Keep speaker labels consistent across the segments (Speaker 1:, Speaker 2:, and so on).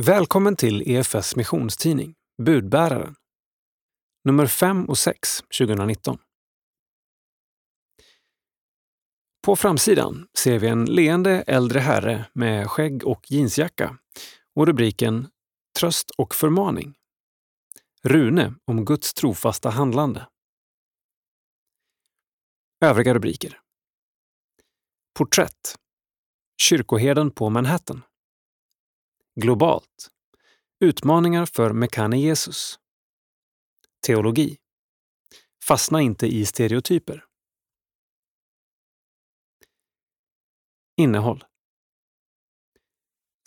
Speaker 1: Välkommen till EFS missionstidning Budbäraren. Nummer 5 och 6 2019. På framsidan ser vi en leende äldre herre med skägg och jeansjacka och rubriken Tröst och förmaning. Rune om Guds trofasta handlande. Övriga rubriker. Porträtt. Kyrkoherden på Manhattan. Globalt. Utmaningar för Mekane Jesus. Teologi. Fastna inte i stereotyper. Innehåll.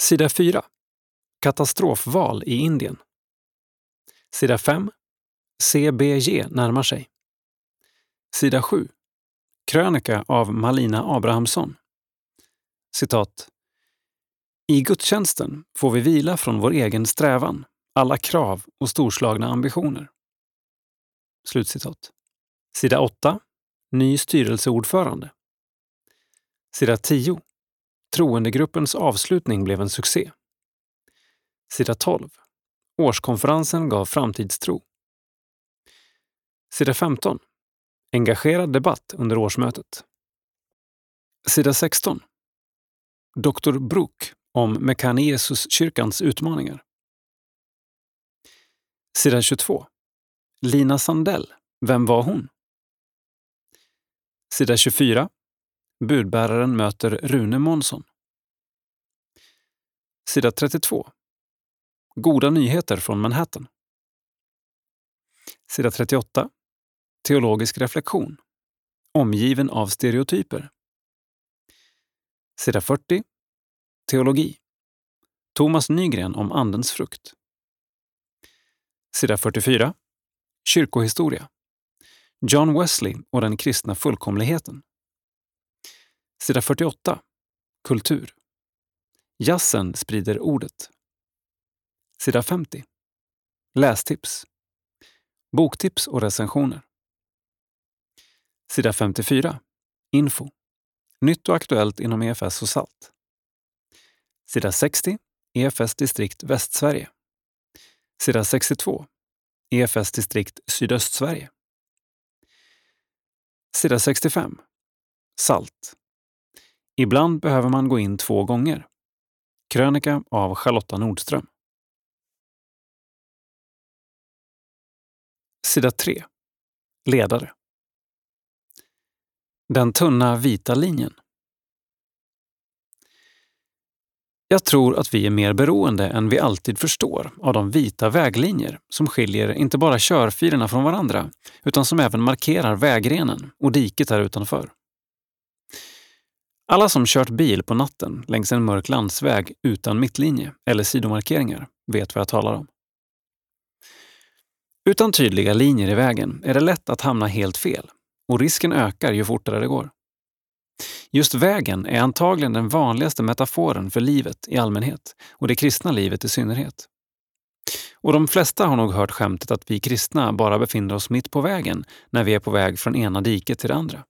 Speaker 1: Sida 4. Katastrofval i Indien. Sida 5. CBG närmar sig. Sida 7. Krönika av Malina Abrahamsson. Citat. I gudstjänsten får vi vila från vår egen strävan, alla krav och storslagna ambitioner. Slutcitat. Sida 8. Ny styrelseordförande. Sida 10. Troendegruppens avslutning blev en succé. Sida 12. Årskonferensen gav framtidstro. Sida 15. Engagerad debatt under årsmötet. Sida 16. Dr. Brook om Mekane Jesus-kyrkans utmaningar. Sida 22. Lina Sandell, vem var hon? Sida 24. Budbäraren möter Rune Månsson. Sida 32. Goda nyheter från Manhattan. Sida 38. Teologisk reflektion. Omgiven av stereotyper. Sida 40. Teologi. Thomas Nygren om Andens frukt. Sida 44. Kyrkohistoria. John Wesley och den kristna fullkomligheten. Sida 48. Kultur. Jazzen sprider ordet. Sida 50. Lästips. Boktips och recensioner. Sida 54. Info. Nytt och aktuellt inom EFS och SALT. Sida 60. EFS distrikt Västsverige. Sida 62. EFS distrikt Sydöstsverige. Sida 65. SALT. Ibland behöver man gå in två gånger. Krönika av Charlotta Nordström. Sida 3. Ledare. Den tunna vita linjen. Jag tror att vi är mer beroende än vi alltid förstår av de vita väglinjer som skiljer inte bara körfilerna från varandra utan som även markerar vägrenen och diket här utanför. Alla som kört bil på natten längs en mörk landsväg utan mittlinje eller sidomarkeringar vet vad jag talar om. Utan tydliga linjer i vägen är det lätt att hamna helt fel och risken ökar ju fortare det går. Just vägen är antagligen den vanligaste metaforen för livet i allmänhet och det kristna livet i synnerhet. Och de flesta har nog hört skämtet att vi kristna bara befinner oss mitt på vägen när vi är på väg från ena diket till det andra.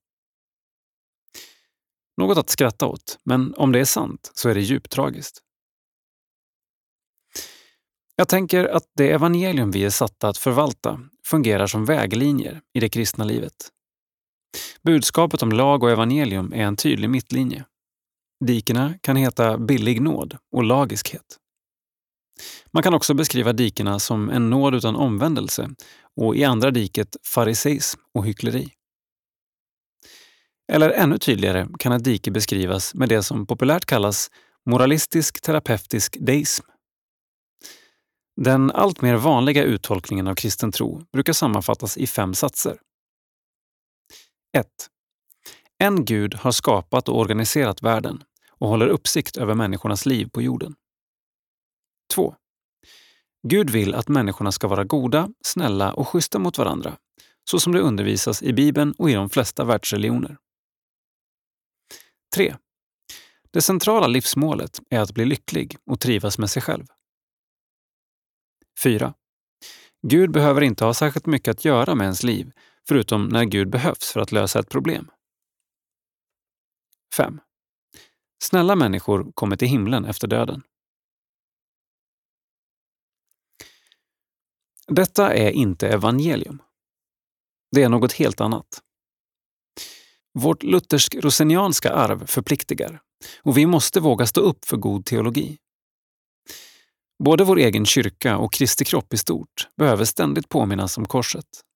Speaker 1: Något att skratta åt, men om det är sant så är det djupt tragiskt. Jag tänker att det evangelium vi är satta att förvalta fungerar som väglinjer i det kristna livet. Budskapet om lag och evangelium är en tydlig mittlinje. Dikena kan heta billig nåd och lagiskhet. Man kan också beskriva dikena som en nåd utan omvändelse och i andra diket fariseism och hyckleri. Eller ännu tydligare kan ett dike beskrivas med det som populärt kallas moralistisk terapeutisk deism. Den alltmer vanliga uttolkningen av kristen tro brukar sammanfattas i fem satser. 1. En gud har skapat och organiserat världen och håller uppsikt över människornas liv på jorden. 2. Gud vill att människorna ska vara goda, snälla och schyssta mot varandra, så som det undervisas i Bibeln och i de flesta världsreligioner. 3. Det centrala livsmålet är att bli lycklig och trivas med sig själv. 4. Gud behöver inte ha särskilt mycket att göra med ens liv, förutom när Gud behövs för att lösa ett problem. 5. Snälla människor kommer till himlen efter döden. Detta är inte evangelium. Det är något helt annat. Vårt luthersk-rosenianska arv förpliktigar och vi måste våga stå upp för god teologi. Både vår egen kyrka och Kristi kropp i stort behöver ständigt påminnas om korset.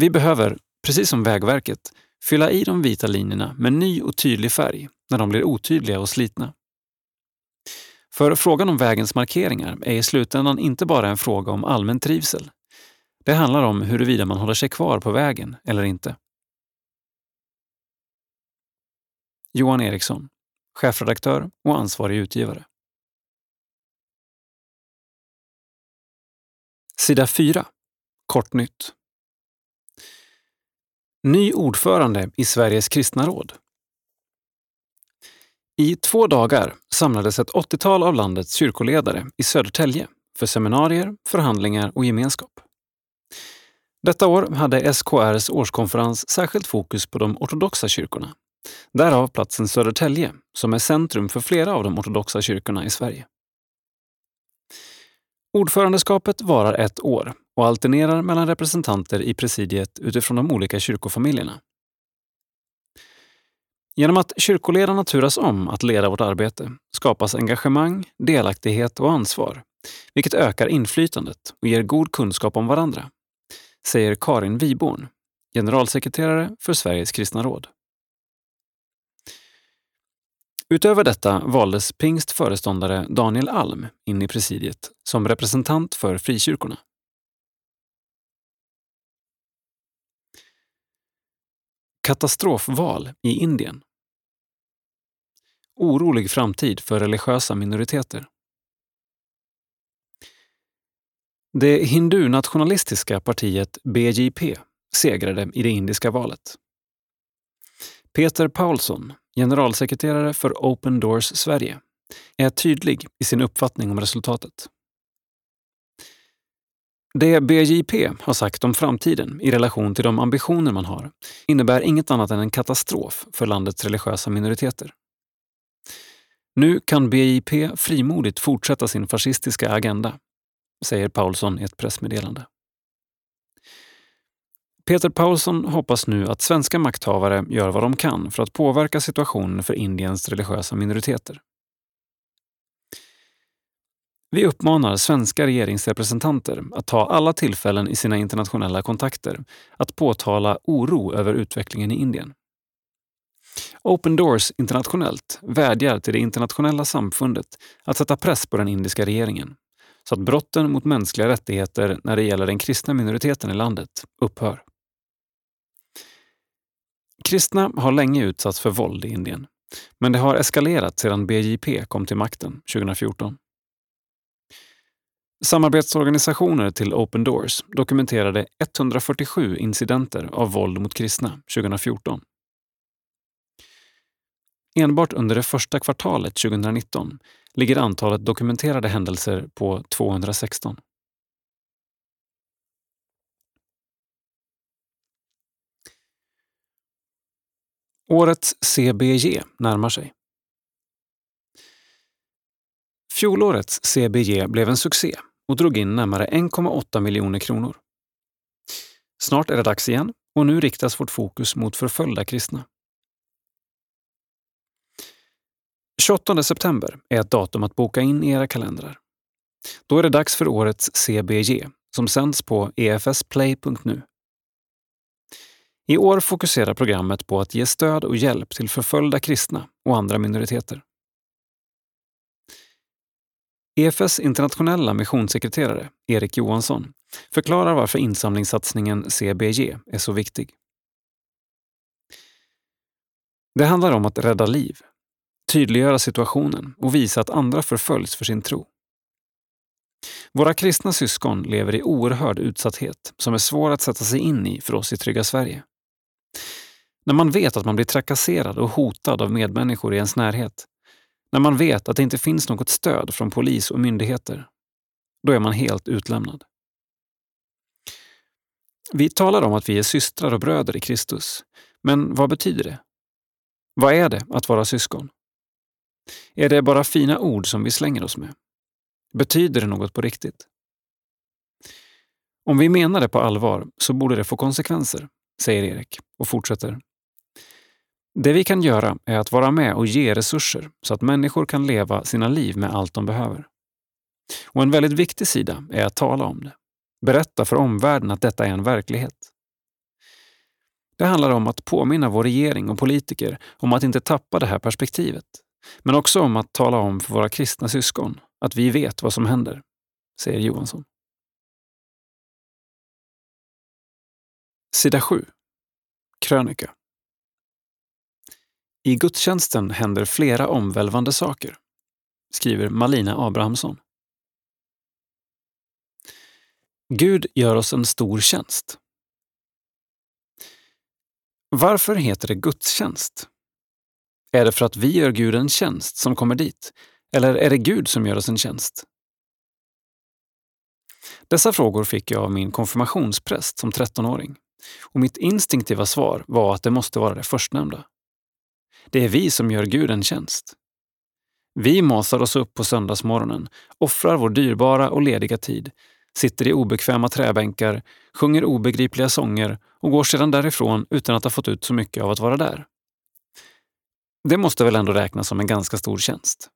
Speaker 1: Vi behöver, precis som Vägverket, fylla i de vita linjerna med ny och tydlig färg när de blir otydliga och slitna. För frågan om vägens markeringar är i slutändan inte bara en fråga om allmän trivsel. Det handlar om huruvida man håller sig kvar på vägen eller inte. Johan Eriksson, chefredaktör och ansvarig utgivare. Sida 4. Kortnytt. Ny ordförande i Sveriges kristna råd. I två dagar samlades ett 80-tal av landets kyrkoledare i Södertälje för seminarier, förhandlingar och gemenskap. Detta år hade SKRs årskonferens särskilt fokus på de ortodoxa kyrkorna. Därav platsen Södertälje, som är centrum för flera av de ortodoxa kyrkorna i Sverige. Ordförandeskapet varar ett år och alternerar mellan representanter i presidiet utifrån de olika kyrkofamiljerna. Genom att kyrkoledarna turas om att leda vårt arbete skapas engagemang, delaktighet och ansvar, vilket ökar inflytandet och ger god kunskap om varandra, säger Karin Wiborn, generalsekreterare för Sveriges kristna råd. Utöver detta valdes pingstföreståndare Daniel Alm in i presidiet som representant för frikyrkorna. Katastrofval i Indien. Orolig framtid för religiösa minoriteter. Det hindu-nationalistiska partiet BJP segrade i det indiska valet. Peter Paulsson, generalsekreterare för Open Doors Sverige, är tydlig i sin uppfattning om resultatet. Det BJP har sagt om framtiden i relation till de ambitioner man har innebär inget annat än en katastrof för landets religiösa minoriteter. Nu kan BJP frimodigt fortsätta sin fascistiska agenda, säger Paulsson i ett pressmeddelande. Peter Paulsson hoppas nu att svenska makthavare gör vad de kan för att påverka situationen för Indiens religiösa minoriteter. Vi uppmanar svenska regeringsrepresentanter att ta alla tillfällen i sina internationella kontakter att påtala oro över utvecklingen i Indien. Open Doors internationellt vädjar till det internationella samfundet att sätta press på den indiska regeringen så att brotten mot mänskliga rättigheter när det gäller den kristna minoriteten i landet upphör. Kristna har länge utsatts för våld i Indien, men det har eskalerat sedan BJP kom till makten 2014. Samarbetsorganisationer till Open Doors dokumenterade 147 incidenter av våld mot kristna 2014. Enbart under det första kvartalet 2019 ligger antalet dokumenterade händelser på 216. Årets CBG närmar sig. Fjolårets CBG blev en succé och drog in närmare 1,8 miljoner kronor. Snart är det dags igen och nu riktas vårt fokus mot förföljda kristna. 28 september är ett datum att boka in i era kalendrar. Då är det dags för årets CBG som sänds på efsplay.nu. I år fokuserar programmet på att ge stöd och hjälp till förföljda kristna och andra minoriteter. EFS internationella missionssekreterare, Erik Johansson, förklarar varför insamlingssatsningen CBG är så viktig. Det handlar om att rädda liv, tydliggöra situationen och visa att andra förföljs för sin tro. Våra kristna syskon lever i oerhörd utsatthet som är svår att sätta sig in i för oss i Trygga Sverige. När man vet att man blir trakasserad och hotad av medmänniskor i ens närhet, när man vet att det inte finns något stöd från polis och myndigheter, då är man helt utlämnad. Vi talar om att vi är systrar och bröder i Kristus, men vad betyder det? Vad är det att vara syskon? Är det bara fina ord som vi slänger oss med? Betyder det något på riktigt? Om vi menar det på allvar så borde det få konsekvenser, säger Erik och fortsätter. Det vi kan göra är att vara med och ge resurser så att människor kan leva sina liv med allt de behöver. Och en väldigt viktig sida är att tala om det. Berätta för omvärlden att detta är en verklighet. Det handlar om att påminna vår regering och politiker om att inte tappa det här perspektivet. Men också om att tala om för våra kristna syskon att vi vet vad som händer, säger Johansson. Sida 7. Krönika. I gudstjänsten händer flera omvälvande saker, skriver Malina Abrahamsson. Gud gör oss en stor tjänst. Varför heter det gudstjänst? Är det för att vi gör Gud en tjänst som kommer dit? Eller är det Gud som gör oss en tjänst? Dessa frågor fick jag av min konfirmationspräst som 13-åring. Och mitt instinktiva svar var att det måste vara det förstnämnda. Det är vi som gör Gud en tjänst. Vi masar oss upp på söndagsmorgonen, offrar vår dyrbara och lediga tid, sitter i obekväma träbänkar, sjunger obegripliga sånger och går sedan därifrån utan att ha fått ut så mycket av att vara där. Det måste väl ändå räknas som en ganska stor tjänst?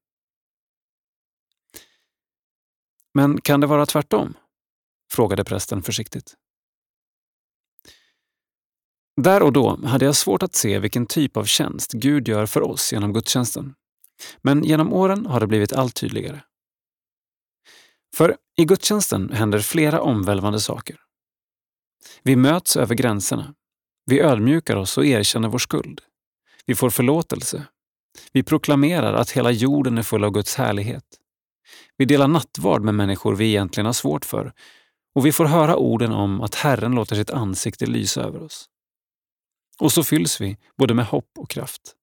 Speaker 1: Men kan det vara tvärtom? frågade prästen försiktigt. Där och då hade jag svårt att se vilken typ av tjänst Gud gör för oss genom gudstjänsten. Men genom åren har det blivit allt tydligare. För i gudstjänsten händer flera omvälvande saker. Vi möts över gränserna. Vi ödmjukar oss och erkänner vår skuld. Vi får förlåtelse. Vi proklamerar att hela jorden är full av Guds härlighet. Vi delar nattvard med människor vi egentligen har svårt för och vi får höra orden om att Herren låter sitt ansikte lysa över oss. Och så fylls vi både med hopp och kraft.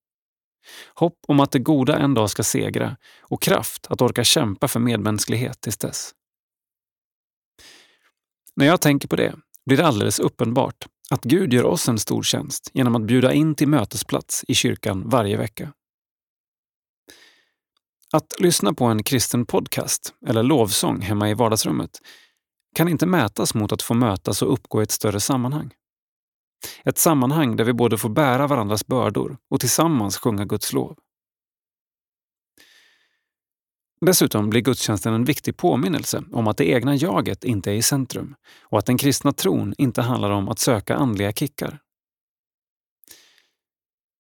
Speaker 1: Hopp om att det goda en dag ska segra och kraft att orka kämpa för medmänsklighet tills dess. När jag tänker på det blir det alldeles uppenbart att Gud gör oss en stor tjänst genom att bjuda in till mötesplats i kyrkan varje vecka. Att lyssna på en kristen podcast eller lovsång hemma i vardagsrummet kan inte mätas mot att få mötas och uppgå i ett större sammanhang. Ett sammanhang där vi både får bära varandras bördor och tillsammans sjunga Guds lov. Dessutom blir gudstjänsten en viktig påminnelse om att det egna jaget inte är i centrum och att den kristna tron inte handlar om att söka andliga kickar.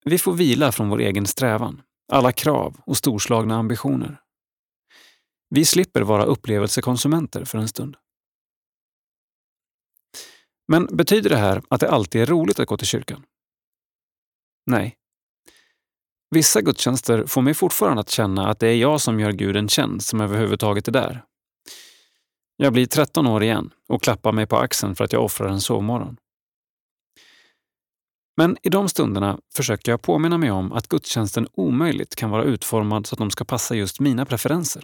Speaker 1: Vi får vila från vår egen strävan, alla krav och storslagna ambitioner. Vi slipper vara upplevelsekonsumenter för en stund. Men betyder det här att det alltid är roligt att gå till kyrkan? Nej. Vissa gudstjänster får mig fortfarande att känna att det är jag som gör Gud en tjänst som överhuvudtaget är där. Jag blir 13 år igen och klappar mig på axeln för att jag offrar en sovmorgon. Men i de stunderna försöker jag påminna mig om att gudstjänsten omöjligt kan vara utformad så att de ska passa just mina preferenser.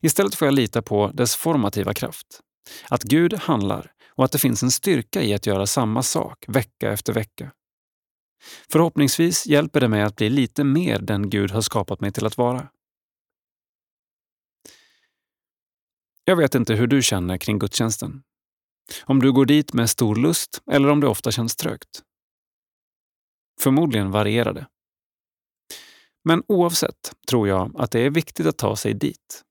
Speaker 1: Istället får jag lita på dess formativa kraft. Att Gud handlar och att det finns en styrka i att göra samma sak vecka efter vecka. Förhoppningsvis hjälper det mig att bli lite mer den Gud har skapat mig till att vara. Jag vet inte hur du känner kring gudstjänsten. Om du går dit med stor lust eller om det ofta känns trögt. Förmodligen varierar det. Men oavsett tror jag att det är viktigt att ta sig dit.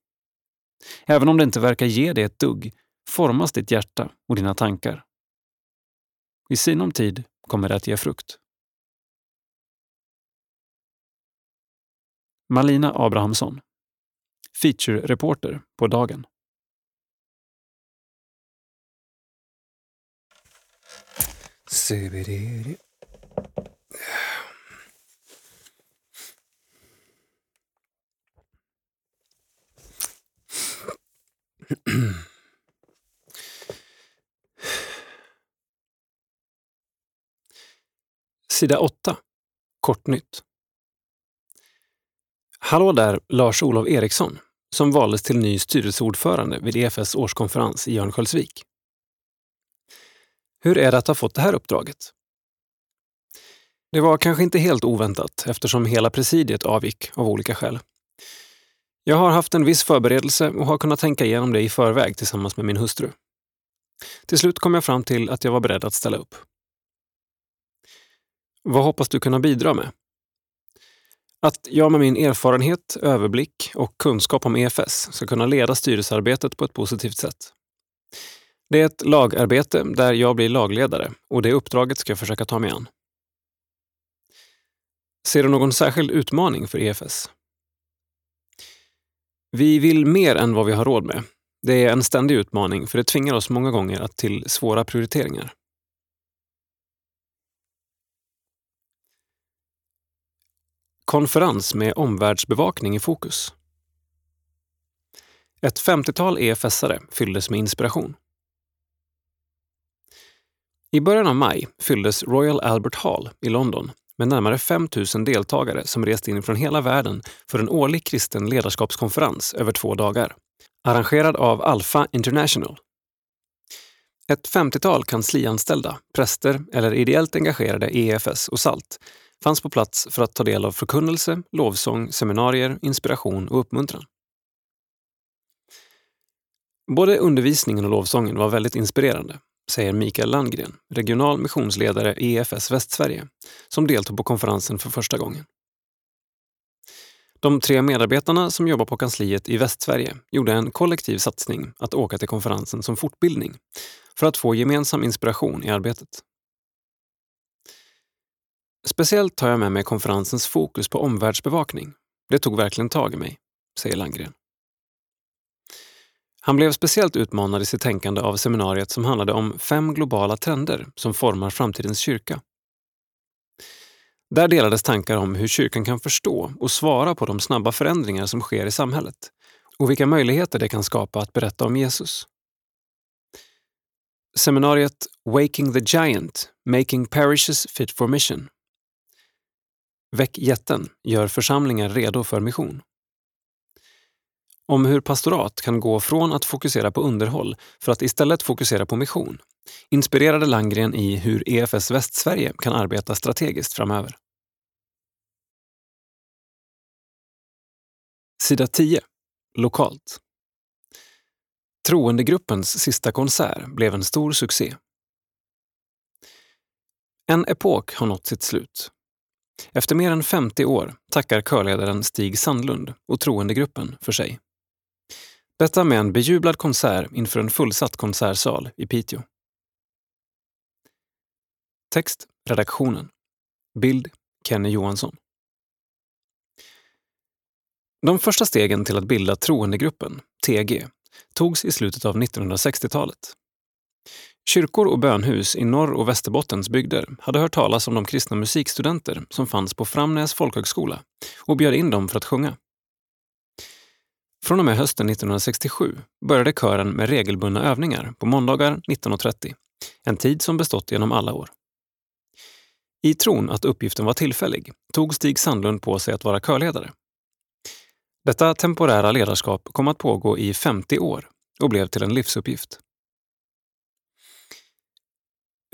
Speaker 1: Även om det inte verkar ge dig ett dugg formas ditt hjärta och dina tankar. I sinom tid kommer det att ge frukt. Malina Abrahamsson, feature-reporter på Dagen. Sida 8. Kortnytt. Hallå där, Lars-Olov Eriksson, som valdes till ny styrelseordförande vid EFS årskonferens i Örnsköldsvik. Hur är det att ha fått det här uppdraget? Det var kanske inte helt oväntat eftersom hela presidiet avgick av olika skäl. Jag har haft en viss förberedelse och har kunnat tänka igenom det i förväg tillsammans med min hustru. Till slut kom jag fram till att jag var beredd att ställa upp. Vad hoppas du kunna bidra med? Att jag med min erfarenhet, överblick och kunskap om EFS ska kunna leda styrelsearbetet på ett positivt sätt. Det är ett lagarbete där jag blir lagledare och det uppdraget ska jag försöka ta mig an. Ser du någon särskild utmaning för EFS? Vi vill mer än vad vi har råd med. Det är en ständig utmaning för det tvingar oss många gånger att till svåra prioriteringar. Konferens med omvärldsbevakning i fokus. Ett 50-tal EFS-are fylldes med inspiration. I början av maj fylldes Royal Albert Hall i London med närmare 5 000 deltagare som rest in från hela världen för en årlig kristen ledarskapskonferens över två dagar, arrangerad av Alpha International. Ett 50-tal kanslianställda, präster eller ideellt engagerade i EFS och SALT fanns på plats för att ta del av förkunnelse, lovsång, seminarier, inspiration och uppmuntran. Både undervisningen och lovsången var väldigt inspirerande säger Mikael Landgren, regional missionsledare i EFS Västsverige, som deltog på konferensen för första gången. De tre medarbetarna som jobbar på kansliet i Västsverige gjorde en kollektiv satsning att åka till konferensen som fortbildning för att få gemensam inspiration i arbetet. Speciellt tar jag med mig konferensens fokus på omvärldsbevakning. Det tog verkligen tag i mig, säger Landgren. Han blev speciellt utmanad i sitt tänkande av seminariet som handlade om fem globala trender som formar framtidens kyrka. Där delades tankar om hur kyrkan kan förstå och svara på de snabba förändringar som sker i samhället och vilka möjligheter det kan skapa att berätta om Jesus. Seminariet Waking the Giant, Making Parishes Fit for Mission. Väck jätten gör församlingar redo för mission om hur pastorat kan gå från att fokusera på underhåll för att istället fokusera på mission, inspirerade Langgren i hur EFS Västsverige kan arbeta strategiskt framöver. Sida 10. Lokalt. Troendegruppens sista konsert blev en stor succé. En epok har nått sitt slut. Efter mer än 50 år tackar körledaren Stig Sandlund och troendegruppen för sig. Detta med en bejublad konsert inför en fullsatt konsertsal i Piteå. Text redaktionen. Bild Kenny Johansson. De första stegen till att bilda Troendegruppen, TG, togs i slutet av 1960-talet. Kyrkor och bönhus i Norr och Västerbottens bygder hade hört talas om de kristna musikstudenter som fanns på Framnäs folkhögskola och bjöd in dem för att sjunga. Från och med hösten 1967 började kören med regelbundna övningar på måndagar 19.30, en tid som bestått genom alla år. I tron att uppgiften var tillfällig tog Stig Sandlund på sig att vara körledare. Detta temporära ledarskap kom att pågå i 50 år och blev till en livsuppgift.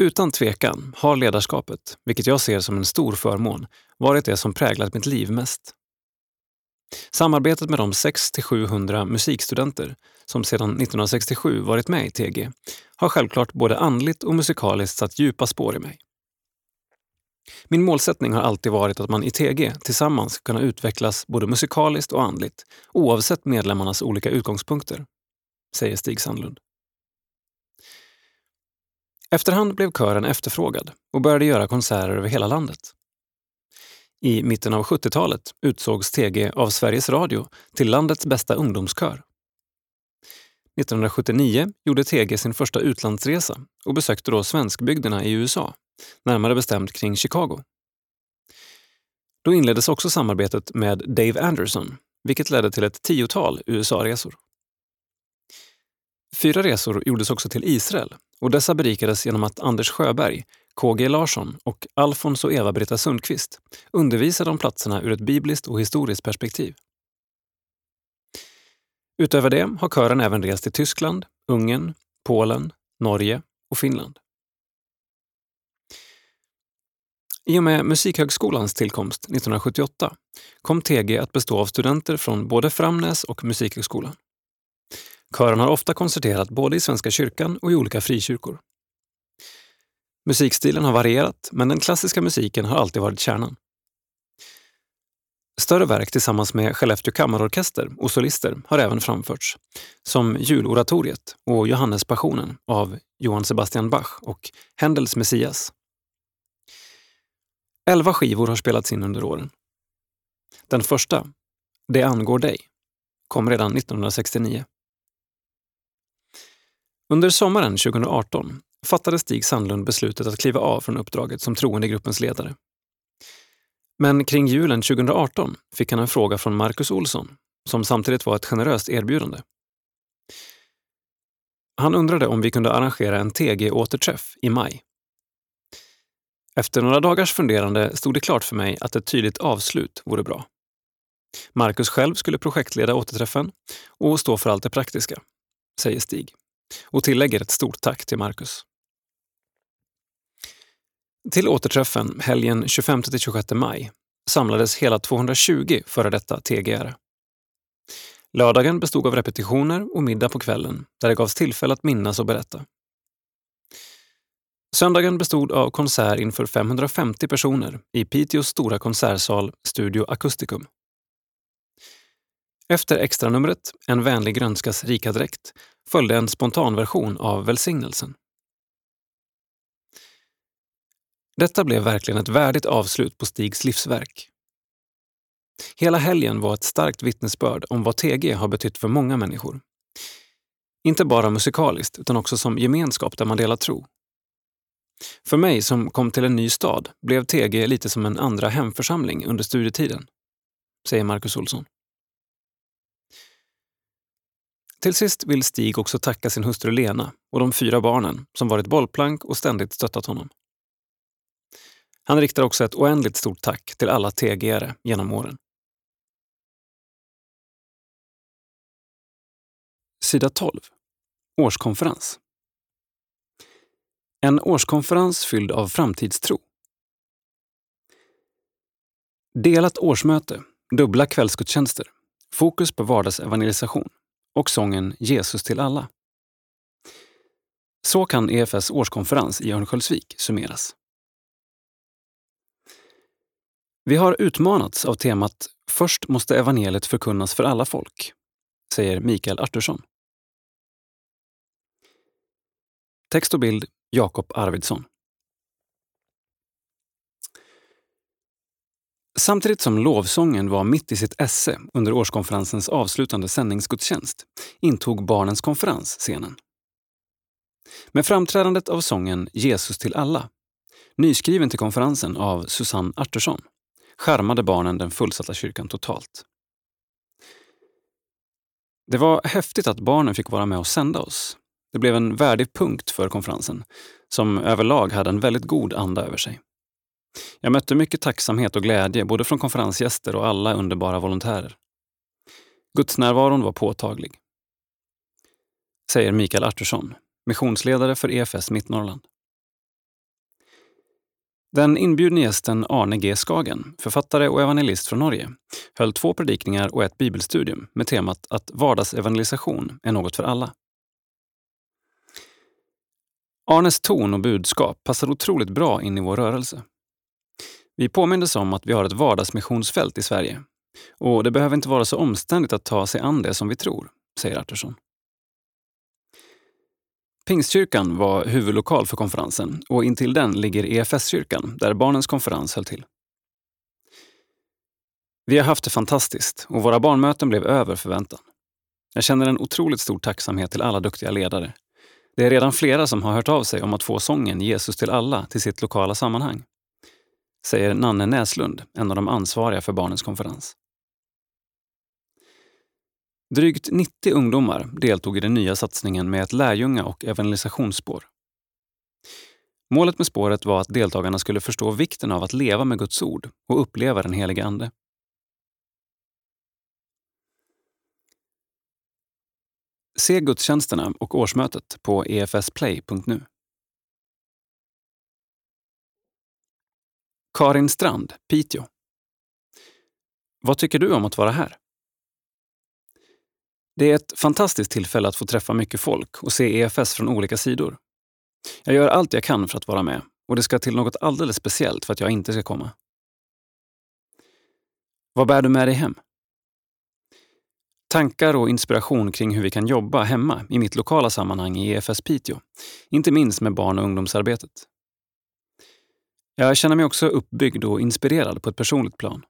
Speaker 1: Utan tvekan har ledarskapet, vilket jag ser som en stor förmån, varit det som präglat mitt liv mest. Samarbetet med de 600-700 musikstudenter som sedan 1967 varit med i TG har självklart både andligt och musikaliskt satt djupa spår i mig. Min målsättning har alltid varit att man i TG tillsammans ska kunna utvecklas både musikaliskt och andligt oavsett medlemmarnas olika utgångspunkter, säger Stig Sandlund. Efterhand blev kören efterfrågad och började göra konserter över hela landet. I mitten av 70-talet utsågs TG av Sveriges Radio till landets bästa ungdomskör. 1979 gjorde TG sin första utlandsresa och besökte då svenskbygderna i USA, närmare bestämt kring Chicago. Då inleddes också samarbetet med Dave Anderson, vilket ledde till ett tiotal USA-resor. Fyra resor gjordes också till Israel och dessa berikades genom att Anders Sjöberg KG Larsson och Alfons och Eva-Britta Sundqvist undervisade om platserna ur ett bibliskt och historiskt perspektiv. Utöver det har kören även rest till Tyskland, Ungern, Polen, Norge och Finland. I och med Musikhögskolans tillkomst 1978 kom TG att bestå av studenter från både Framnäs och Musikhögskolan. Kören har ofta koncerterat både i Svenska kyrkan och i olika frikyrkor. Musikstilen har varierat, men den klassiska musiken har alltid varit kärnan. Större verk tillsammans med Skellefteå kammarorkester och solister har även framförts, som Juloratoriet och Johannespassionen av Johann Sebastian Bach och Händels Messias. Elva skivor har spelats in under åren. Den första, Det angår dig, kom redan 1969. Under sommaren 2018 fattade Stig Sandlund beslutet att kliva av från uppdraget som troende gruppens ledare. Men kring julen 2018 fick han en fråga från Marcus Olsson, som samtidigt var ett generöst erbjudande. Han undrade om vi kunde arrangera en TG-återträff i maj. Efter några dagars funderande stod det klart för mig att ett tydligt avslut vore bra. Marcus själv skulle projektleda återträffen och stå för allt det praktiska, säger Stig och tillägger ett stort tack till Marcus. Till återträffen helgen 25-26 maj samlades hela 220 före detta TGR. Lördagen bestod av repetitioner och middag på kvällen där det gavs tillfälle att minnas och berätta. Söndagen bestod av konsert inför 550 personer i Piteås stora konsertsal Studio Acusticum. Efter extranumret En vänlig grönskas rika dräkt följde en spontanversion av Välsignelsen. Detta blev verkligen ett värdigt avslut på Stigs livsverk. Hela helgen var ett starkt vittnesbörd om vad TG har betytt för många människor. Inte bara musikaliskt, utan också som gemenskap där man delar tro. För mig som kom till en ny stad blev TG lite som en andra hemförsamling under studietiden, säger Marcus Olsson. Till sist vill Stig också tacka sin hustru Lena och de fyra barnen som varit bollplank och ständigt stöttat honom. Han riktar också ett oändligt stort tack till alla TG-are genom åren. Sida 12. Årskonferens. En årskonferens fylld av framtidstro. Delat årsmöte, dubbla kvällsgudstjänster, fokus på vardagsevangelisation och sången Jesus till alla. Så kan EFS årskonferens i Örnsköldsvik summeras. Vi har utmanats av temat Först måste evangeliet förkunnas för alla folk, säger Mikael Artursson. Text och bild Jakob Arvidsson. Samtidigt som lovsången var mitt i sitt esse under årskonferensens avslutande sändningsgudstjänst intog Barnens konferens scenen. Med framträdandet av sången Jesus till alla, nyskriven till konferensen av Susanne Artursson, skärmade barnen den fullsatta kyrkan totalt. Det var häftigt att barnen fick vara med och sända oss. Det blev en värdig punkt för konferensen, som överlag hade en väldigt god anda över sig. Jag mötte mycket tacksamhet och glädje både från konferensgäster och alla underbara volontärer. Gudsnärvaron var påtaglig. Säger Mikael Artursson, missionsledare för EFS Mittnorrland. Den inbjudne gästen Arne G Skagen, författare och evangelist från Norge, höll två predikningar och ett bibelstudium med temat att vardagsevangelisation är något för alla. Arnes ton och budskap passar otroligt bra in i vår rörelse. Vi påmindes om att vi har ett vardagsmissionsfält i Sverige och det behöver inte vara så omständigt att ta sig an det som vi tror, säger Artursson. Pingstkyrkan var huvudlokal för konferensen och intill den ligger EFS-kyrkan där Barnens konferens höll till. Vi har haft det fantastiskt och våra barnmöten blev över förväntan. Jag känner en otroligt stor tacksamhet till alla duktiga ledare. Det är redan flera som har hört av sig om att få sången Jesus till alla till sitt lokala sammanhang. Säger Nanne Näslund, en av de ansvariga för Barnens konferens. Drygt 90 ungdomar deltog i den nya satsningen med ett lärjunga och evangelisationsspår. Målet med spåret var att deltagarna skulle förstå vikten av att leva med Guds ord och uppleva den helige Ande. Se gudstjänsterna och årsmötet på efsplay.nu. Karin Strand, Piteå. Vad tycker du om att vara här? Det är ett fantastiskt tillfälle att få träffa mycket folk och se EFS från olika sidor. Jag gör allt jag kan för att vara med och det ska till något alldeles speciellt för att jag inte ska komma. Vad bär du med dig hem? Tankar och inspiration kring hur vi kan jobba hemma i mitt lokala sammanhang i EFS Piteå. Inte minst med barn och ungdomsarbetet. Jag känner mig också uppbyggd och inspirerad på ett personligt plan.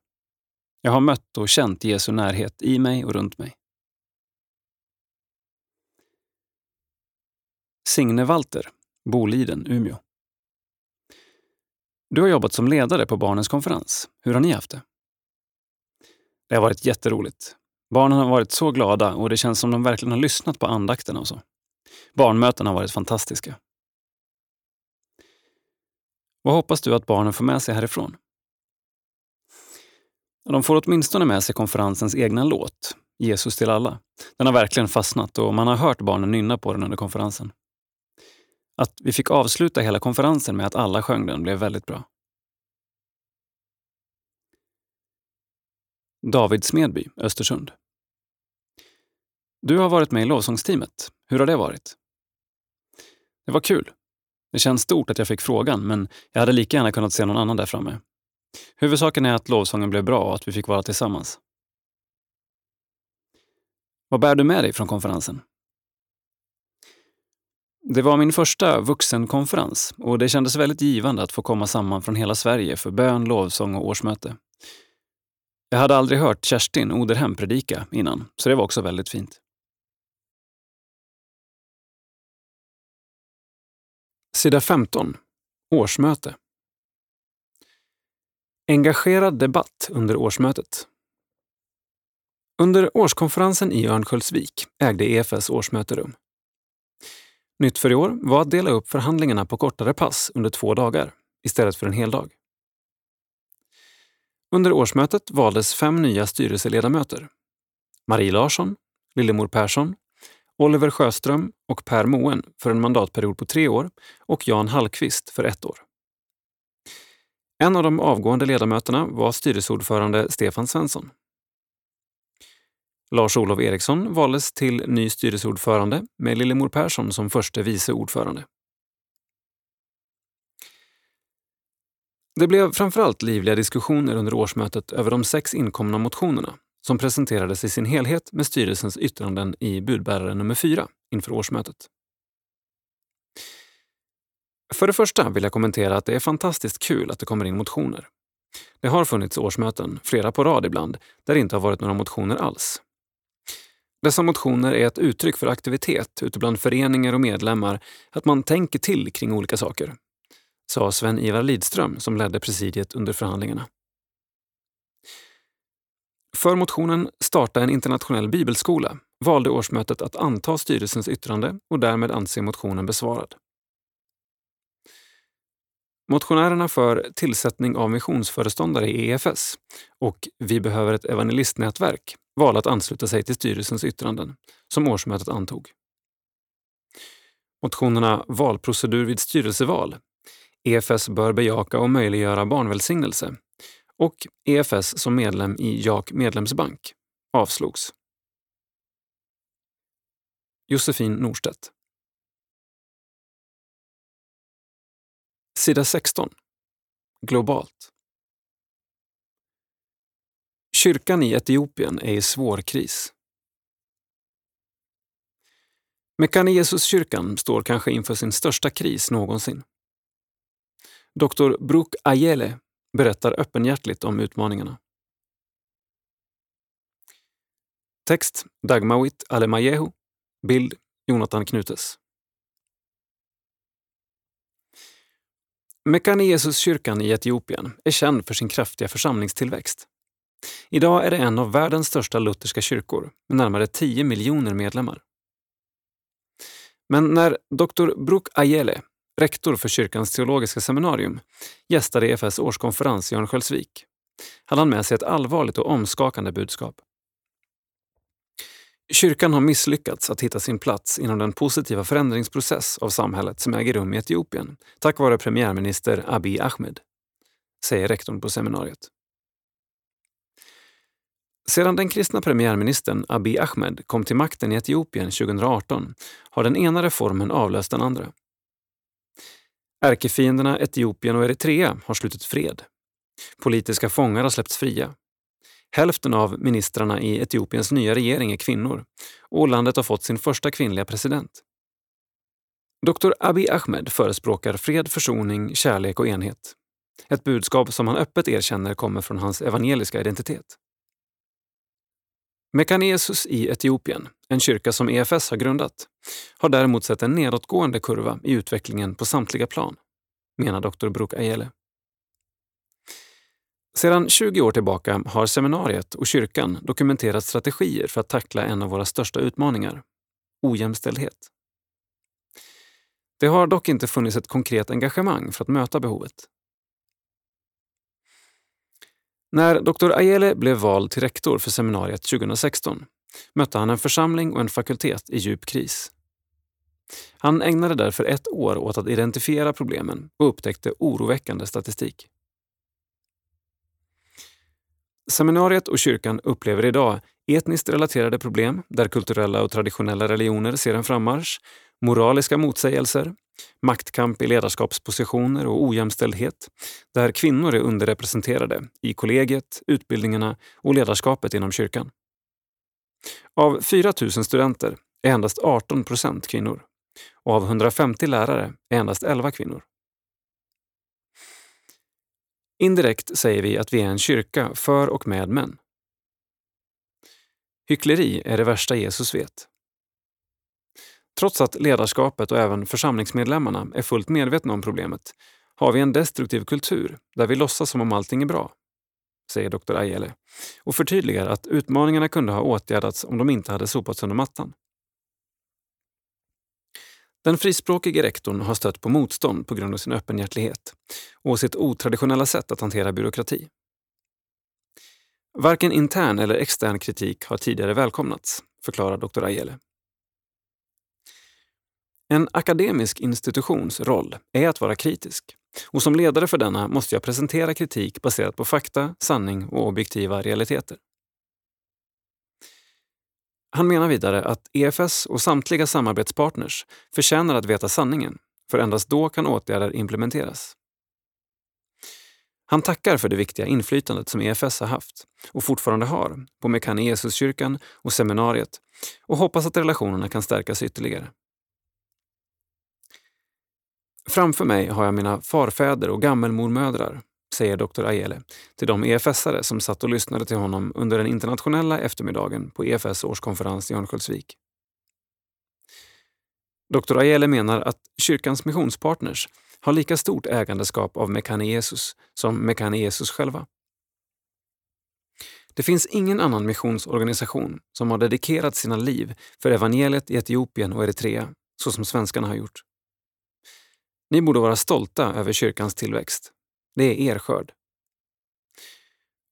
Speaker 1: Jag har mött och känt Jesu närhet i mig och runt mig. Signe Walter, Boliden, Umeå. Du har jobbat som ledare på Barnens konferens. Hur har ni haft det? Det har varit jätteroligt. Barnen har varit så glada och det känns som de verkligen har lyssnat på andakterna och så. Barnmötena har varit fantastiska. Vad hoppas du att barnen får med sig härifrån? De får åtminstone med sig konferensens egna låt, Jesus till alla. Den har verkligen fastnat och man har hört barnen nynna på den under konferensen. Att vi fick avsluta hela konferensen med att alla sjöng den blev väldigt bra. David Smedby, Östersund. Du har varit med i lovsångsteamet. Hur har det varit? Det var kul. Det känns stort att jag fick frågan, men jag hade lika gärna kunnat se någon annan där framme. Huvudsaken är att lovsången blev bra och att vi fick vara tillsammans. Vad bär du med dig från konferensen? Det var min första vuxenkonferens och det kändes väldigt givande att få komma samman från hela Sverige för bön, lovsång och årsmöte. Jag hade aldrig hört Kerstin Oderhem predika innan, så det var också väldigt fint. Sida 15. Årsmöte. Engagerad debatt under årsmötet. Under årskonferensen i Örnsköldsvik ägde EFS årsmöte rum. Nytt för i år var att dela upp förhandlingarna på kortare pass under två dagar istället för en hel dag. Under årsmötet valdes fem nya styrelseledamöter. Marie Larsson, Lillemor Persson, Oliver Sjöström och Per Moen för en mandatperiod på tre år och Jan Hallqvist för ett år. En av de avgående ledamöterna var styrelseordförande Stefan Svensson. Lars-Olof Eriksson valdes till ny styrelseordförande med Lillemor Persson som förste vice ordförande. Det blev framförallt livliga diskussioner under årsmötet över de sex inkomna motionerna som presenterades i sin helhet med styrelsens yttranden i budbärare nummer fyra inför årsmötet. För det första vill jag kommentera att det är fantastiskt kul att det kommer in motioner. Det har funnits årsmöten, flera på rad ibland, där det inte har varit några motioner alls. Dessa motioner är ett uttryck för aktivitet ute bland föreningar och medlemmar, att man tänker till kring olika saker, sa Sven-Ivar Lidström som ledde presidiet under förhandlingarna. För motionen Starta en internationell bibelskola valde årsmötet att anta styrelsens yttrande och därmed anse motionen besvarad. Motionärerna för tillsättning av missionsföreståndare i EFS och Vi behöver ett evangelistnätverk valde att ansluta sig till styrelsens yttranden, som årsmötet antog. Motionerna Valprocedur vid styrelseval, EFS bör bejaka och möjliggöra barnvälsignelse och EFS som medlem i JAK medlemsbank avslogs. Josefin Norstedt Sida 16. Globalt. Kyrkan i Etiopien är i svår kris. Mekane Jesuskyrkan står kanske inför sin största kris någonsin. Dr. Bruk Ayele berättar öppenhjärtligt om utmaningarna. Text Dagmawit Alemayehu. Bild Jonathan Knutes. Mekanesuskyrkan i Etiopien är känd för sin kraftiga församlingstillväxt. Idag är det en av världens största lutherska kyrkor med närmare 10 miljoner medlemmar. Men när Dr. Bruk Ayele, rektor för kyrkans teologiska seminarium, gästade EFS årskonferens i Örnsköldsvik hade han med sig ett allvarligt och omskakande budskap. Kyrkan har misslyckats att hitta sin plats inom den positiva förändringsprocess av samhället som äger rum i Etiopien tack vare premiärminister Abiy Ahmed, säger rektorn på seminariet. Sedan den kristna premiärministern Abiy Ahmed kom till makten i Etiopien 2018 har den ena reformen avlöst den andra. Ärkefienderna Etiopien och Eritrea har slutit fred. Politiska fångar har släppts fria. Hälften av ministrarna i Etiopiens nya regering är kvinnor och landet har fått sin första kvinnliga president. Dr Abiy Ahmed förespråkar fred, försoning, kärlek och enhet. Ett budskap som han öppet erkänner kommer från hans evangeliska identitet. Mekanesus i Etiopien, en kyrka som EFS har grundat, har däremot sett en nedåtgående kurva i utvecklingen på samtliga plan, menar Dr. Bruk Ayele. Sedan 20 år tillbaka har seminariet och kyrkan dokumenterat strategier för att tackla en av våra största utmaningar, ojämställdhet. Det har dock inte funnits ett konkret engagemang för att möta behovet. När Dr. Ayele blev vald till rektor för seminariet 2016 mötte han en församling och en fakultet i djup kris. Han ägnade därför ett år åt att identifiera problemen och upptäckte oroväckande statistik. Seminariet och kyrkan upplever idag etniskt relaterade problem där kulturella och traditionella religioner ser en frammarsch, moraliska motsägelser, maktkamp i ledarskapspositioner och ojämställdhet där kvinnor är underrepresenterade i kollegiet, utbildningarna och ledarskapet inom kyrkan. Av 4 000 studenter är endast 18 procent kvinnor och av 150 lärare är endast 11 kvinnor. Indirekt säger vi att vi är en kyrka för och med män. Hyckleri är det värsta Jesus vet. Trots att ledarskapet och även församlingsmedlemmarna är fullt medvetna om problemet har vi en destruktiv kultur där vi låtsas som om allting är bra, säger Dr. Ajele och förtydligar att utmaningarna kunde ha åtgärdats om de inte hade sopats under mattan. Den frispråkige rektorn har stött på motstånd på grund av sin öppenhjärtlighet och sitt otraditionella sätt att hantera byråkrati. Varken intern eller extern kritik har tidigare välkomnats, förklarar Dr. Ajele. En akademisk institutions roll är att vara kritisk och som ledare för denna måste jag presentera kritik baserat på fakta, sanning och objektiva realiteter. Han menar vidare att EFS och samtliga samarbetspartners förtjänar att veta sanningen, för endast då kan åtgärder implementeras. Han tackar för det viktiga inflytandet som EFS har haft och fortfarande har på Mekane Jesuskyrkan och seminariet och hoppas att relationerna kan stärkas ytterligare. Framför mig har jag mina farfäder och gammelmormödrar, säger doktor Ajele till de EFS-are som satt och lyssnade till honom under den internationella eftermiddagen på EFS årskonferens i Örnsköldsvik. Doktor Ajele menar att kyrkans missionspartners har lika stort ägandeskap av Mekane Jesus som Mekane Jesus själva. Det finns ingen annan missionsorganisation som har dedikerat sina liv för evangeliet i Etiopien och Eritrea så som svenskarna har gjort. Ni borde vara stolta över kyrkans tillväxt. Det är er skörd.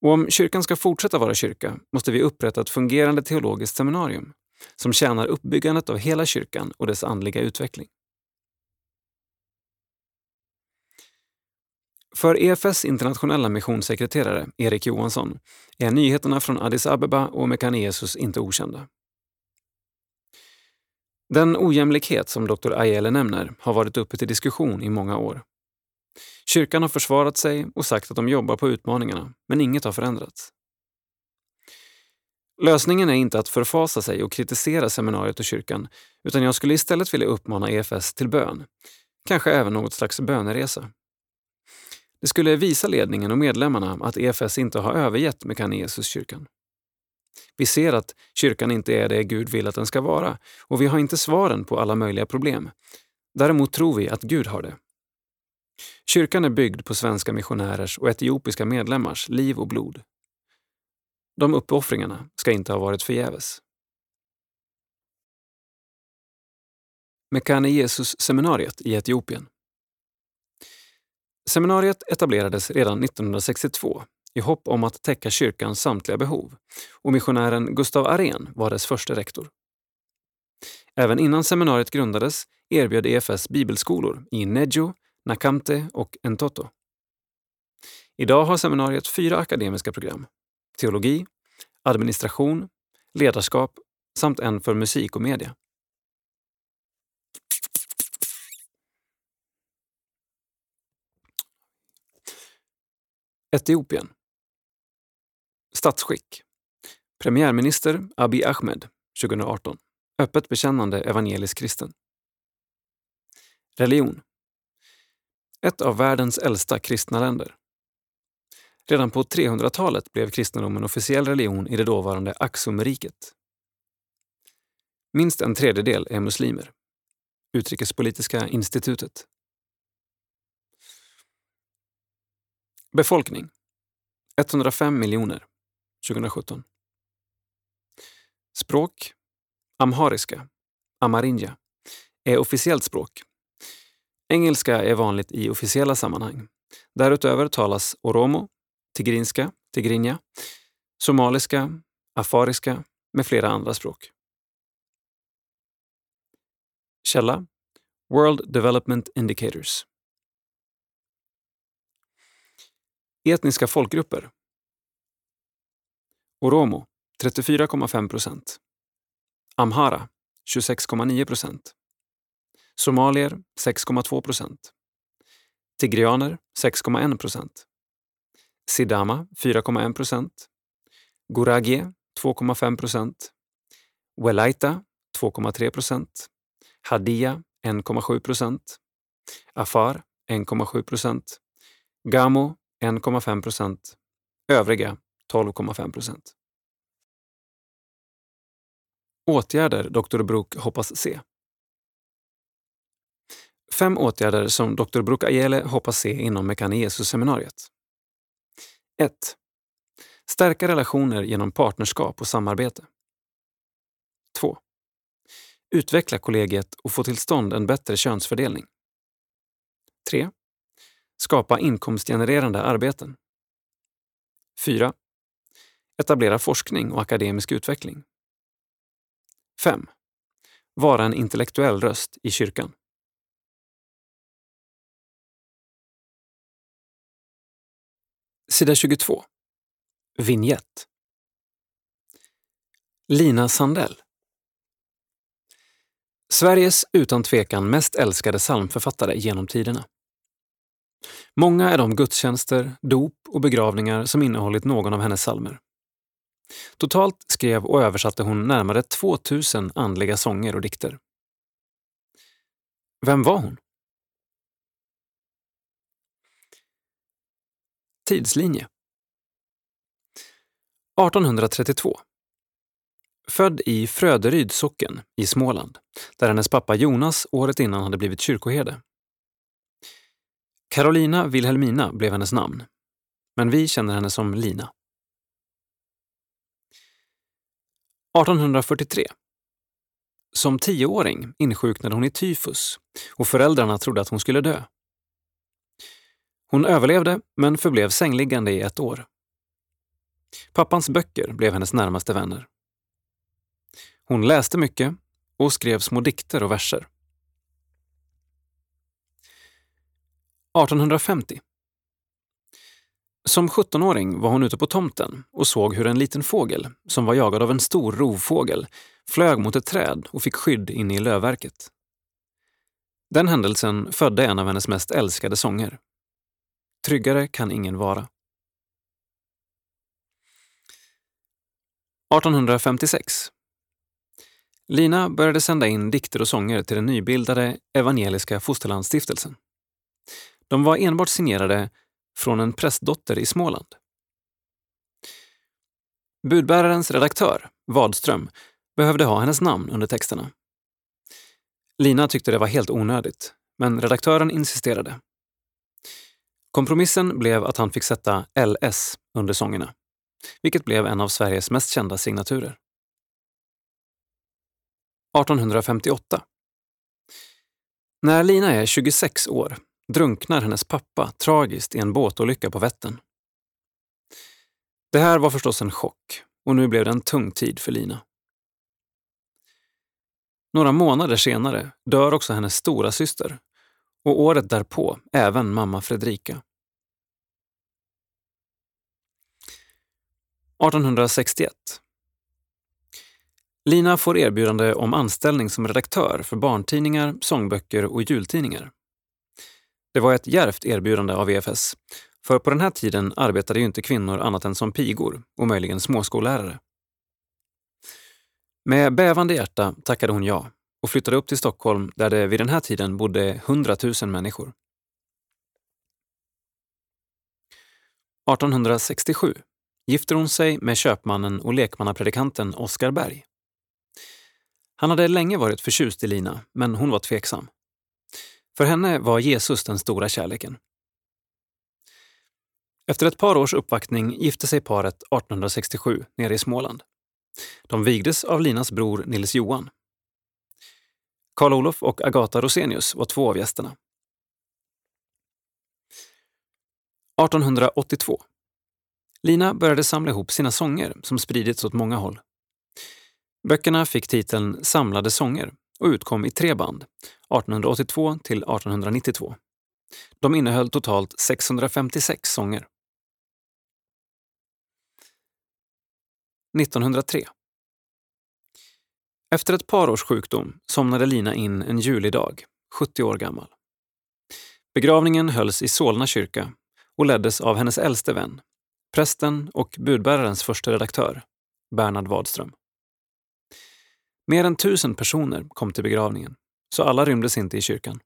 Speaker 1: Och om kyrkan ska fortsätta vara kyrka måste vi upprätta ett fungerande teologiskt seminarium som tjänar uppbyggandet av hela kyrkan och dess andliga utveckling. För EFS internationella missionssekreterare Erik Johansson är nyheterna från Addis Abeba och Mekanesus inte okända. Den ojämlikhet som Dr. Ayele nämner har varit uppe till diskussion i många år. Kyrkan har försvarat sig och sagt att de jobbar på utmaningarna, men inget har förändrats. Lösningen är inte att förfasa sig och kritisera seminariet och kyrkan, utan jag skulle istället vilja uppmana EFS till bön. Kanske även något slags böneresa. Det skulle visa ledningen och medlemmarna att EFS inte har övergett Mekane kyrkan. Vi ser att kyrkan inte är det Gud vill att den ska vara och vi har inte svaren på alla möjliga problem. Däremot tror vi att Gud har det. Kyrkan är byggd på svenska missionärers och etiopiska medlemmars liv och blod. De uppoffringarna ska inte ha varit förgäves. Mekane Jesus-seminariet i Etiopien. Seminariet etablerades redan 1962 i hopp om att täcka kyrkans samtliga behov och missionären Gustav Arén var dess första rektor. Även innan seminariet grundades erbjöd EFS bibelskolor i Nejo, Nakamte och Entoto. Idag har seminariet fyra akademiska program. Teologi, administration, ledarskap samt en för musik och media. Etiopien Statsskick Premiärminister Abiy Ahmed 2018. Öppet bekännande evangelisk kristen. Religion Ett av världens äldsta kristna länder. Redan på 300-talet blev kristendomen officiell religion i det dåvarande Aksumriket. Minst en tredjedel är muslimer. Utrikespolitiska institutet. Befolkning 105 miljoner 2017. Språk Amhariska, amarinja, är officiellt språk. Engelska är vanligt i officiella sammanhang. Därutöver talas oromo, tigrinska, tigrinja, somaliska, afariska med flera andra språk. Källa World Development Indicators Etniska folkgrupper Oromo 34,5 procent. Amhara 26,9 procent. Somalier 6,2 procent. Tigrianer 6,1 procent. Sidama 4,1 procent. Guragie 2,5 procent. Welaita 2,3 procent. Hadia 1,7 procent. Afar 1,7 procent. Gamo 1,5 procent. Övriga 12,5 procent. Åtgärder Dr. Brook hoppas se. Fem åtgärder som Dr. Brook Ajele hoppas se inom Mekane Jesus-seminariet. 1. Stärka relationer genom partnerskap och samarbete. 2. Utveckla kollegiet och få till stånd en bättre könsfördelning. 3. Skapa inkomstgenererande arbeten. 4. Etablera forskning och akademisk utveckling. 5. Vara en intellektuell röst i kyrkan. Sida 22. Vignett. Lina Sandell. Sveriges utan tvekan mest älskade psalmförfattare genom tiderna. Många är de gudstjänster, dop och begravningar som innehållit någon av hennes psalmer. Totalt skrev och översatte hon närmare 2000 andliga sånger och dikter. Vem var hon? Tidslinje 1832 Född i Fröderyd socken i Småland, där hennes pappa Jonas året innan hade blivit kyrkoherde. Carolina Wilhelmina blev hennes namn, men vi känner henne som Lina. 1843. Som tioåring insjuknade hon i tyfus och föräldrarna trodde att hon skulle dö. Hon överlevde men förblev sängliggande i ett år. Pappans böcker blev hennes närmaste vänner. Hon läste mycket och skrev små dikter och verser. 1850 som 17-åring var hon ute på tomten och såg hur en liten fågel, som var jagad av en stor rovfågel, flög mot ett träd och fick skydd inne i lövverket. Den händelsen födde en av hennes mest älskade sånger. Tryggare kan ingen vara. 1856 Lina började sända in dikter och sånger till den nybildade Evangeliska Fosterlandsstiftelsen. De var enbart signerade från en prästdotter i Småland. Budbärarens redaktör, Wadström, behövde ha hennes namn under texterna. Lina tyckte det var helt onödigt, men redaktören insisterade. Kompromissen blev att han fick sätta LS under sångerna, vilket blev en av Sveriges mest kända signaturer. 1858 När Lina är 26 år drunknar hennes pappa tragiskt i en båtolycka på Vättern. Det här var förstås en chock och nu blev det en tung tid för Lina. Några månader senare dör också hennes stora syster och året därpå även mamma Fredrika. 1861. Lina får erbjudande om anställning som redaktör för barntidningar, sångböcker och jultidningar. Det var ett djärvt erbjudande av EFS, för på den här tiden arbetade ju inte kvinnor annat än som pigor och möjligen småskollärare. Med bävande hjärta tackade hon ja och flyttade upp till Stockholm där det vid den här tiden bodde 100 000 människor. 1867 gifter hon sig med köpmannen och lekmannapredikanten Oskar Berg. Han hade länge varit förtjust i Lina, men hon var tveksam. För henne var Jesus den stora kärleken. Efter ett par års uppvaktning gifte sig paret 1867 nere i Småland. De vigdes av Linas bror Nils Johan. Karl Olof och Agata Rosenius var två av gästerna. 1882. Lina började samla ihop sina sånger som spridits åt många håll. Böckerna fick titeln Samlade sånger och utkom i tre band, 1882 till 1892. De innehöll totalt 656 sånger. 1903. Efter ett par års sjukdom somnade Lina in en julidag, 70 år gammal. Begravningen hölls i Solna kyrka och leddes av hennes äldste vän, prästen och budbärarens första redaktör, Bernhard Wadström. Mer än tusen personer kom till begravningen, så alla rymdes inte i kyrkan.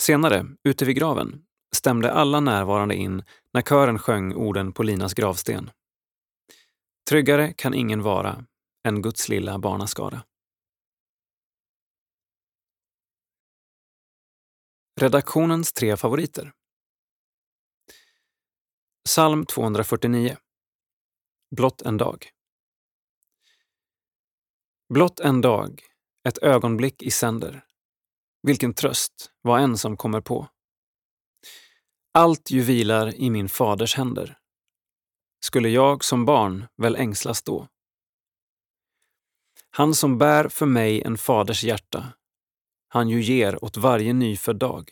Speaker 1: Senare, ute vid graven, stämde alla närvarande in när kören sjöng orden på Linas gravsten. Tryggare kan ingen vara än Guds lilla barnaskara. Redaktionens tre favoriter. Psalm 249. Blott en dag. Blott en dag, ett ögonblick i sänder. Vilken tröst, vad en som kommer på. Allt ju vilar i min faders händer. Skulle jag som barn väl ängslas då? Han som bär för mig en faders hjärta, han ju ger åt varje nyfödd dag.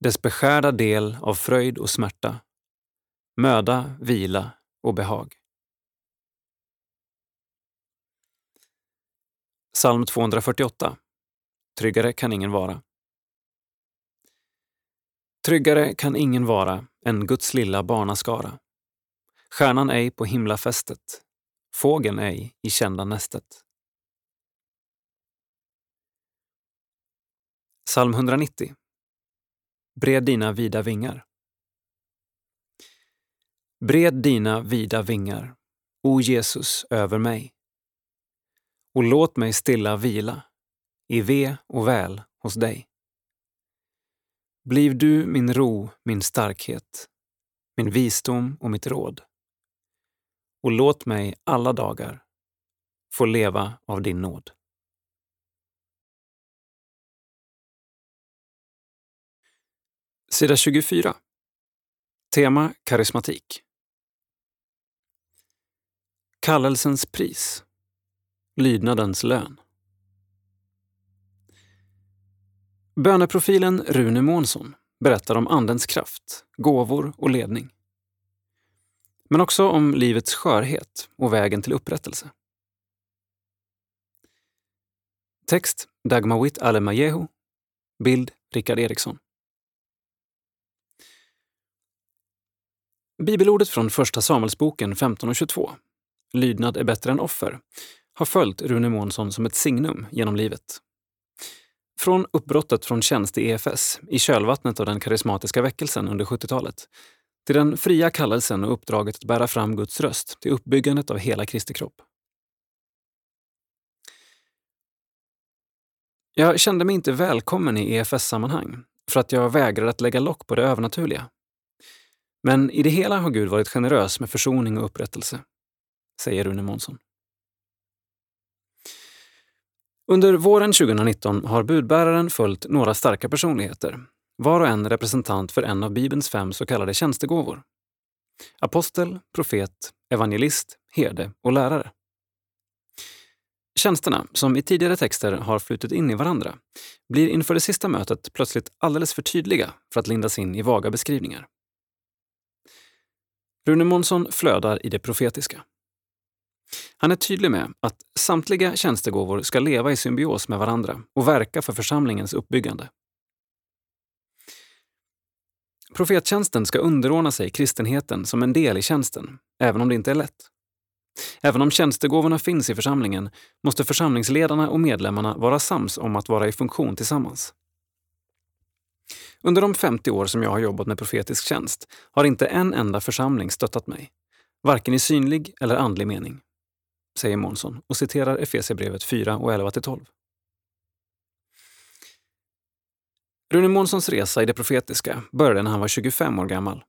Speaker 1: Dess beskärda del av fröjd och smärta, möda, vila och behag. Psalm 248. Tryggare kan ingen vara. Tryggare kan ingen vara än Guds lilla barnaskara. Stjärnan ej på himlafästet, fågeln ej i kända nästet. Psalm 190. Bred dina vida vingar. Bred dina vida vingar, o Jesus, över mig och låt mig stilla vila i ve och väl hos dig. Bliv du min ro, min starkhet, min visdom och mitt råd. Och låt mig alla dagar få leva av din nåd. Sida 24. Tema karismatik. Kallelsens pris lydnadens lön. Böneprofilen Rune Månsson berättar om Andens kraft, gåvor och ledning. Men också om livets skörhet och vägen till upprättelse. Text Dagmawit Alemajehu. Bild Rickard Eriksson. Bibelordet från Första Samuelsboken 15 och 22. Lydnad är bättre än offer har följt Rune Månsson som ett signum genom livet. Från uppbrottet från tjänst i EFS i kölvattnet av den karismatiska väckelsen under 70-talet till den fria kallelsen och uppdraget att bära fram Guds röst till uppbyggandet av hela Kristi kropp. Jag kände mig inte välkommen i EFS-sammanhang för att jag vägrade att lägga lock på det övernaturliga. Men i det hela har Gud varit generös med försoning och upprättelse, säger Rune Månsson. Under våren 2019 har budbäraren följt några starka personligheter, var och en representant för en av Bibelns fem så kallade tjänstegåvor. Apostel, profet, evangelist, herde och lärare. Tjänsterna, som i tidigare texter har flutit in i varandra, blir inför det sista mötet plötsligt alldeles för tydliga för att lindas in i vaga beskrivningar. Rune Månsson flödar i det profetiska. Han är tydlig med att samtliga tjänstegåvor ska leva i symbios med varandra och verka för församlingens uppbyggande. Profettjänsten ska underordna sig kristenheten som en del i tjänsten, även om det inte är lätt. Även om tjänstegåvorna finns i församlingen måste församlingsledarna och medlemmarna vara sams om att vara i funktion tillsammans. Under de 50 år som jag har jobbat med profetisk tjänst har inte en enda församling stöttat mig, varken i synlig eller andlig mening, säger Månsson och citerar Efesierbrevet 4 och 11-12. Rune Månssons resa i det profetiska började när han var 25 år gammal.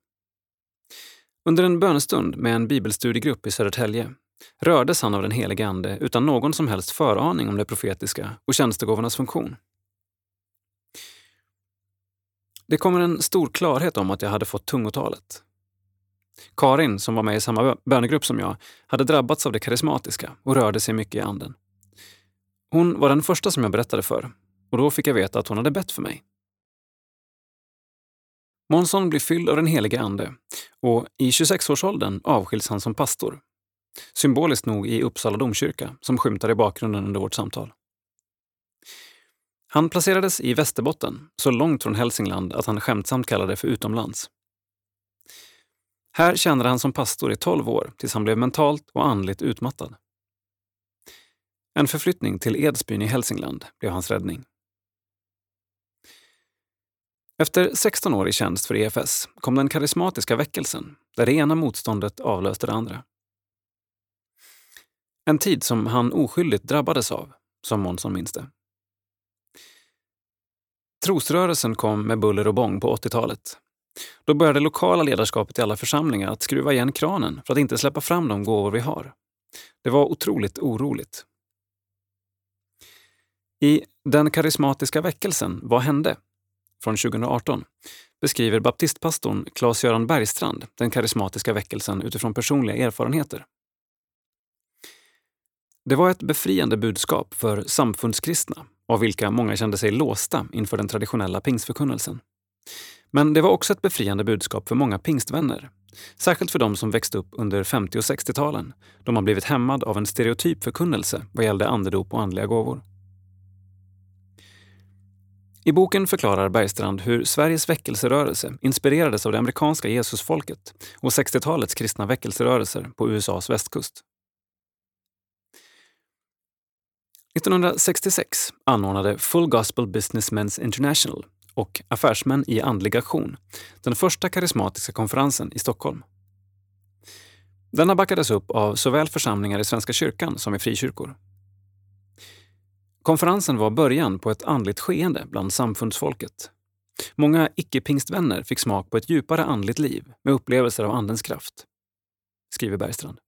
Speaker 1: Under en bönestund med en bibelstudiegrupp i Södertälje rördes han av den helige Ande utan någon som helst föraning om det profetiska och tjänstegåvornas funktion. Det kommer en stor klarhet om att jag hade fått tungotalet. Karin, som var med i samma bönegrupp som jag, hade drabbats av det karismatiska och rörde sig mycket i anden. Hon var den första som jag berättade för och då fick jag veta att hon hade bett för mig. Månsson blir fylld av den helige Ande och i 26-årsåldern avskiljs han som pastor. Symboliskt nog i Uppsala domkyrka, som skymtar i bakgrunden under vårt samtal. Han placerades i Västerbotten, så långt från Hälsingland att han skämtsamt kallade det för utomlands. Här tjänade han som pastor i 12 år tills han blev mentalt och andligt utmattad. En förflyttning till Edsbyn i Hälsingland blev hans räddning. Efter 16 år i tjänst för EFS kom den karismatiska väckelsen, där det ena motståndet avlöste det andra. En tid som han oskyldigt drabbades av, som Månsson minns det. Trosrörelsen kom med buller och bång på 80-talet. Då började lokala ledarskapet i alla församlingar att skruva igen kranen för att inte släppa fram de gåvor vi har. Det var otroligt oroligt. I Den karismatiska väckelsen, Vad hände? från 2018 beskriver baptistpastorn Claes-Göran Bergstrand den karismatiska väckelsen utifrån personliga erfarenheter. Det var ett befriande budskap för samfundskristna, av vilka många kände sig låsta inför den traditionella pingstförkunnelsen. Men det var också ett befriande budskap för många pingstvänner. Särskilt för de som växte upp under 50 och 60-talen, då man blivit hämmad av en stereotyp förkunnelse vad gällde andedop och andliga gåvor. I boken förklarar Bergstrand hur Sveriges väckelserörelse inspirerades av det amerikanska Jesusfolket och 60-talets kristna väckelserörelser på USAs västkust. 1966 anordnade Full Gospel Businessmen's International och Affärsmän i andlig aktion den första karismatiska konferensen i Stockholm. Denna backades upp av såväl församlingar i Svenska kyrkan som i frikyrkor. Konferensen var början på ett andligt skeende bland samfundsfolket. Många icke-pingstvänner fick smak på ett djupare andligt liv med upplevelser av Andens kraft, skriver Bergstrand.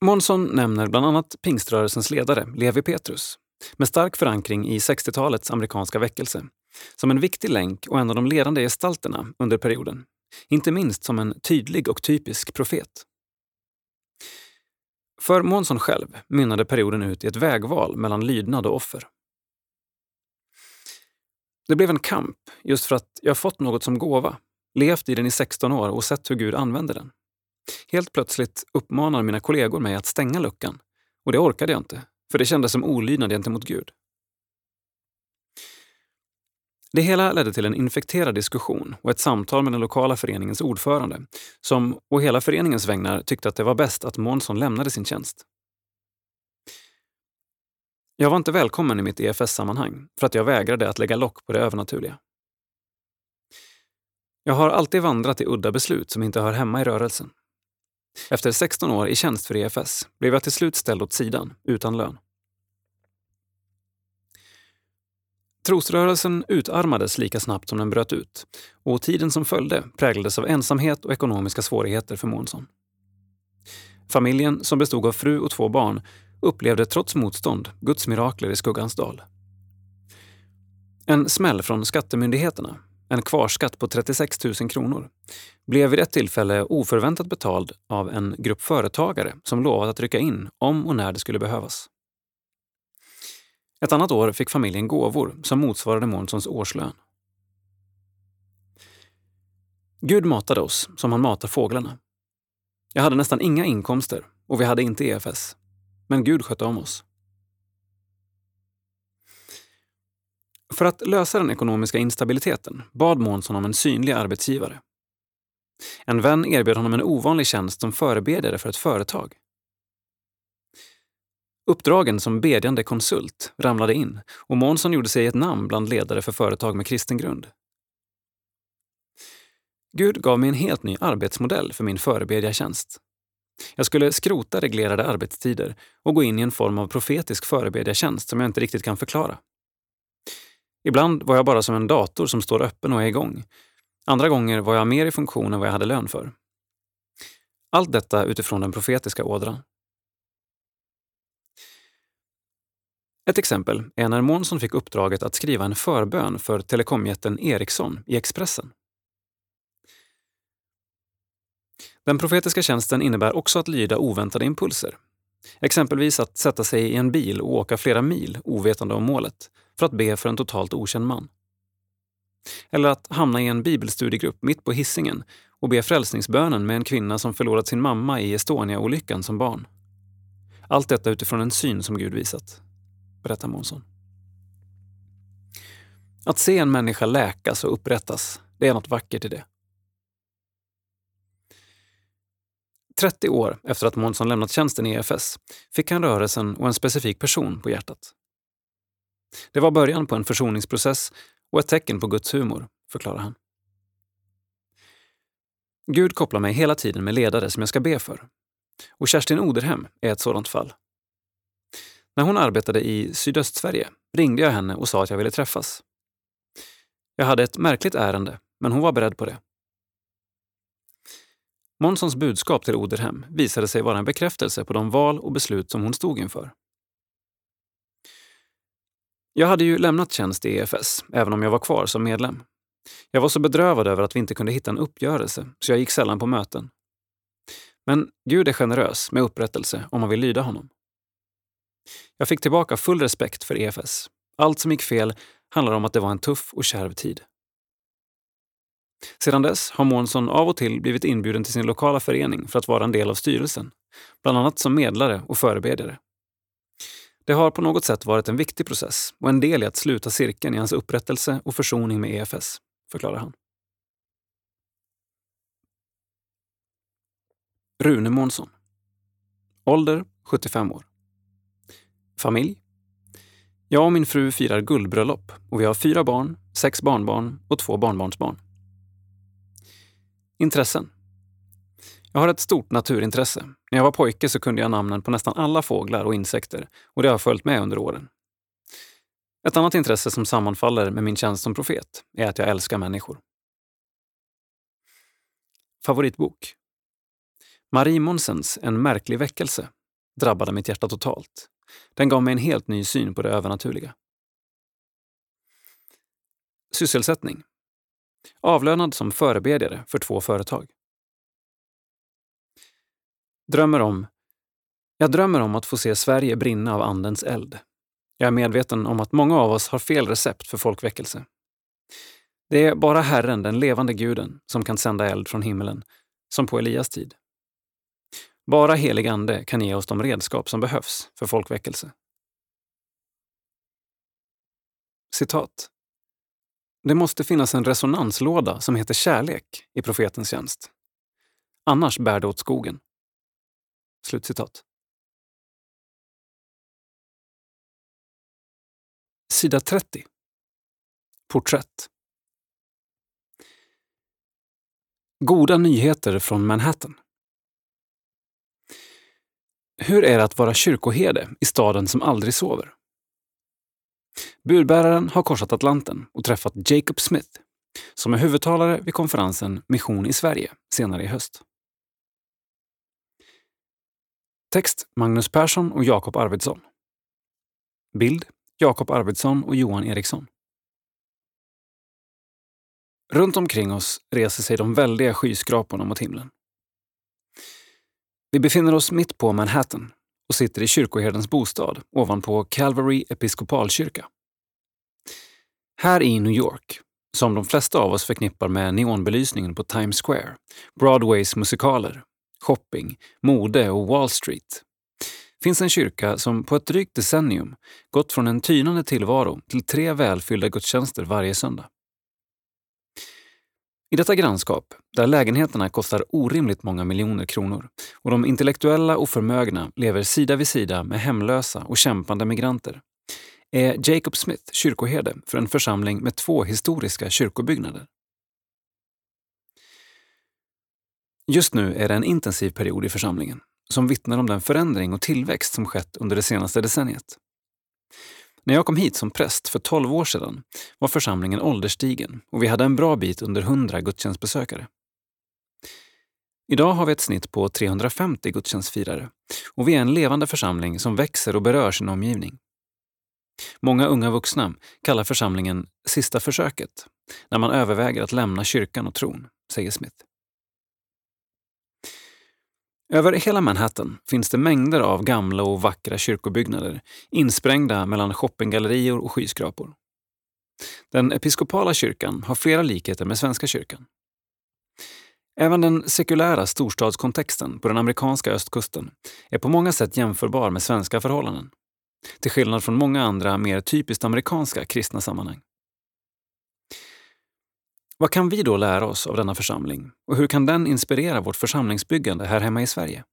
Speaker 1: Månsson nämner bland annat pingströrelsens ledare Levi Petrus med stark förankring i 60-talets amerikanska väckelse som en viktig länk och en av de ledande gestalterna under perioden. Inte minst som en tydlig och typisk profet. För Månsson själv mynnade perioden ut i ett vägval mellan lydnad och offer. Det blev en kamp just för att jag fått något som gåva, levt i den i 16 år och sett hur Gud använder den. Helt plötsligt uppmanar mina kollegor mig att stänga luckan och det orkade jag inte, för det kändes som olydnad gentemot Gud. Det hela ledde till en infekterad diskussion och ett samtal med den lokala föreningens ordförande som å hela föreningens vägnar tyckte att det var bäst att Månsson lämnade sin tjänst. Jag var inte välkommen i mitt EFS-sammanhang för att jag vägrade att lägga lock på det övernaturliga. Jag har alltid vandrat i udda beslut som inte hör hemma i rörelsen. Efter 16 år i tjänst för EFS blev jag till slut ställd åt sidan, utan lön. Trosrörelsen utarmades lika snabbt som den bröt ut och tiden som följde präglades av ensamhet och ekonomiska svårigheter för Månsson. Familjen, som bestod av fru och två barn, upplevde trots motstånd Guds mirakler i skuggans dal. En smäll från skattemyndigheterna en kvarskatt på 36 000 kronor, blev vid ett tillfälle oförväntat betald av en grupp företagare som lovat att rycka in om och när det skulle behövas. Ett annat år fick familjen gåvor som motsvarade Månssons årslön. Gud matade oss som han matar fåglarna. Jag hade nästan inga inkomster och vi hade inte EFS. Men Gud skötte om oss. För att lösa den ekonomiska instabiliteten bad Månsson om en synlig arbetsgivare. En vän erbjöd honom en ovanlig tjänst som förebedjare för ett företag. Uppdragen som bedjande konsult ramlade in och Månsson gjorde sig ett namn bland ledare för företag med kristen grund. Gud gav mig en helt ny arbetsmodell för min förebedjartjänst. Jag skulle skrota reglerade arbetstider och gå in i en form av profetisk förebedjartjänst som jag inte riktigt kan förklara. Ibland var jag bara som en dator som står öppen och är igång. Andra gånger var jag mer i funktion än vad jag hade lön för. Allt detta utifrån den profetiska ådran. Ett exempel är när Månsson fick uppdraget att skriva en förbön för telekomjätten Ericsson i Expressen. Den profetiska tjänsten innebär också att lyda oväntade impulser. Exempelvis att sätta sig i en bil och åka flera mil ovetande om målet för att be för en totalt okänd man. Eller att hamna i en bibelstudiegrupp mitt på hissingen och be frälsningsbönen med en kvinna som förlorat sin mamma i Estonia-olyckan som barn. Allt detta utifrån en syn som Gud visat, berättar Månsson. Att se en människa läkas och upprättas, det är något vackert i det. 30 år efter att Månsson lämnat tjänsten i EFS fick han rörelsen och en specifik person på hjärtat. Det var början på en försoningsprocess och ett tecken på Guds humor, förklarar han. Gud kopplar mig hela tiden med ledare som jag ska be för. Och Kerstin Oderhem är ett sådant fall. När hon arbetade i Sydöstsverige ringde jag henne och sa att jag ville träffas. Jag hade ett märkligt ärende, men hon var beredd på det. Månssons budskap till Oderhem visade sig vara en bekräftelse på de val och beslut som hon stod inför. Jag hade ju lämnat tjänst i EFS, även om jag var kvar som medlem. Jag var så bedrövad över att vi inte kunde hitta en uppgörelse, så jag gick sällan på möten. Men Gud är generös med upprättelse om man vill lyda honom. Jag fick tillbaka full respekt för EFS. Allt som gick fel handlar om att det var en tuff och kärv tid. Sedan dess har Månsson av och till blivit inbjuden till sin lokala förening för att vara en del av styrelsen, bland annat som medlare och förebedjare. Det har på något sätt varit en viktig process och en del i att sluta cirkeln i hans upprättelse och försoning med EFS, förklarar han. Rune Månsson. Ålder 75 år. Familj. Jag och min fru firar guldbröllop och vi har fyra barn, sex barnbarn och två barnbarnsbarn. Intressen. Jag har ett stort naturintresse. När jag var pojke så kunde jag namnen på nästan alla fåglar och insekter och det har följt med under åren. Ett annat intresse som sammanfaller med min tjänst som profet är att jag älskar människor. Favoritbok? Marie Monsens En märklig väckelse drabbade mitt hjärta totalt. Den gav mig en helt ny syn på det övernaturliga. Sysselsättning? Avlönad som förebedjare för två företag. Drömmer om... Jag drömmer om att få se Sverige brinna av Andens eld. Jag är medveten om att många av oss har fel recept för folkväckelse. Det är bara Herren, den levande guden, som kan sända eld från himmelen, som på Elias tid. Bara helig ande kan ge oss de redskap som behövs för folkväckelse. Citat. Det måste finnas en resonanslåda som heter kärlek i profetens tjänst. Annars bär det åt skogen. Slutcitat. Sida 30. Porträtt. Goda nyheter från Manhattan. Hur är det att vara kyrkoherde i staden som aldrig sover? Budbäraren har korsat Atlanten och träffat Jacob Smith som är huvudtalare vid konferensen Mission i Sverige senare i höst. Text Magnus Persson och Jakob Arvidsson. Bild Jakob Arvidsson och Johan Eriksson. Runt omkring oss reser sig de väldiga skyskraporna mot himlen. Vi befinner oss mitt på Manhattan och sitter i kyrkoherdens bostad ovanpå Calvary episkopalkyrka. Här i New York som de flesta av oss förknippar med neonbelysningen på Times Square, Broadways musikaler, shopping, mode och Wall Street, finns en kyrka som på ett drygt decennium gått från en tynande tillvaro till tre välfyllda gudstjänster varje söndag. I detta grannskap, där lägenheterna kostar orimligt många miljoner kronor och de intellektuella och förmögna lever sida vid sida med hemlösa och kämpande migranter, är Jacob Smith kyrkoherde för en församling med två historiska kyrkobyggnader. Just nu är det en intensiv period i församlingen som vittnar om den förändring och tillväxt som skett under det senaste decenniet. När jag kom hit som präst för 12 år sedan var församlingen ålderstigen och vi hade en bra bit under 100 gudstjänstbesökare. Idag har vi ett snitt på 350 gudstjänstfirare och vi är en levande församling som växer och berör sin omgivning. Många unga vuxna kallar församlingen sista försöket när man överväger att lämna kyrkan och tron, säger Smith. Över hela Manhattan finns det mängder av gamla och vackra kyrkobyggnader insprängda mellan shoppinggallerior och skyskrapor. Den episkopala kyrkan har flera likheter med Svenska kyrkan. Även den sekulära storstadskontexten på den amerikanska östkusten är på många sätt jämförbar med svenska förhållanden. Till skillnad från många andra mer typiskt amerikanska kristna sammanhang. Vad kan vi då lära oss av denna församling och hur kan den inspirera vårt församlingsbyggande här hemma i Sverige?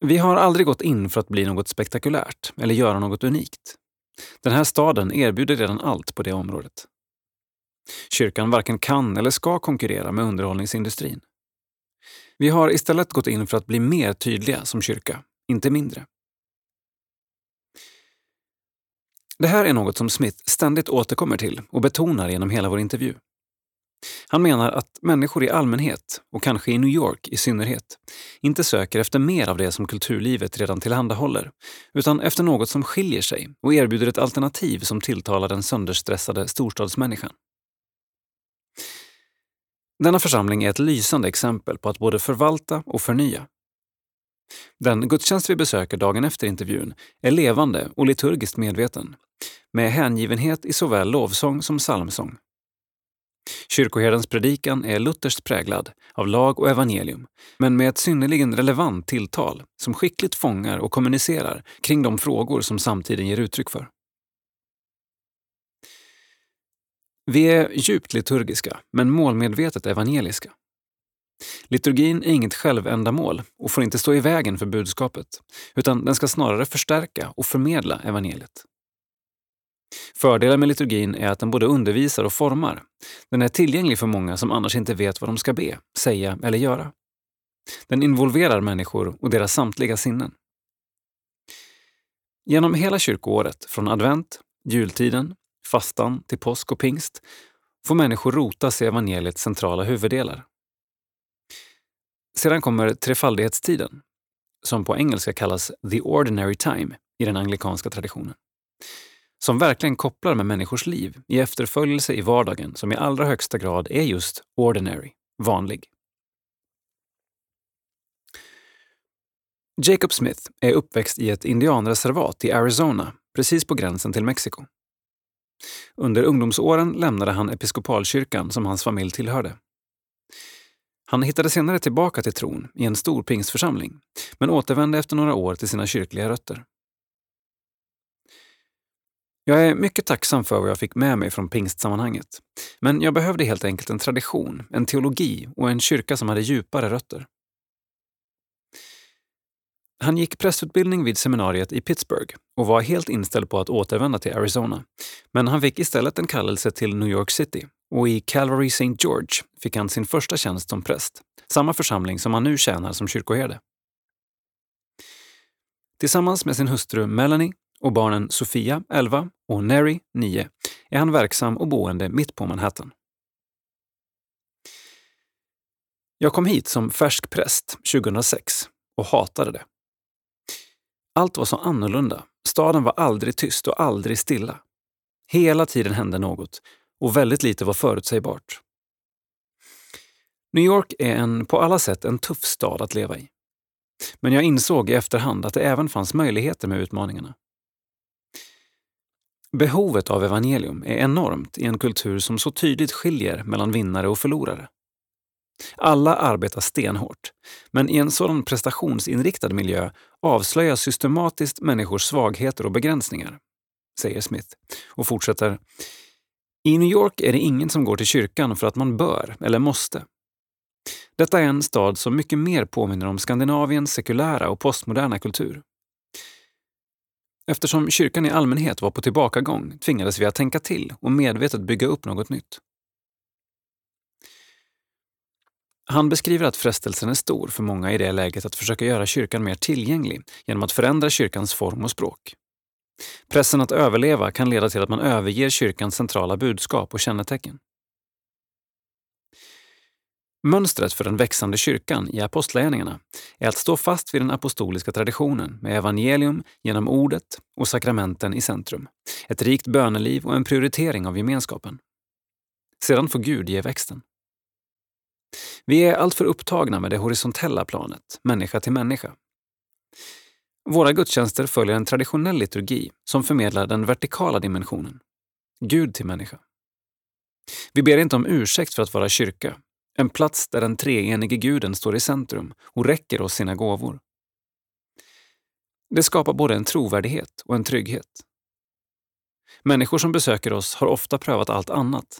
Speaker 1: Vi har aldrig gått in för att bli något spektakulärt eller göra något unikt. Den här staden erbjuder redan allt på det området. Kyrkan varken kan eller ska konkurrera med underhållningsindustrin. Vi har istället gått in för att bli mer tydliga som kyrka, inte mindre. Det här är något som Smith ständigt återkommer till och betonar genom hela vår intervju. Han menar att människor i allmänhet, och kanske i New York i synnerhet, inte söker efter mer av det som kulturlivet redan tillhandahåller, utan efter något som skiljer sig och erbjuder ett alternativ som tilltalar den sönderstressade storstadsmänniskan. Denna församling är ett lysande exempel på att både förvalta och förnya. Den gudstjänst vi besöker dagen efter intervjun är levande och liturgiskt medveten med hängivenhet i såväl lovsång som psalmsång. Kyrkoherdens predikan är lutherskt präglad av lag och evangelium, men med ett synnerligen relevant tilltal som skickligt fångar och kommunicerar kring de frågor som samtiden ger uttryck för. Vi är djupt liturgiska, men målmedvetet evangeliska. Liturgin är inget självändamål och får inte stå i vägen för budskapet, utan den ska snarare förstärka och förmedla evangeliet. Fördelen med liturgin är att den både undervisar och formar. Den är tillgänglig för många som annars inte vet vad de ska be, säga eller göra. Den involverar människor och deras samtliga sinnen. Genom hela kyrkoåret, från advent, jultiden, fastan till påsk och pingst, får människor rotas i evangeliets centrala huvuddelar. Sedan kommer trefaldighetstiden, som på engelska kallas the ordinary time i den anglikanska traditionen som verkligen kopplar med människors liv i efterföljelse i vardagen som i allra högsta grad är just ordinary, vanlig. Jacob Smith är uppväxt i ett indianreservat i Arizona, precis på gränsen till Mexiko. Under ungdomsåren lämnade han episkopalkyrkan som hans familj tillhörde. Han hittade senare tillbaka till tron i en stor pingstförsamling, men återvände efter några år till sina kyrkliga rötter. Jag är mycket tacksam för vad jag fick med mig från pingstsammanhanget. Men jag behövde helt enkelt en tradition, en teologi och en kyrka som hade djupare rötter. Han gick prästutbildning vid seminariet i Pittsburgh och var helt inställd på att återvända till Arizona. Men han fick istället en kallelse till New York City och i Calvary St. George fick han sin första tjänst som präst, samma församling som han nu tjänar som kyrkoherde. Tillsammans med sin hustru Melanie och barnen Sofia, 11, och Neri, 9, är han verksam och boende mitt på Manhattan. Jag kom hit som färsk präst 2006 och hatade det. Allt var så annorlunda. Staden var aldrig tyst och aldrig stilla. Hela tiden hände något och väldigt lite var förutsägbart. New York är en på alla sätt en tuff stad att leva i. Men jag insåg i efterhand att det även fanns möjligheter med utmaningarna. Behovet av evangelium är enormt i en kultur som så tydligt skiljer mellan vinnare och förlorare. Alla arbetar stenhårt, men i en sådan prestationsinriktad miljö avslöjas systematiskt människors svagheter och begränsningar, säger Smith och fortsätter. I New York är det ingen som går till kyrkan för att man bör eller måste. Detta är en stad som mycket mer påminner om Skandinaviens sekulära och postmoderna kultur. Eftersom kyrkan i allmänhet var på tillbakagång tvingades vi att tänka till och medvetet bygga upp något nytt. Han beskriver att frestelsen är stor för många i det läget att försöka göra kyrkan mer tillgänglig genom att förändra kyrkans form och språk. Pressen att överleva kan leda till att man överger kyrkans centrala budskap och kännetecken. Mönstret för den växande kyrkan i apostlagärningarna är att stå fast vid den apostoliska traditionen med evangelium genom ordet och sakramenten i centrum, ett rikt böneliv och en prioritering av gemenskapen. Sedan får Gud ge växten. Vi är alltför upptagna med det horisontella planet, människa till människa. Våra gudstjänster följer en traditionell liturgi som förmedlar den vertikala dimensionen, Gud till människa. Vi ber inte om ursäkt för att vara kyrka, en plats där den treenige guden står i centrum och räcker oss sina gåvor. Det skapar både en trovärdighet och en trygghet. Människor som besöker oss har ofta prövat allt annat.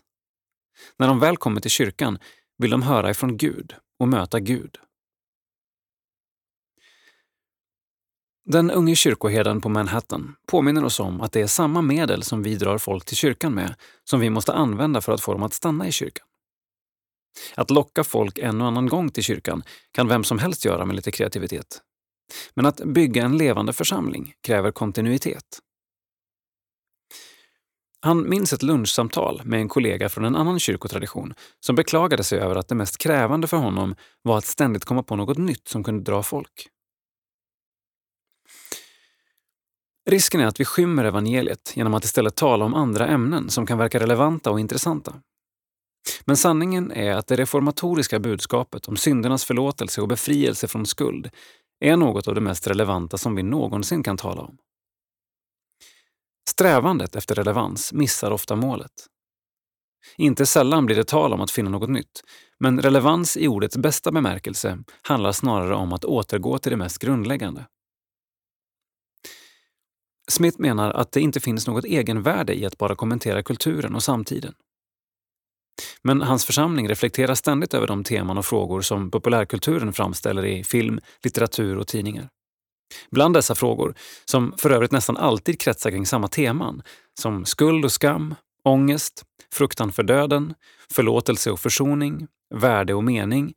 Speaker 1: När de väl kommer till kyrkan vill de höra ifrån Gud och möta Gud. Den unge kyrkoherden på Manhattan påminner oss om att det är samma medel som vi drar folk till kyrkan med som vi måste använda för att få dem att stanna i kyrkan. Att locka folk en och annan gång till kyrkan kan vem som helst göra med lite kreativitet. Men att bygga en levande församling kräver kontinuitet. Han minns ett lunchsamtal med en kollega från en annan kyrkotradition som beklagade sig över att det mest krävande för honom var att ständigt komma på något nytt som kunde dra folk. Risken är att vi skymmer evangeliet genom att istället tala om andra ämnen som kan verka relevanta och intressanta. Men sanningen är att det reformatoriska budskapet om syndernas förlåtelse och befrielse från skuld är något av det mest relevanta som vi någonsin kan tala om. Strävandet efter relevans missar ofta målet. Inte sällan blir det tal om att finna något nytt, men relevans i ordets bästa bemärkelse handlar snarare om att återgå till det mest grundläggande. Smith menar att det inte finns något egenvärde i att bara kommentera kulturen och samtiden. Men hans församling reflekterar ständigt över de teman och frågor som populärkulturen framställer i film, litteratur och tidningar. Bland dessa frågor, som för övrigt nästan alltid kretsar kring samma teman, som skuld och skam, ångest, fruktan för döden, förlåtelse och försoning, värde och mening,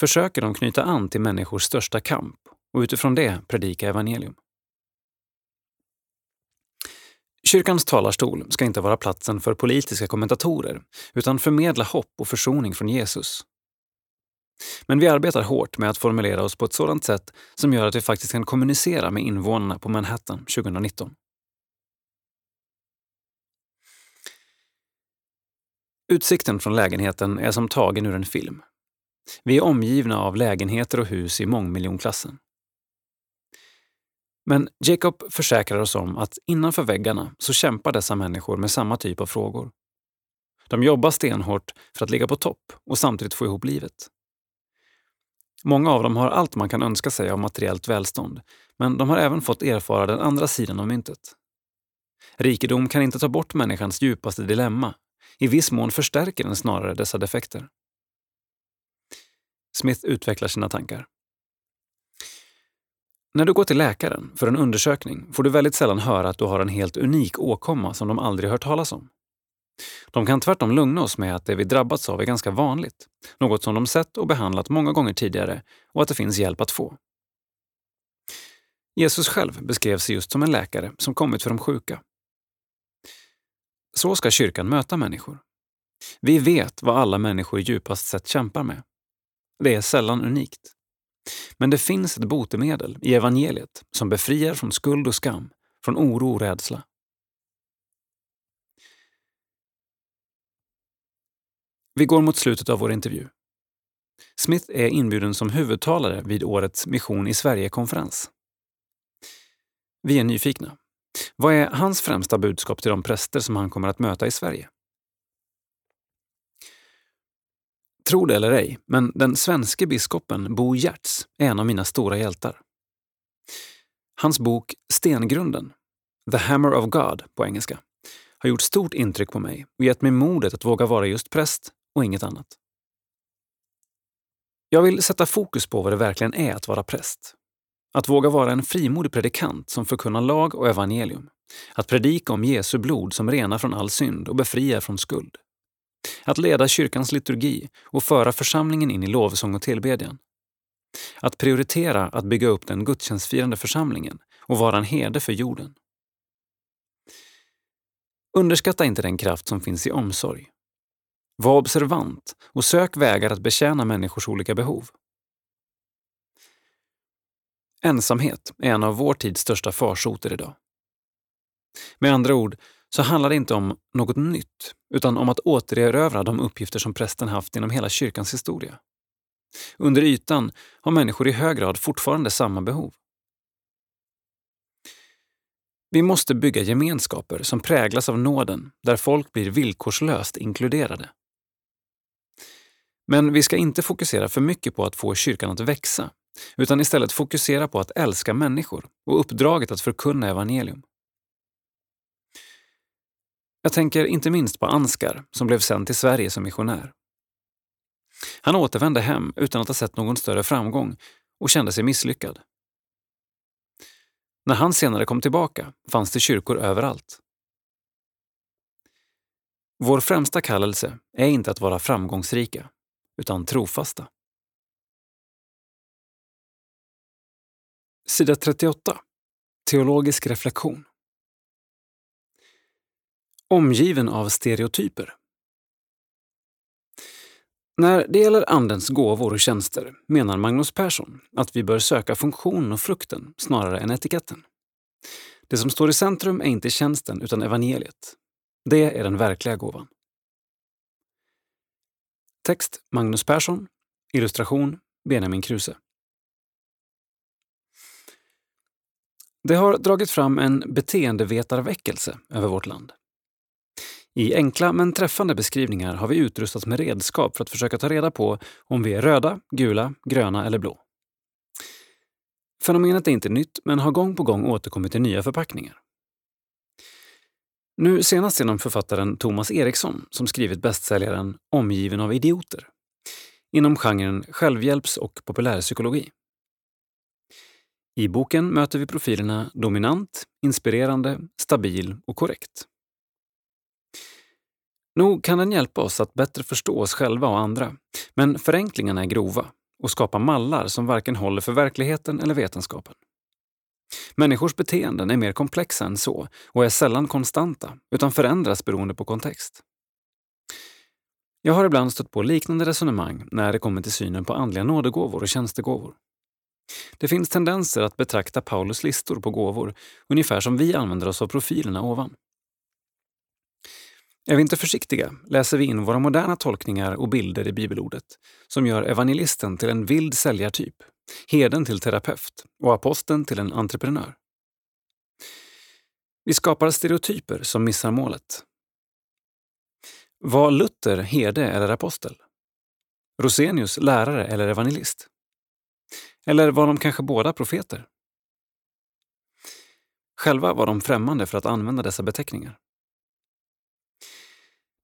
Speaker 1: försöker de knyta an till människors största kamp och utifrån det predika evangelium. Kyrkans talarstol ska inte vara platsen för politiska kommentatorer utan förmedla hopp och försoning från Jesus. Men vi arbetar hårt med att formulera oss på ett sådant sätt som gör att vi faktiskt kan kommunicera med invånarna på Manhattan 2019. Utsikten från lägenheten är som tagen ur en film. Vi är omgivna av lägenheter och hus i mångmiljonklassen. Men Jacob försäkrar oss om att innanför väggarna så kämpar dessa människor med samma typ av frågor. De jobbar stenhårt för att ligga på topp och samtidigt få ihop livet. Många av dem har allt man kan önska sig av materiellt välstånd, men de har även fått erfara den andra sidan av myntet. Rikedom kan inte ta bort människans djupaste dilemma. I viss mån förstärker den snarare dessa defekter. Smith utvecklar sina tankar. När du går till läkaren för en undersökning får du väldigt sällan höra att du har en helt unik åkomma som de aldrig hört talas om. De kan tvärtom lugna oss med att det vi drabbats av är ganska vanligt, något som de sett och behandlat många gånger tidigare och att det finns hjälp att få. Jesus själv beskrev sig just som en läkare som kommit för de sjuka. Så ska kyrkan möta människor. Vi vet vad alla människor djupast sett kämpar med. Det är sällan unikt. Men det finns ett botemedel i evangeliet som befriar från skuld och skam, från oro och rädsla. Vi går mot slutet av vår intervju. Smith är inbjuden som huvudtalare vid årets Mission i Sverige-konferens. Vi är nyfikna. Vad är hans främsta budskap till de präster som han kommer att möta i Sverige? Tro det eller ej, men den svenske biskopen Bo Giertz är en av mina stora hjältar. Hans bok Stengrunden, The Hammer of God på engelska, har gjort stort intryck på mig och gett mig modet att våga vara just präst och inget annat. Jag vill sätta fokus på vad det verkligen är att vara präst. Att våga vara en frimodig predikant som förkunnar lag och evangelium. Att predika om Jesu blod som renar från all synd och befriar från skuld. Att leda kyrkans liturgi och föra församlingen in i lovsång och tillbedjan. Att prioritera att bygga upp den gudstjänstfirande församlingen och vara en herde för jorden. Underskatta inte den kraft som finns i omsorg. Var observant och sök vägar att betjäna människors olika behov. Ensamhet är en av vår tids största farsoter idag. Med andra ord så handlar det inte om något nytt, utan om att återerövra de uppgifter som prästen haft inom hela kyrkans historia. Under ytan har människor i hög grad fortfarande samma behov. Vi måste bygga gemenskaper som präglas av nåden, där folk blir villkorslöst inkluderade. Men vi ska inte fokusera för mycket på att få kyrkan att växa, utan istället fokusera på att älska människor och uppdraget att förkunna evangelium. Jag tänker inte minst på Anskar som blev sänd till Sverige som missionär. Han återvände hem utan att ha sett någon större framgång och kände sig misslyckad. När han senare kom tillbaka fanns det kyrkor överallt. Vår främsta kallelse är inte att vara framgångsrika, utan trofasta. Sida 38. Teologisk reflektion. Omgiven av stereotyper. När det gäller Andens gåvor och tjänster menar Magnus Persson att vi bör söka funktionen och frukten snarare än etiketten. Det som står i centrum är inte tjänsten utan evangeliet. Det är den verkliga gåvan. Text Magnus Persson. Illustration Benjamin Kruse. Det har dragit fram en beteendevetarväckelse över vårt land. I enkla men träffande beskrivningar har vi utrustats med redskap för att försöka ta reda på om vi är röda, gula, gröna eller blå. Fenomenet är inte nytt, men har gång på gång återkommit i nya förpackningar. Nu senast genom författaren Thomas Eriksson som skrivit bästsäljaren Omgiven av idioter inom genren självhjälps och populärpsykologi. I boken möter vi profilerna dominant, inspirerande, stabil och korrekt. Nog kan den hjälpa oss att bättre förstå oss själva och andra, men förenklingarna är grova och skapar mallar som varken håller för verkligheten eller vetenskapen. Människors beteenden är mer komplexa än så och är sällan konstanta, utan förändras beroende på kontext. Jag har ibland stött på liknande resonemang när det kommer till synen på andliga nådegåvor och tjänstegåvor. Det finns tendenser att betrakta Paulus listor på gåvor ungefär som vi använder oss av profilerna ovan. Är vi inte försiktiga läser vi in våra moderna tolkningar och bilder i bibelordet som gör evangelisten till en vild säljartyp, herden till terapeut och aposteln till en entreprenör. Vi skapar stereotyper som missar målet. Var Luther herde eller apostel? Rosenius lärare eller evangelist? Eller var de kanske båda profeter? Själva var de främmande för att använda dessa beteckningar.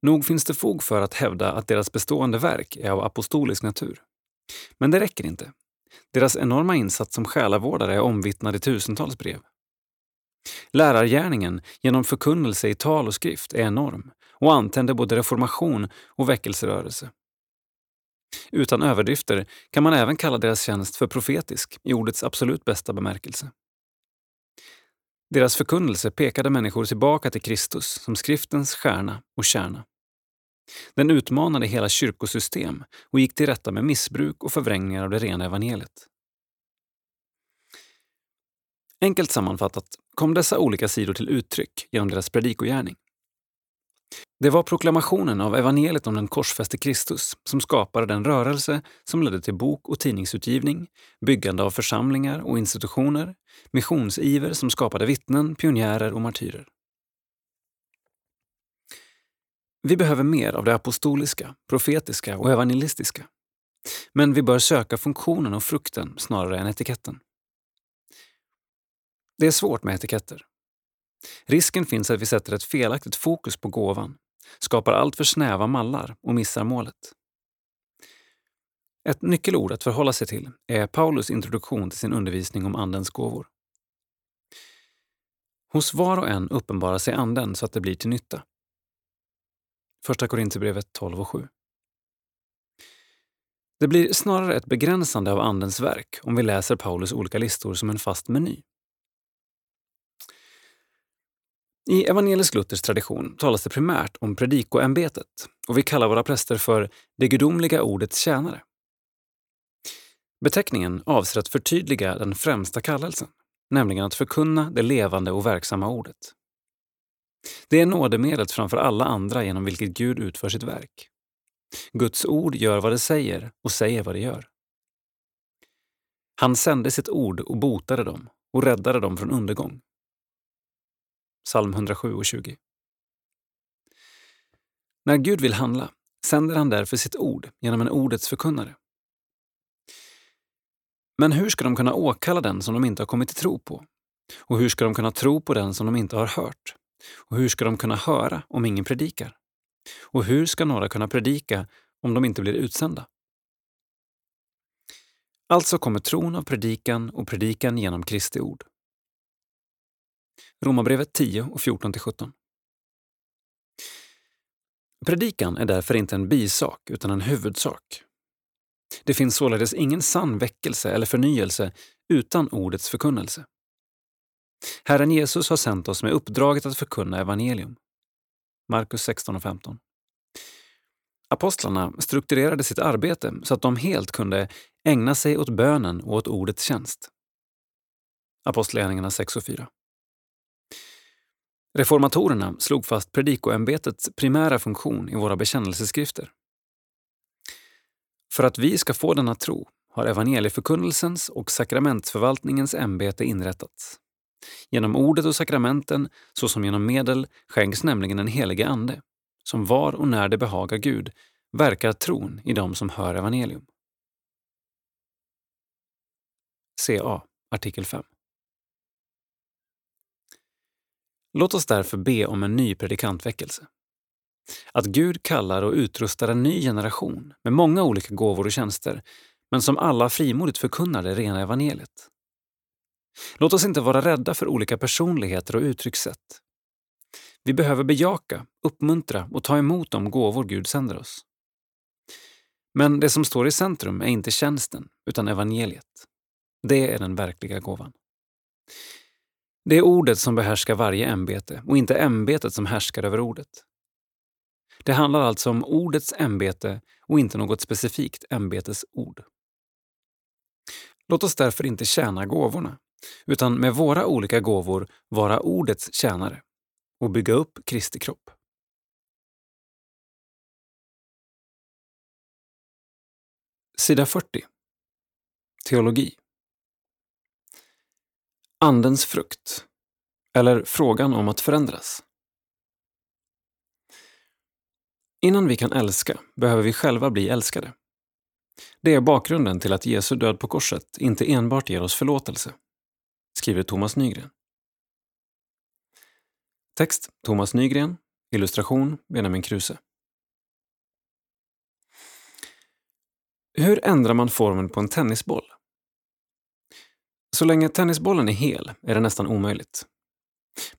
Speaker 1: Nog finns det fog för att hävda att deras bestående verk är av apostolisk natur. Men det räcker inte. Deras enorma insats som själavårdare är omvittnad i tusentals brev. Lärargärningen genom förkunnelse i tal och skrift är enorm och antände både reformation och väckelserörelse. Utan överdrifter kan man även kalla deras tjänst för profetisk i ordets absolut bästa bemärkelse. Deras förkunnelse pekade människor tillbaka till Kristus som skriftens stjärna och kärna. Den utmanade hela kyrkosystem och gick till rätta med missbruk och förvrängningar av det rena evangeliet. Enkelt sammanfattat kom dessa olika sidor till uttryck genom deras predikogärning. Det var proklamationen av evangeliet om den korsfäste Kristus som skapade den rörelse som ledde till bok och tidningsutgivning, byggande av församlingar och institutioner, missionsiver som skapade vittnen, pionjärer och martyrer. Vi behöver mer av det apostoliska, profetiska och evangelistiska. Men vi bör söka funktionen och frukten snarare än etiketten. Det är svårt med etiketter. Risken finns att vi sätter ett felaktigt fokus på gåvan, skapar alltför snäva mallar och missar målet. Ett nyckelord att förhålla sig till är Paulus introduktion till sin undervisning om Andens gåvor. Hos var och en uppenbarar sig Anden så att det blir till nytta. Första Korinthierbrevet 12 och 7. Det blir snarare ett begränsande av Andens verk om vi läser Paulus olika listor som en fast meny. I evangelisk-luthersk tradition talas det primärt om predikoämbetet och vi kallar våra präster för det gudomliga ordets tjänare. Beteckningen avser att förtydliga den främsta kallelsen, nämligen att förkunna det levande och verksamma ordet. Det är nådemedlet framför alla andra genom vilket Gud utför sitt verk. Guds ord gör vad det säger och säger vad det gör. Han sände sitt ord och botade dem och räddade dem från undergång. Psalm 107 och 20. När Gud vill handla sänder han därför sitt ord genom en ordets förkunnare. Men hur ska de kunna åkalla den som de inte har kommit till tro på? Och hur ska de kunna tro på den som de inte har hört? Och hur ska de kunna höra om ingen predikar? Och hur ska några kunna predika om de inte blir utsända? Alltså kommer tron av predikan och predikan genom Kristi ord. Romarbrevet 10 och 14-17. Predikan är därför inte en bisak utan en huvudsak. Det finns således ingen sann väckelse eller förnyelse utan ordets förkunnelse. Herren Jesus har sänt oss med uppdraget att förkunna evangelium. Markus 16 och 15. Apostlarna strukturerade sitt arbete så att de helt kunde ägna sig åt bönen och åt ordets tjänst. Apostlagärningarna 6 och 4. Reformatorerna slog fast predikoämbetets primära funktion i våra bekännelseskrifter. För att vi ska få denna tro har evangelieförkunnelsens och sakramentsförvaltningens ämbete inrättats. Genom ordet och sakramenten, såsom genom medel, skänks nämligen den helige Ande, som var och när det behagar Gud verkar tron i dem som hör evangelium. CA, artikel 5. Låt oss därför be om en ny predikantväckelse. Att Gud kallar och utrustar en ny generation med många olika gåvor och tjänster, men som alla frimodigt förkunnar det rena evangeliet. Låt oss inte vara rädda för olika personligheter och uttryckssätt. Vi behöver bejaka, uppmuntra och ta emot de gåvor Gud sänder oss. Men det som står i centrum är inte tjänsten, utan evangeliet. Det är den verkliga gåvan. Det är ordet som behärskar varje ämbete och inte ämbetet som härskar över ordet. Det handlar alltså om ordets ämbete och inte något specifikt ämbetes ord. Låt oss därför inte tjäna gåvorna, utan med våra olika gåvor vara ordets tjänare och bygga upp Kristi kropp. Sida 40. Teologi. Andens frukt, eller frågan om att förändras. Innan vi kan älska behöver vi själva bli älskade. Det är bakgrunden till att Jesu död på korset inte enbart ger oss förlåtelse, skriver Thomas Nygren. Text Thomas Nygren, illustration Benjamin Kruse. Hur ändrar man formen på en tennisboll? Så länge tennisbollen är hel är det nästan omöjligt.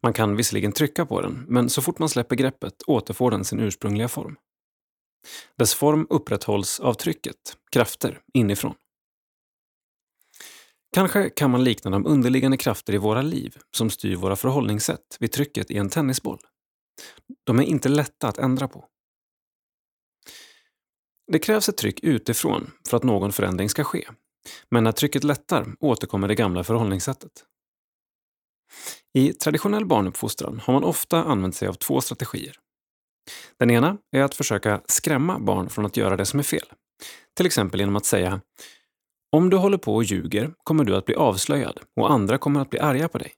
Speaker 1: Man kan visserligen trycka på den, men så fort man släpper greppet återfår den sin ursprungliga form. Dess form upprätthålls av trycket, krafter, inifrån. Kanske kan man likna de underliggande krafter i våra liv som styr våra förhållningssätt vid trycket i en tennisboll. De är inte lätta att ändra på. Det krävs ett tryck utifrån för att någon förändring ska ske. Men när trycket lättar återkommer det gamla förhållningssättet. I traditionell barnuppfostran har man ofta använt sig av två strategier. Den ena är att försöka skrämma barn från att göra det som är fel. Till exempel genom att säga om du håller på och ljuger kommer du att bli avslöjad och andra kommer att bli arga på dig.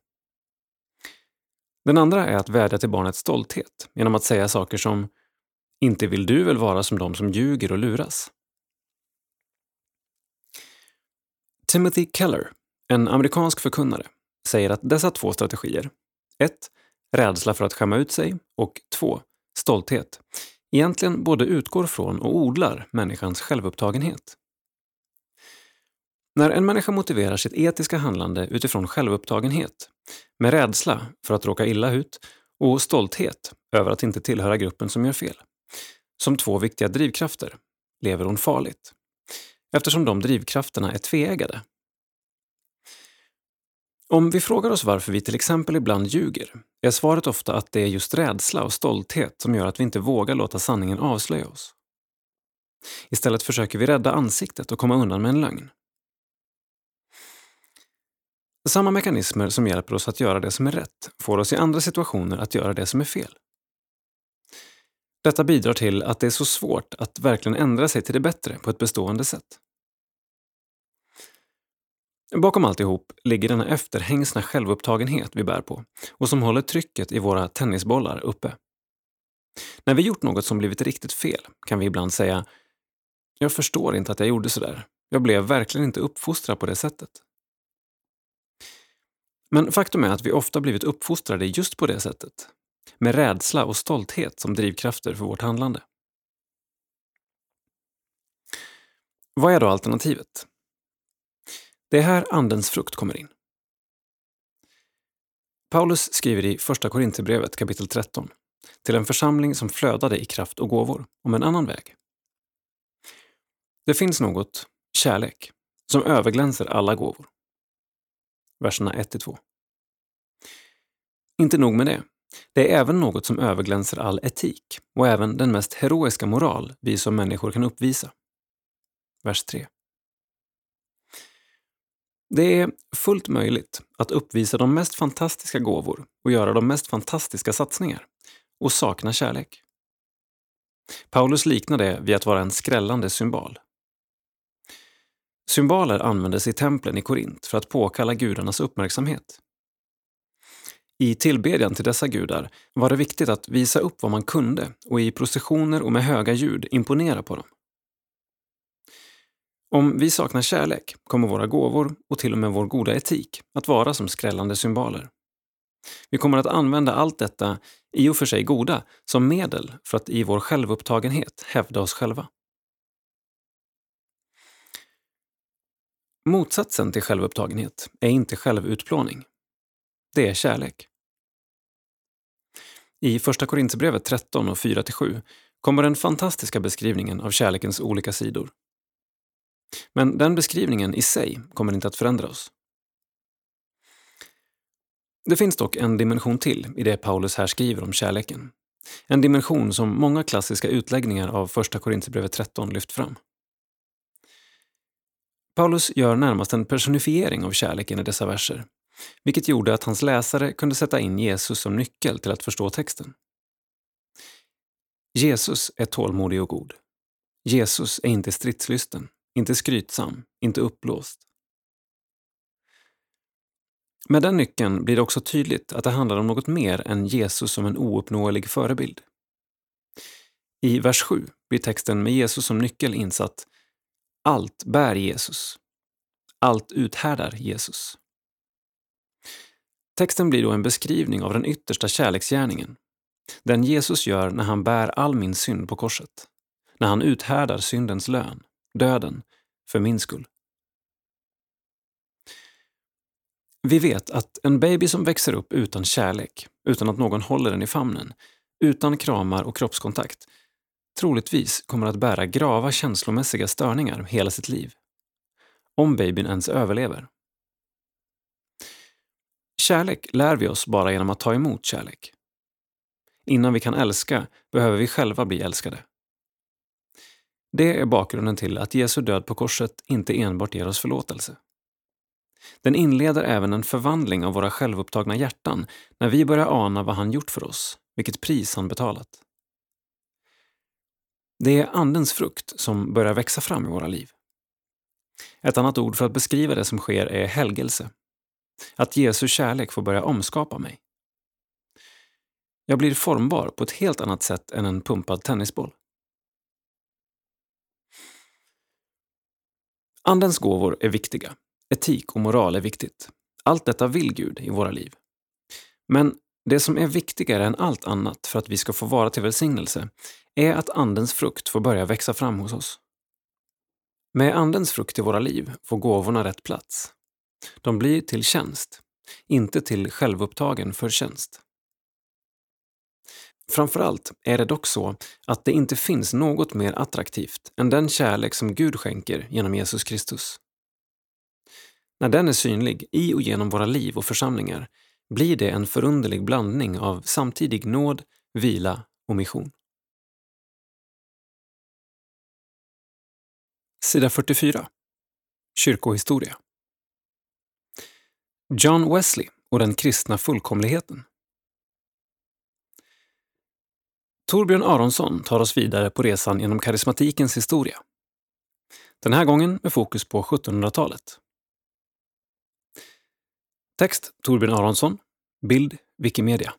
Speaker 1: Den andra är att vädja till barnets stolthet genom att säga saker som “Inte vill du väl vara som de som ljuger och luras?” Timothy Keller, en amerikansk förkunnare, säger att dessa två strategier, 1. Rädsla för att skämma ut sig och 2. Stolthet, egentligen både utgår från och odlar människans självupptagenhet. När en människa motiverar sitt etiska handlande utifrån självupptagenhet, med rädsla för att råka illa ut och stolthet över att inte tillhöra gruppen som gör fel, som två viktiga drivkrafter, lever hon farligt. Eftersom de drivkrafterna är tveeggade. Om vi frågar oss varför vi till exempel ibland ljuger är svaret ofta att det är just rädsla och stolthet som gör att vi inte vågar låta sanningen avslöja oss. Istället försöker vi rädda ansiktet och komma undan med en lögn. Samma mekanismer som hjälper oss att göra det som är rätt får oss i andra situationer att göra det som är fel. Detta bidrar till att det är så svårt att verkligen ändra sig till det bättre på ett bestående sätt. Bakom alltihop ligger denna efterhängsna självupptagenhet vi bär på och som håller trycket i våra tennisbollar uppe. När vi gjort något som blivit riktigt fel kan vi ibland säga “Jag förstår inte att jag gjorde sådär. Jag blev verkligen inte uppfostrad på det sättet.” Men faktum är att vi ofta blivit uppfostrade just på det sättet. Med rädsla och stolthet som drivkrafter för vårt handlande. Vad är då alternativet? Det är här Andens frukt kommer in. Paulus skriver i Första Korinthierbrevet kapitel 13 till en församling som flödade i kraft och gåvor om en annan väg. Det finns något, kärlek, som överglänser alla gåvor. Verserna 1-2. Inte nog med det. Det är även något som överglänser all etik och även den mest heroiska moral vi som människor kan uppvisa. Vers 3. Det är fullt möjligt att uppvisa de mest fantastiska gåvor och göra de mest fantastiska satsningar och sakna kärlek. Paulus liknar det vid att vara en skrällande symbol. Symboler användes i templen i Korint för att påkalla gudarnas uppmärksamhet. I tillbedjan till dessa gudar var det viktigt att visa upp vad man kunde och i processioner och med höga ljud imponera på dem. Om vi saknar kärlek kommer våra gåvor och till och med vår goda etik att vara som skrällande symboler. Vi kommer att använda allt detta, i och för sig goda, som medel för att i vår självupptagenhet hävda oss själva. Motsatsen till självupptagenhet är inte självutplåning. Det är kärlek. I Första Korinthierbrevet 13 och 4-7 kommer den fantastiska beskrivningen av kärlekens olika sidor. Men den beskrivningen i sig kommer inte att förändra oss. Det finns dock en dimension till i det Paulus här skriver om kärleken. En dimension som många klassiska utläggningar av Första Korinthierbrevet 13 lyft fram. Paulus gör närmast en personifiering av kärleken i dessa verser, vilket gjorde att hans läsare kunde sätta in Jesus som nyckel till att förstå texten. Jesus är tålmodig och god. Jesus är inte stridslysten. Inte skrytsam, inte uppblåst. Med den nyckeln blir det också tydligt att det handlar om något mer än Jesus som en ouppnåelig förebild. I vers 7 blir texten med Jesus som nyckel insatt Allt bär Jesus. Allt uthärdar Jesus. Texten blir då en beskrivning av den yttersta kärleksgärningen. Den Jesus gör när han bär all min synd på korset. När han uthärdar syndens lön döden, för min skull. Vi vet att en baby som växer upp utan kärlek, utan att någon håller den i famnen, utan kramar och kroppskontakt, troligtvis kommer att bära grava känslomässiga störningar hela sitt liv. Om babyn ens överlever. Kärlek lär vi oss bara genom att ta emot kärlek. Innan vi kan älska behöver vi själva bli älskade. Det är bakgrunden till att Jesu död på korset inte enbart ger oss förlåtelse. Den inleder även en förvandling av våra självupptagna hjärtan när vi börjar ana vad han gjort för oss, vilket pris han betalat. Det är Andens frukt som börjar växa fram i våra liv. Ett annat ord för att beskriva det som sker är helgelse. Att Jesu kärlek får börja omskapa mig. Jag blir formbar på ett helt annat sätt än en pumpad tennisboll. Andens gåvor är viktiga. Etik och moral är viktigt. Allt detta vill Gud i våra liv. Men det som är viktigare än allt annat för att vi ska få vara till välsignelse är att Andens frukt får börja växa fram hos oss. Med Andens frukt i våra liv får gåvorna rätt plats. De blir till tjänst, inte till självupptagen förtjänst. Framförallt är det dock så att det inte finns något mer attraktivt än den kärlek som Gud skänker genom Jesus Kristus. När den är synlig i och genom våra liv och församlingar blir det en förunderlig blandning av samtidig nåd, vila och mission. Sida 44. Kyrkohistoria. John Wesley och den kristna fullkomligheten. Torbjörn Aronsson tar oss vidare på resan genom karismatikens historia. Den här gången med fokus på 1700-talet. Text Torbjörn Aronsson. Bild Wikimedia.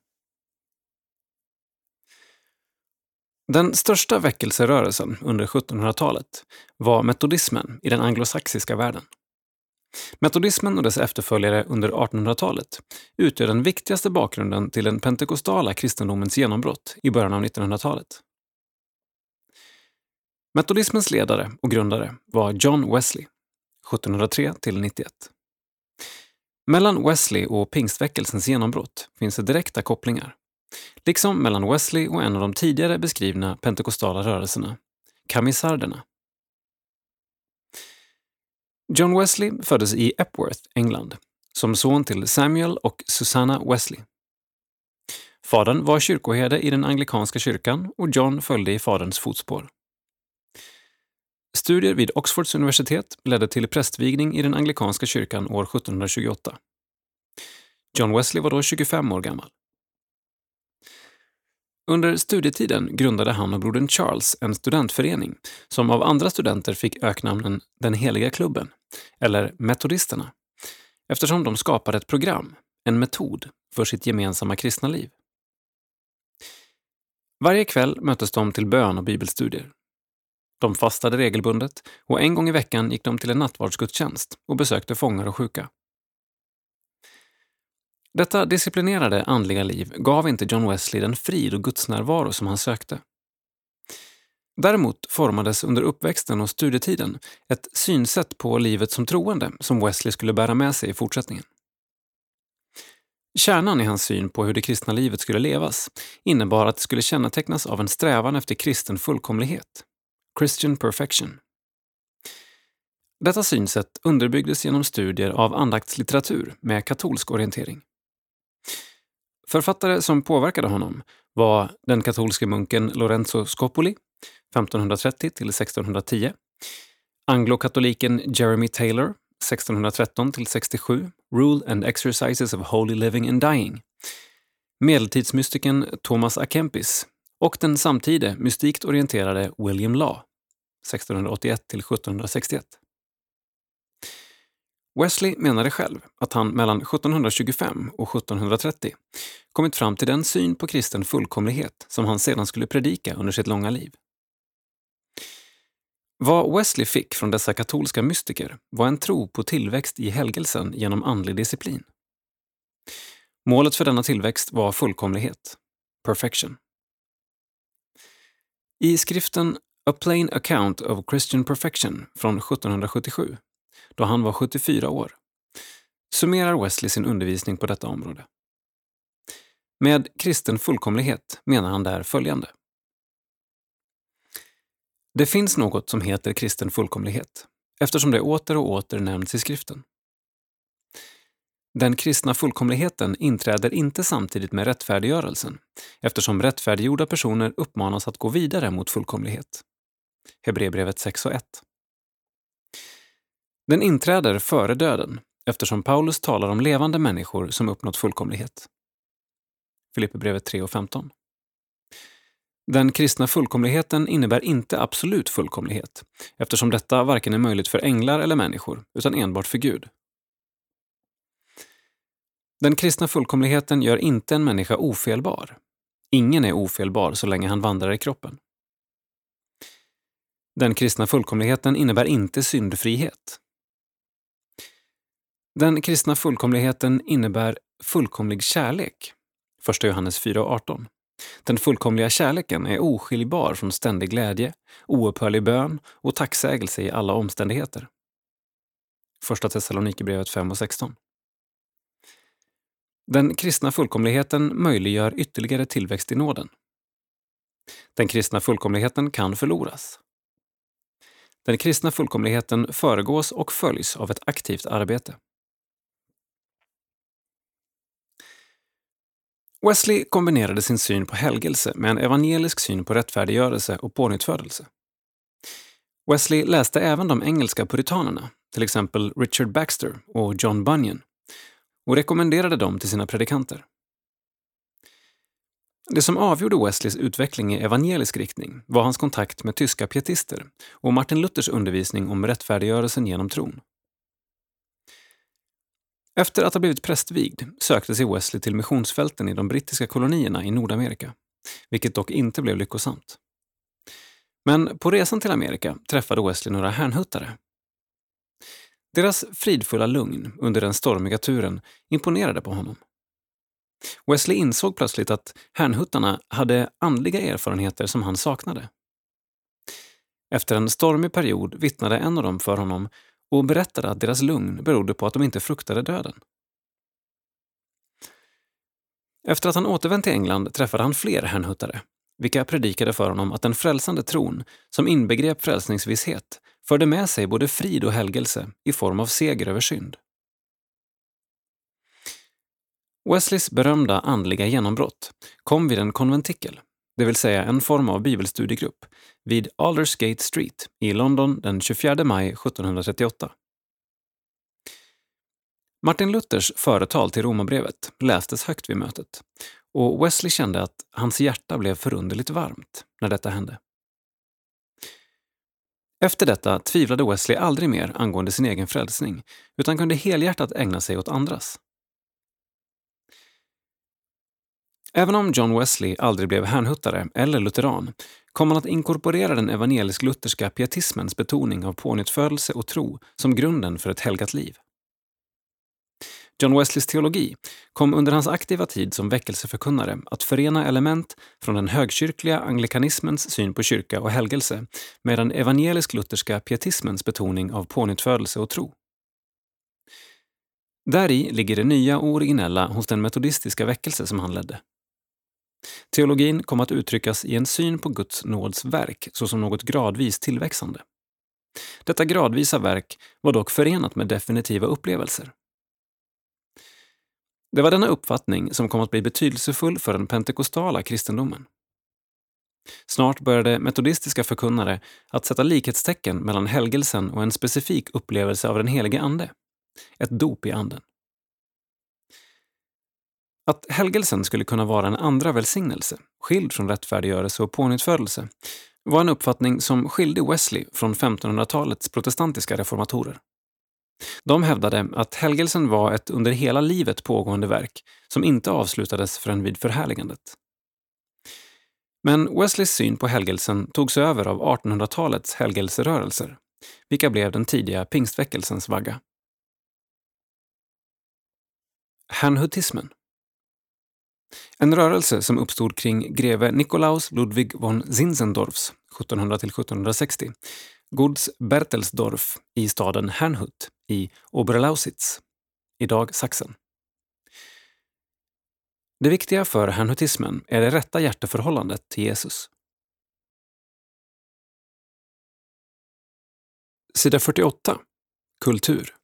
Speaker 1: Den största väckelserörelsen under 1700-talet var metodismen i den anglosaxiska världen. Metodismen och dess efterföljare under 1800-talet utgör den viktigaste bakgrunden till den pentekostala kristendomens genombrott i början av 1900-talet. Metodismens ledare och grundare var John Wesley, 1703 till 91. Mellan Wesley och pingstväckelsens genombrott finns det direkta kopplingar. Liksom mellan Wesley och en av de tidigare beskrivna pentekostala rörelserna, kamisarderna. John Wesley föddes i Epworth, England, som son till Samuel och Susanna Wesley. Fadern var kyrkoherde i den anglikanska kyrkan och John följde i faderns fotspår. Studier vid Oxfords universitet ledde till prästvigning i den anglikanska kyrkan år 1728. John Wesley var då 25 år gammal. Under studietiden grundade han och brodern Charles en studentförening som av andra studenter fick öknamnen Den heliga klubben, eller Metodisterna, eftersom de skapade ett program, en metod, för sitt gemensamma kristna liv. Varje kväll möttes de till bön och bibelstudier. De fastade regelbundet och en gång i veckan gick de till en nattvardsgudstjänst och besökte fångar och sjuka. Detta disciplinerade andliga liv gav inte John Wesley den frid och gudsnärvaro som han sökte. Däremot formades under uppväxten och studietiden ett synsätt på livet som troende som Wesley skulle bära med sig i fortsättningen. Kärnan i hans syn på hur det kristna livet skulle levas innebar att det skulle kännetecknas av en strävan efter kristen fullkomlighet, Christian perfection. Detta synsätt underbyggdes genom studier av andaktslitteratur med katolsk orientering. Författare som påverkade honom var den katolske munken Lorenzo Scopoli, 1530 till 1610, anglokatoliken Jeremy Taylor, 1613 till 67, Rule and Exercises of Holy Living and Dying, medeltidsmystikern Thomas A. Kempis och den samtida mystikt orienterade William Law, 1681 till 1761. Wesley menade själv att han mellan 1725 och 1730 kommit fram till den syn på kristen fullkomlighet som han sedan skulle predika under sitt långa liv. Vad Wesley fick från dessa katolska mystiker var en tro på tillväxt i helgelsen genom andlig disciplin. Målet för denna tillväxt var fullkomlighet, perfection. I skriften A Plain Account of Christian Perfection från 1777 då han var 74 år, summerar Wesley sin undervisning på detta område. Med kristen fullkomlighet menar han där följande. Det finns något som heter kristen fullkomlighet eftersom det åter och åter nämns i skriften. Den kristna fullkomligheten inträder inte samtidigt med rättfärdiggörelsen eftersom rättfärdiggjorda personer uppmanas att gå vidare mot fullkomlighet. Hebreerbrevet 6 och 1. Den inträder före döden eftersom Paulus talar om levande människor som uppnått fullkomlighet. Filipperbrevet 3 och 15. Den kristna fullkomligheten innebär inte absolut fullkomlighet eftersom detta varken är möjligt för änglar eller människor, utan enbart för Gud. Den kristna fullkomligheten gör inte en människa ofelbar. Ingen är ofelbar så länge han vandrar i kroppen. Den kristna fullkomligheten innebär inte syndfrihet. Den kristna fullkomligheten innebär fullkomlig kärlek. 1 Johannes 4.18. Den fullkomliga kärleken är oskiljbar från ständig glädje, oupphörlig bön och tacksägelse i alla omständigheter. Första Thessalonikerbrevet 5 och 16. Den kristna fullkomligheten möjliggör ytterligare tillväxt i nåden. Den kristna fullkomligheten kan förloras. Den kristna fullkomligheten föregås och följs av ett aktivt arbete. Wesley kombinerade sin syn på helgelse med en evangelisk syn på rättfärdiggörelse och pånyttfödelse. Wesley läste även de engelska puritanerna, till exempel Richard Baxter och John Bunyan, och rekommenderade dem till sina predikanter. Det som avgjorde Wesleys utveckling i evangelisk riktning var hans kontakt med tyska pietister och Martin Luthers undervisning om rättfärdiggörelsen genom tron. Efter att ha blivit prästvigd sökte sig Wesley till missionsfälten i de brittiska kolonierna i Nordamerika, vilket dock inte blev lyckosamt. Men på resan till Amerika träffade Wesley några hänhuttare. Deras fridfulla lugn under den stormiga turen imponerade på honom. Wesley insåg plötsligt att hänhuttarna hade andliga erfarenheter som han saknade. Efter en stormig period vittnade en av dem för honom och berättade att deras lugn berodde på att de inte fruktade döden. Efter att han återvänt till England träffade han fler hänhuttare, vilka predikade för honom att den frälsande tron, som inbegrep frälsningsvisshet, förde med sig både frid och helgelse i form av seger över synd. Wesleys berömda andliga genombrott kom vid en konventikel, det vill säga en form av bibelstudiegrupp, vid Aldersgate Street i London den 24 maj 1738. Martin Luthers företal till Romabrevet lästes högt vid mötet och Wesley kände att hans hjärta blev förunderligt varmt när detta hände. Efter detta tvivlade Wesley aldrig mer angående sin egen frälsning utan kunde helhjärtat ägna sig åt andras. Även om John Wesley aldrig blev hänhuttare eller lutheran kom han att inkorporera den evangelisk-lutherska pietismens betoning av pånyttfödelse och tro som grunden för ett helgat liv. John Wesleys teologi kom under hans aktiva tid som väckelseförkunnare att förena element från den högkyrkliga anglikanismens syn på kyrka och helgelse med den evangelisk-lutherska pietismens betoning av pånyttfödelse och tro. Däri ligger det nya och originella hos den metodistiska väckelse som han ledde. Teologin kom att uttryckas i en syn på Guds nåds verk såsom något gradvis tillväxande. Detta gradvisa verk var dock förenat med definitiva upplevelser. Det var denna uppfattning som kom att bli betydelsefull för den pentekostala kristendomen. Snart började metodistiska förkunnare att sätta likhetstecken mellan helgelsen och en specifik upplevelse av den helige Ande, ett dop i Anden. Att helgelsen skulle kunna vara en andra välsignelse, skild från rättfärdiggörelse och pånyttfödelse, var en uppfattning som skilde Wesley från 1500-talets protestantiska reformatorer. De hävdade att helgelsen var ett under hela livet pågående verk som inte avslutades förrän vid förhärligandet. Men Wesleys syn på helgelsen togs över av 1800-talets helgelserörelser, vilka blev den tidiga pingstväckelsens vagga. Hernhutismen en rörelse som uppstod kring greve Nikolaus Ludwig von Zinzendorfs 1700-1760 Guds Bertelsdorf i staden Hernhut i Oberlausitz, idag Sachsen. Det viktiga för hernhutismen är det rätta hjärteförhållandet till Jesus. Sida 48. Kultur.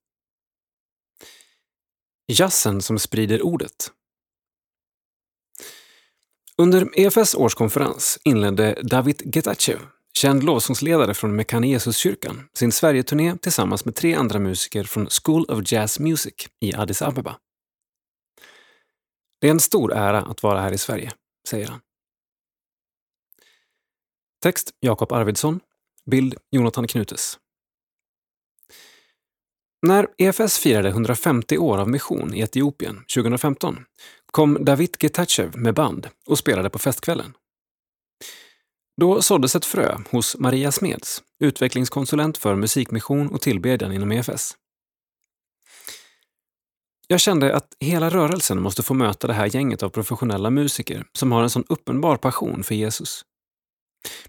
Speaker 1: Jazzen som sprider ordet under EFS årskonferens inledde David Getachew, känd lovsångsledare från Mekane kyrkan sin Sverigeturné tillsammans med tre andra musiker från School of Jazz Music i Addis Abeba. Det är en stor ära att vara här i Sverige, säger han. Text Jakob Arvidsson. Bild Jonathan Knutes. När EFS firade 150 år av mission i Etiopien 2015 kom David Getachew med band och spelade på festkvällen. Då såddes ett frö hos Maria Smeds, utvecklingskonsulent för musikmission och tillbedjan inom EFS. Jag kände att hela rörelsen måste få möta det här gänget av professionella musiker som har en sån uppenbar passion för Jesus.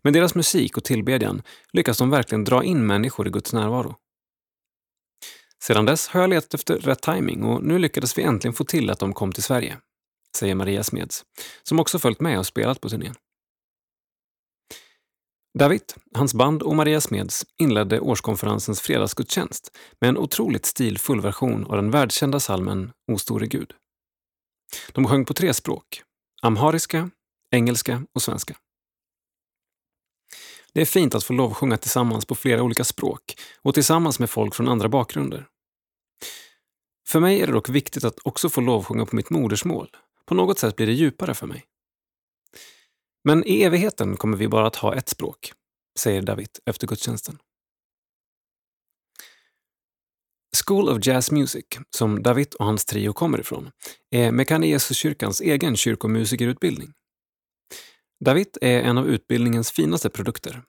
Speaker 1: Med deras musik och tillbedjan lyckas de verkligen dra in människor i Guds närvaro. Sedan dess har jag letat efter rätt timing och nu lyckades vi äntligen få till att de kom till Sverige, säger Maria Smeds, som också följt med och spelat på turnén. David, hans band och Maria Smeds inledde årskonferensens fredagsgudstjänst med en otroligt stilfull version av den världskända salmen O store Gud. De sjöng på tre språk, amhariska, engelska och svenska. Det är fint att få lovsjunga tillsammans på flera olika språk och tillsammans med folk från andra bakgrunder. För mig är det dock viktigt att också få lovsjunga på mitt modersmål. På något sätt blir det djupare för mig. Men i evigheten kommer vi bara att ha ett språk, säger David efter gudstjänsten. School of Jazz Music, som David och hans trio kommer ifrån, är Mekane kyrkans egen kyrkomusikerutbildning. David är en av utbildningens finaste produkter.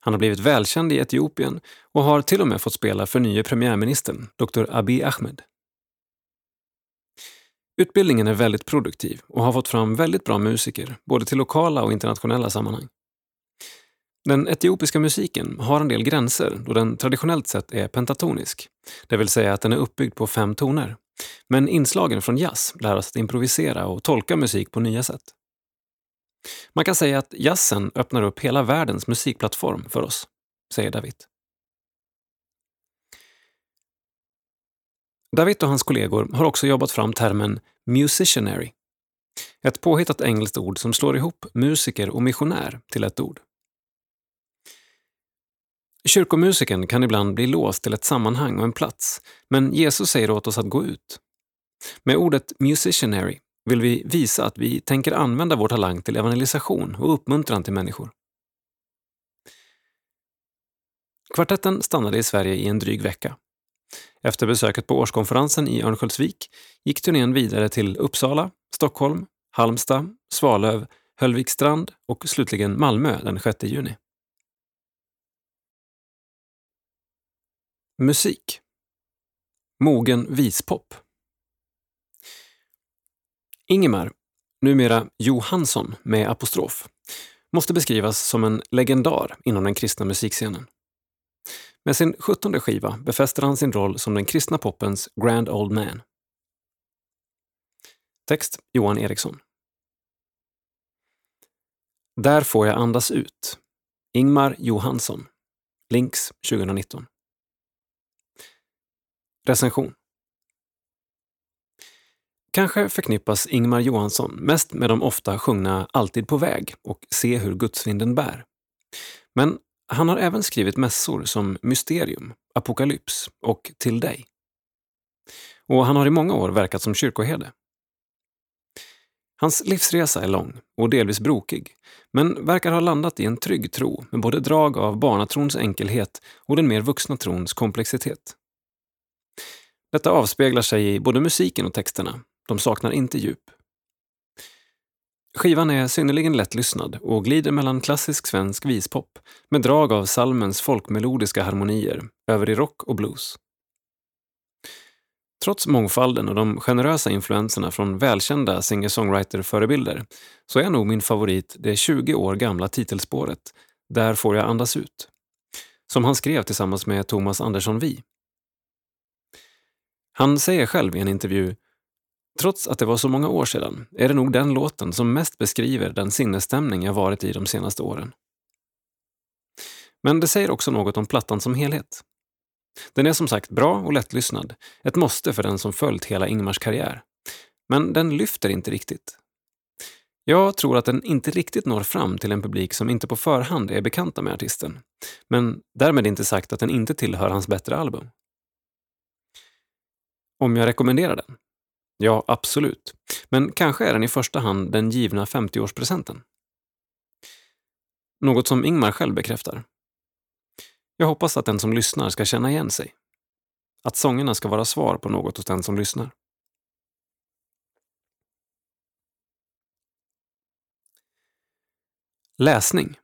Speaker 1: Han har blivit välkänd i Etiopien och har till och med fått spela för nye premiärministern, Dr. Abiy Ahmed. Utbildningen är väldigt produktiv och har fått fram väldigt bra musiker, både till lokala och internationella sammanhang. Den etiopiska musiken har en del gränser då den traditionellt sett är pentatonisk, det vill säga att den är uppbyggd på fem toner. Men inslagen från jazz lär oss att improvisera och tolka musik på nya sätt. Man kan säga att jazzen öppnar upp hela världens musikplattform för oss, säger David. David och hans kollegor har också jobbat fram termen musicianary. Ett påhittat engelskt ord som slår ihop musiker och missionär till ett ord. Kyrkomusiken kan ibland bli låst till ett sammanhang och en plats, men Jesus säger åt oss att gå ut. Med ordet musicianary vill vi visa att vi tänker använda vår talang till evangelisation och uppmuntran till människor. Kvartetten stannade i Sverige i en dryg vecka. Efter besöket på årskonferensen i Örnsköldsvik gick turnén vidare till Uppsala, Stockholm, Halmstad, Svalöv, Höllvikstrand och slutligen Malmö den 6 juni. Musik Mogen vispop Ingemar, numera Johansson med apostrof, måste beskrivas som en legendar inom den kristna musikscenen. Med sin sjuttonde skiva befäster han sin roll som den kristna popens Grand Old Man. Text Johan Eriksson. Där får jag andas ut. Ingmar Johansson. Links 2019. Recension. Kanske förknippas Ingmar Johansson mest med de ofta sjungna Alltid på väg och Se hur gudsvinden bär. Men han har även skrivit mässor som Mysterium, Apokalyps och Till dig. Och han har i många år verkat som kyrkoherde. Hans livsresa är lång och delvis brokig, men verkar ha landat i en trygg tro med både drag av barnatrons enkelhet och den mer vuxna trons komplexitet. Detta avspeglar sig i både musiken och texterna. De saknar inte djup. Skivan är synnerligen lättlyssnad och glider mellan klassisk svensk vispop med drag av salmens folkmelodiska harmonier över i rock och blues. Trots mångfalden och de generösa influenserna från välkända singer-songwriter-förebilder så är nog min favorit det 20 år gamla titelspåret Där får jag andas ut, som han skrev tillsammans med Thomas Andersson Vi. Han säger själv i en intervju Trots att det var så många år sedan är det nog den låten som mest beskriver den sinnesstämning jag varit i de senaste åren. Men det säger också något om plattan som helhet. Den är som sagt bra och lättlyssnad, ett måste för den som följt hela Ingmars karriär. Men den lyfter inte riktigt. Jag tror att den inte riktigt når fram till en publik som inte på förhand är bekanta med artisten. Men därmed inte sagt att den inte tillhör hans bättre album. Om jag rekommenderar den? Ja, absolut. Men kanske är den i första hand den givna 50-årspresenten. Något som Ingmar själv bekräftar. Jag hoppas att den som lyssnar ska känna igen sig. Att sångerna ska vara svar på något hos den som lyssnar. Läsning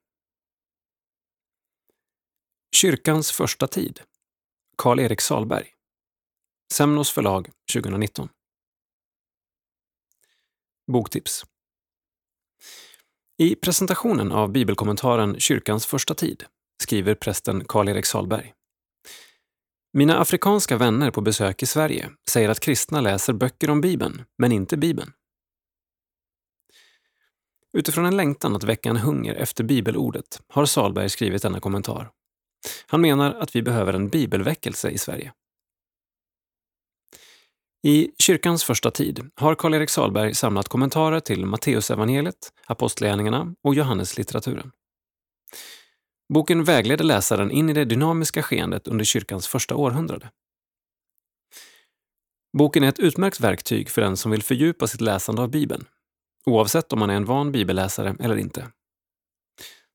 Speaker 1: Kyrkans första tid Karl-Erik Salberg Semnos förlag 2019 Boktips I presentationen av bibelkommentaren Kyrkans första tid skriver prästen Karl-Erik Salberg. Mina afrikanska vänner på besök i Sverige säger att kristna läser böcker om Bibeln, men inte Bibeln. Utifrån en längtan att väcka en hunger efter bibelordet har Salberg skrivit denna kommentar. Han menar att vi behöver en bibelväckelse i Sverige. I kyrkans första tid har Karl-Erik Salberg samlat kommentarer till Matteusevangeliet, Apostlagärningarna och Johanneslitteraturen. Boken vägleder läsaren in i det dynamiska skeendet under kyrkans första århundrade. Boken är ett utmärkt verktyg för den som vill fördjupa sitt läsande av Bibeln, oavsett om man är en van bibelläsare eller inte.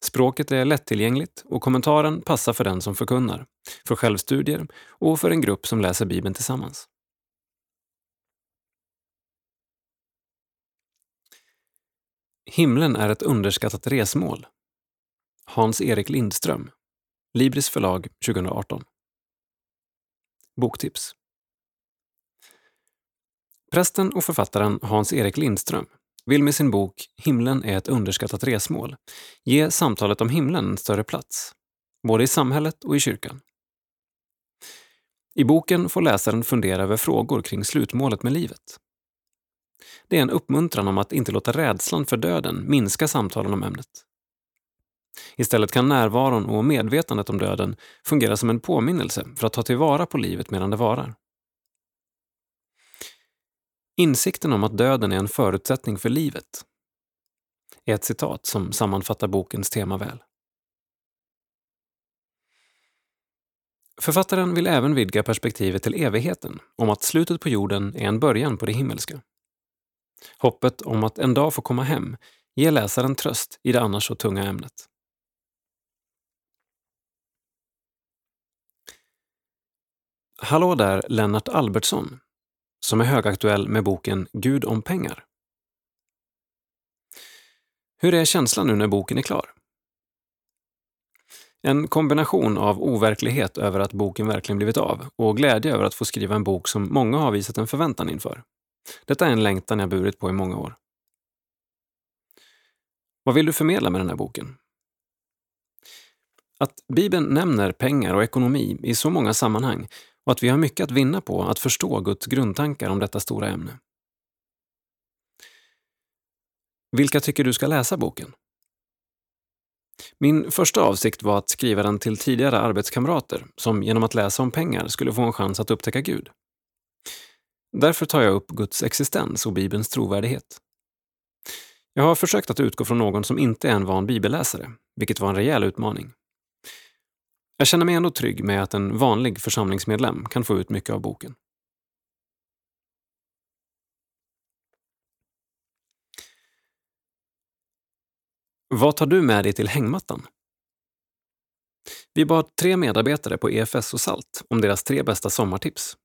Speaker 1: Språket är lättillgängligt och kommentaren passar för den som förkunnar, för självstudier och för en grupp som läser Bibeln tillsammans. Himlen är ett underskattat resmål Hans-Erik Lindström, Libris förlag 2018. Boktips. Prästen och författaren Hans-Erik Lindström vill med sin bok Himlen är ett underskattat resmål ge samtalet om himlen en större plats, både i samhället och i kyrkan. I boken får läsaren fundera över frågor kring slutmålet med livet. Det är en uppmuntran om att inte låta rädslan för döden minska samtalen om ämnet. Istället kan närvaron och medvetandet om döden fungera som en påminnelse för att ta tillvara på livet medan det varar. Insikten om att döden är en förutsättning för livet är ett citat som sammanfattar bokens tema väl. Författaren vill även vidga perspektivet till evigheten, om att slutet på jorden är en början på det himmelska. Hoppet om att en dag få komma hem ger läsaren tröst i det annars så tunga ämnet. Hallå där, Lennart Albertsson, som är högaktuell med boken Gud om pengar. Hur är känslan nu när boken är klar? En kombination av overklighet över att boken verkligen blivit av och glädje över att få skriva en bok som många har visat en förväntan inför. Detta är en längtan jag burit på i många år. Vad vill du förmedla med den här boken? Att Bibeln nämner pengar och ekonomi i så många sammanhang och att vi har mycket att vinna på att förstå Guds grundtankar om detta stora ämne. Vilka tycker du ska läsa boken? Min första avsikt var att skriva den till tidigare arbetskamrater som genom att läsa om pengar skulle få en chans att upptäcka Gud. Därför tar jag upp Guds existens och Bibelns trovärdighet. Jag har försökt att utgå från någon som inte är en van bibelläsare, vilket var en rejäl utmaning. Jag känner mig ändå trygg med att en vanlig församlingsmedlem kan få ut mycket av boken. Vad tar du med dig till hängmattan? Vi bad tre medarbetare på EFS och SALT om deras tre bästa sommartips.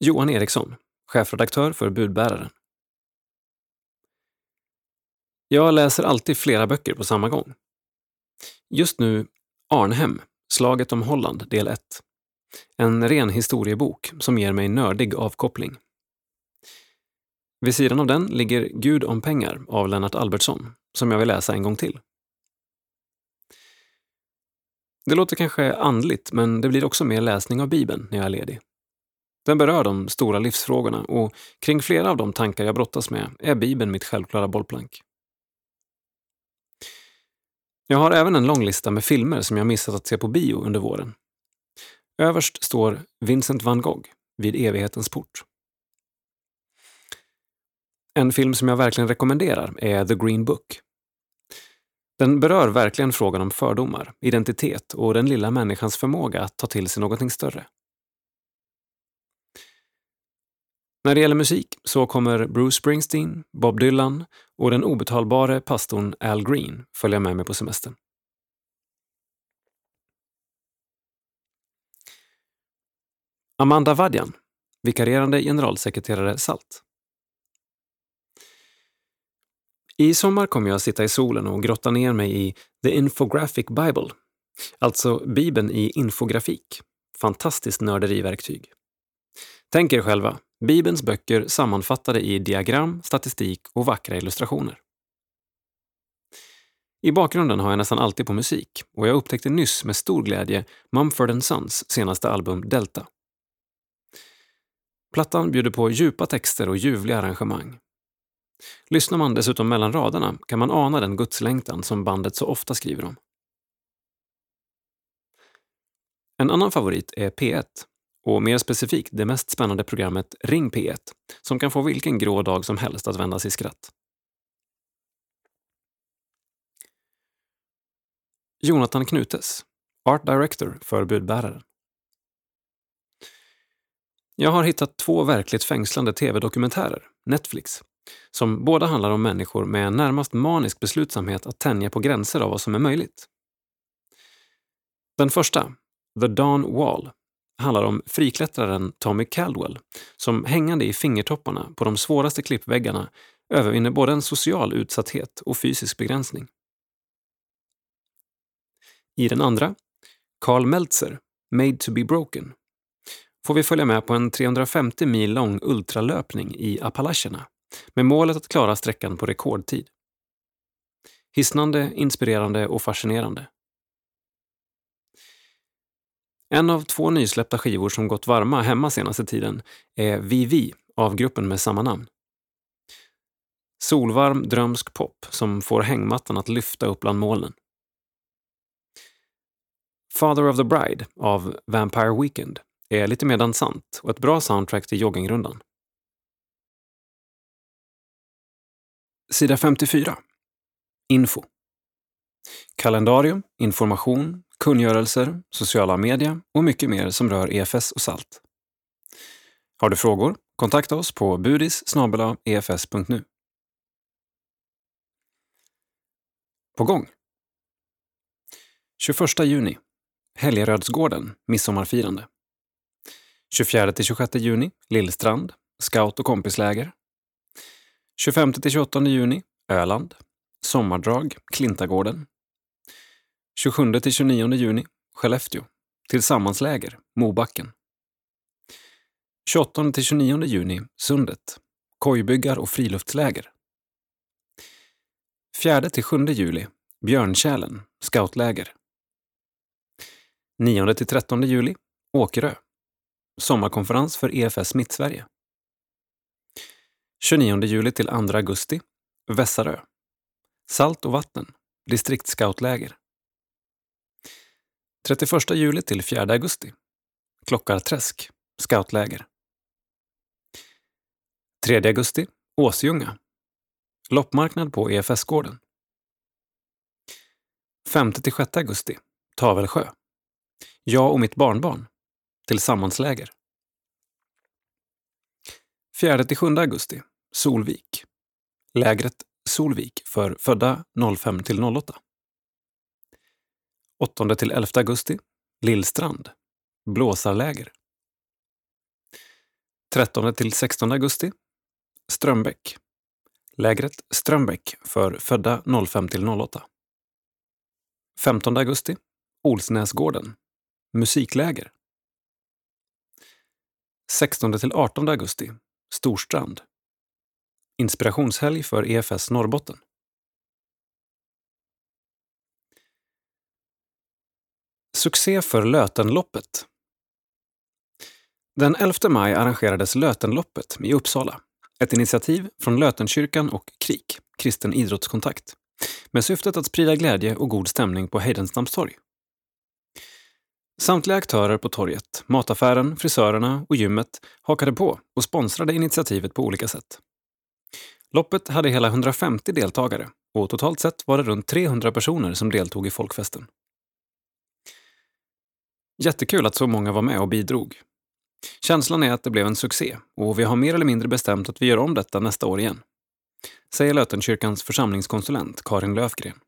Speaker 1: Johan Eriksson, chefredaktör för Budbäraren. Jag läser alltid flera böcker på samma gång. Just nu Arnhem, Slaget om Holland, del 1. En ren historiebok som ger mig nördig avkoppling. Vid sidan av den ligger Gud om pengar av Lennart Albertsson, som jag vill läsa en gång till. Det låter kanske andligt, men det blir också mer läsning av Bibeln när jag är ledig. Den berör de stora livsfrågorna och kring flera av de tankar jag brottas med är Bibeln mitt självklara bollplank. Jag har även en lång lista med filmer som jag missat att se på bio under våren. Överst står Vincent van Gogh, Vid evighetens port. En film som jag verkligen rekommenderar är The Green Book. Den berör verkligen frågan om fördomar, identitet och den lilla människans förmåga att ta till sig någonting större. När det gäller musik så kommer Bruce Springsteen, Bob Dylan och den obetalbare pastorn Al Green följa med mig på semestern. Amanda Vadjan, vikarierande generalsekreterare SALT. I sommar kommer jag att sitta i solen och grotta ner mig i The Infographic Bible, alltså Bibeln i infografik. Fantastiskt nörderiverktyg. Tänk er själva, Bibelns böcker sammanfattade i diagram, statistik och vackra illustrationer. I bakgrunden har jag nästan alltid på musik och jag upptäckte nyss med stor glädje Mumford Sons senaste album Delta. Plattan bjuder på djupa texter och ljuvliga arrangemang. Lyssnar man dessutom mellan raderna kan man ana den gudslängtan som bandet så ofta skriver om. En annan favorit är P1 och mer specifikt det mest spännande programmet Ring P1 som kan få vilken grå dag som helst att vändas i skratt. Jonathan Knutes, Art Director för Budbäraren. Jag har hittat två verkligt fängslande tv-dokumentärer, Netflix, som båda handlar om människor med en närmast manisk beslutsamhet att tänja på gränser av vad som är möjligt. Den första, The Dawn Wall, handlar om friklättraren Tommy Caldwell som hängande i fingertopparna på de svåraste klippväggarna övervinner både en social utsatthet och fysisk begränsning. I den andra, Carl Meltzer, Made to be broken, får vi följa med på en 350 mil lång ultralöpning i Appalacherna med målet att klara sträckan på rekordtid. Hisnande, inspirerande och fascinerande. En av två nysläppta skivor som gått varma hemma senaste tiden är Vivi av gruppen med samma namn. Solvarm, drömsk pop som får hängmattan att lyfta upp bland molnen. Father of the Bride av Vampire Weekend är lite mer dansant och ett bra soundtrack till joggingrundan. Sida 54. Info. Kalendarium, information, kungörelser, sociala medier och mycket mer som rör EFS och SALT. Har du frågor? Kontakta oss på budis efs.nu. På gång! 21 juni Helgerödsgården, midsommarfirande. 24-26 juni Lillstrand, scout och kompisläger. 25-28 juni Öland, sommardrag, Klintagården. 27-29 juni Skellefteå, tillsammansläger, Mobacken. 28-29 juni Sundet, kojbyggar och friluftsläger. 4-7 juli Björntjälen, scoutläger. 9-13 juli Åkerö, sommarkonferens för EFS Mittsverige. 29 juli till 2 augusti Vässarö, Salt och vatten, distriktsscoutläger. 31 juli till 4 augusti. Klockarträsk, scoutläger. 3 augusti, Åsljunga. Loppmarknad på EFS-gården. 5-6 augusti, Tavelsjö. Jag och mitt barnbarn. Tillsammansläger. 4-7 augusti, Solvik. Lägret Solvik för födda 05 08. 8 till 11 augusti Lillstrand, blåsarläger. 13 till 16 augusti Strömbäck, lägret Strömbäck för födda 05 till 08. 15 augusti Olsnäsgården, musikläger. 16 till 18 augusti Storstrand, inspirationshelg för EFS Norrbotten. Succé för Lötenloppet. Den 11 maj arrangerades Lötenloppet i Uppsala. Ett initiativ från Lötenkyrkan och KRIK, Kristen idrottskontakt, med syftet att sprida glädje och god stämning på Heidenstamms torg. Samtliga aktörer på torget, mataffären, frisörerna och gymmet hakade på och sponsrade initiativet på olika sätt. Loppet hade hela 150 deltagare och totalt sett var det runt 300 personer som deltog i folkfesten. Jättekul att så många var med och bidrog. Känslan är att det blev en succé och vi har mer eller mindre bestämt att vi gör om detta nästa år igen. Säger Lötenkyrkans församlingskonsulent Karin Löfgren.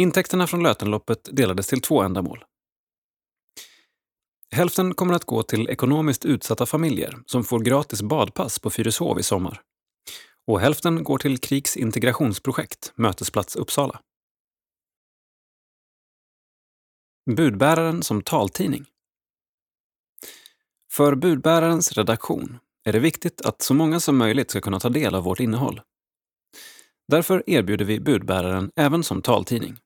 Speaker 1: Intäkterna från Lötenloppet delades till två ändamål. Hälften kommer att gå till ekonomiskt utsatta familjer som får gratis badpass på Fyrishov i sommar. Och hälften går till Krigs integrationsprojekt Mötesplats Uppsala. Budbäraren som taltidning. För budbärarens redaktion är det viktigt att så många som möjligt ska kunna ta del av vårt innehåll. Därför erbjuder vi budbäraren även som taltidning.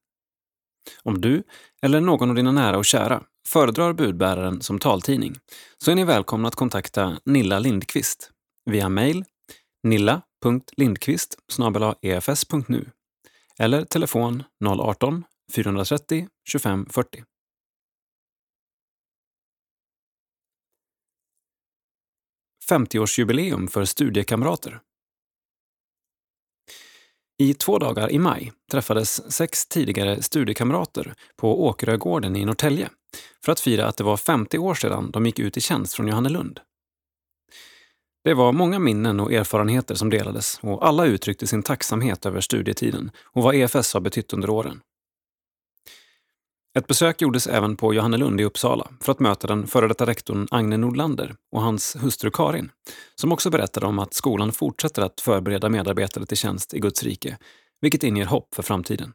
Speaker 1: Om du, eller någon av dina nära och kära, föredrar budbäraren som taltidning så är ni välkomna att kontakta Nilla Lindqvist via mejl nilla.lindqvist efs.nu e eller telefon 018-430 25 50-årsjubileum för studiekamrater. I två dagar i maj träffades sex tidigare studiekamrater på Åkerögården i Norrtälje för att fira att det var 50 år sedan de gick ut i tjänst från Johannelund. Det var många minnen och erfarenheter som delades och alla uttryckte sin tacksamhet över studietiden och vad EFS har betytt under åren. Ett besök gjordes även på Johannelund i Uppsala för att möta den före detta rektorn Agne Nordlander och hans hustru Karin, som också berättade om att skolan fortsätter att förbereda medarbetare till tjänst i Guds rike, vilket inger hopp för framtiden.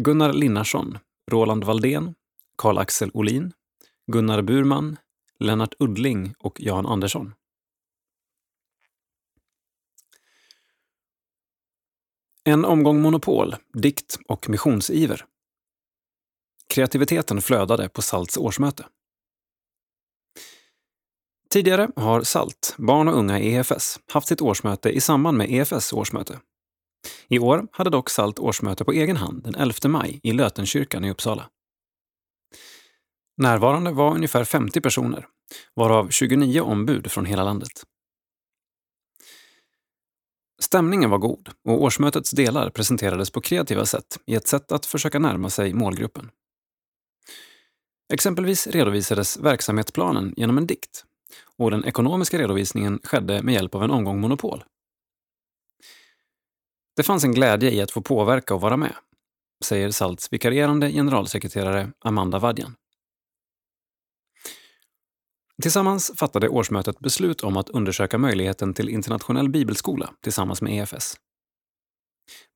Speaker 1: Gunnar Linnarsson, Roland Valdén, Karl-Axel Olin, Gunnar Burman, Lennart Uddling och Jan Andersson. En omgång Monopol, dikt och missionsiver. Kreativiteten flödade på Salts årsmöte. Tidigare har SALT, barn och unga i EFS, haft sitt årsmöte i samband med EFS årsmöte. I år hade dock SALT årsmöte på egen hand den 11 maj i Lötenkyrkan i Uppsala. Närvarande var ungefär 50 personer, varav 29 ombud från hela landet. Stämningen var god och årsmötets delar presenterades på kreativa sätt i ett sätt att försöka närma sig målgruppen. Exempelvis redovisades verksamhetsplanen genom en dikt och den ekonomiska redovisningen skedde med hjälp av en omgång Monopol. Det fanns en glädje i att få påverka och vara med, säger Salts vikarierande generalsekreterare Amanda Vadjan. Tillsammans fattade årsmötet beslut om att undersöka möjligheten till internationell bibelskola tillsammans med EFS.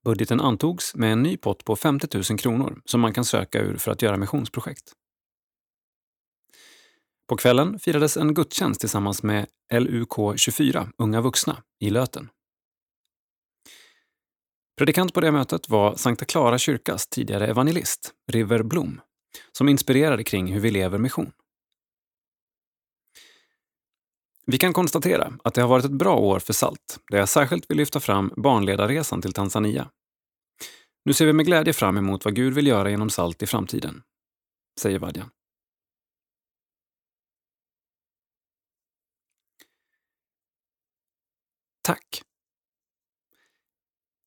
Speaker 1: Budgeten antogs med en ny pott på 50 000 kronor som man kan söka ur för att göra missionsprojekt. På kvällen firades en gudstjänst tillsammans med LUK 24, Unga vuxna, i Löten. Predikant på det mötet var Sankta Clara kyrkas tidigare evangelist, River Blom, som inspirerade kring hur vi lever mission. Vi kan konstatera att det har varit ett bra år för SALT, där jag särskilt vill lyfta fram barnledarresan till Tanzania. Nu ser vi med glädje fram emot vad Gud vill göra genom SALT i framtiden, säger Vadjan. Tack!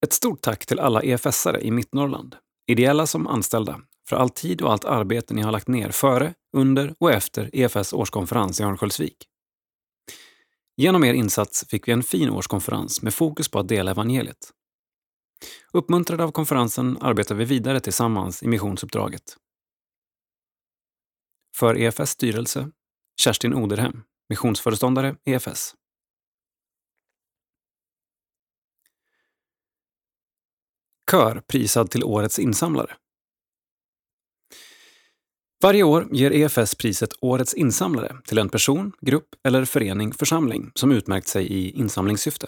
Speaker 1: Ett stort tack till alla EFS-are i Mittnorrland, ideella som anställda, för all tid och allt arbete ni har lagt ner före, under och efter EFS årskonferens i Örnsköldsvik. Genom er insats fick vi en fin årskonferens med fokus på att dela evangeliet. Uppmuntrade av konferensen arbetar vi vidare tillsammans i missionsuppdraget. För EFS styrelse, Kerstin Oderhem, missionsföreståndare EFS. Kör prisad till Årets insamlare. Varje år ger EFS priset Årets insamlare till en person, grupp eller förening, församling som utmärkt sig i insamlingssyfte.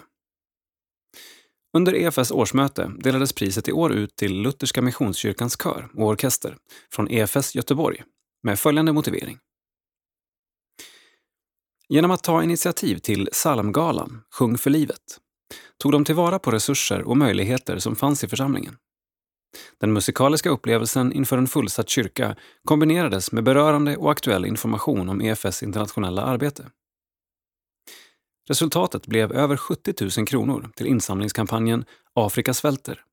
Speaker 1: Under EFS årsmöte delades priset i år ut till Lutherska Missionskyrkans kör och orkester från EFS Göteborg med följande motivering. Genom att ta initiativ till Psalmgalan Sjung för livet tog de tillvara på resurser och möjligheter som fanns i församlingen. Den musikaliska upplevelsen inför en fullsatt kyrka kombinerades med berörande och aktuell information om EFS internationella arbete. Resultatet blev över 70 000 kronor till insamlingskampanjen Afrika svälter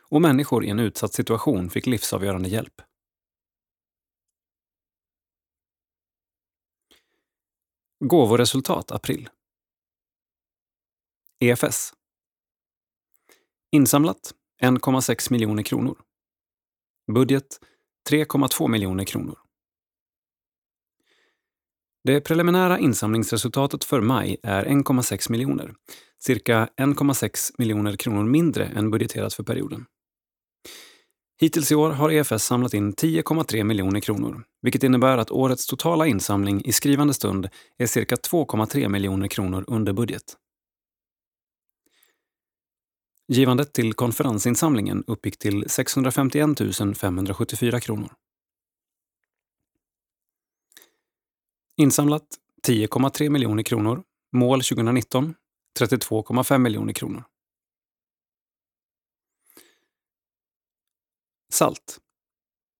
Speaker 1: och människor i en utsatt situation fick livsavgörande hjälp. Gåvoresultat april. EFS. Insamlat 1,6 miljoner kronor. Budget 3,2 miljoner kronor. Det preliminära insamlingsresultatet för maj är 1,6 miljoner, cirka 1,6 miljoner kronor mindre än budgeterat för perioden. Hittills i år har EFS samlat in 10,3 miljoner kronor, vilket innebär att årets totala insamling i skrivande stund är cirka 2,3 miljoner kronor under budget. Givandet till konferensinsamlingen uppgick till 651 574 kronor. Insamlat 10,3 miljoner kronor. Mål 2019 32,5 miljoner kronor. Salt.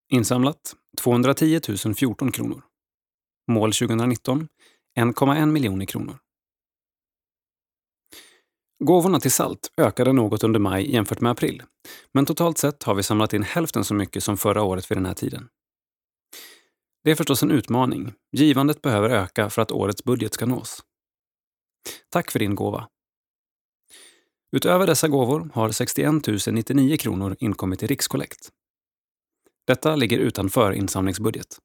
Speaker 1: Insamlat 210 014 kronor. Mål 2019 1,1 miljoner kronor. Gåvorna till salt ökade något under maj jämfört med april, men totalt sett har vi samlat in hälften så mycket som förra året vid den här tiden. Det är förstås en utmaning. Givandet behöver öka för att årets budget ska nås. Tack för din gåva. Utöver dessa gåvor har 61 099 kronor inkommit i rikskollekt. Detta ligger utanför insamlingsbudget.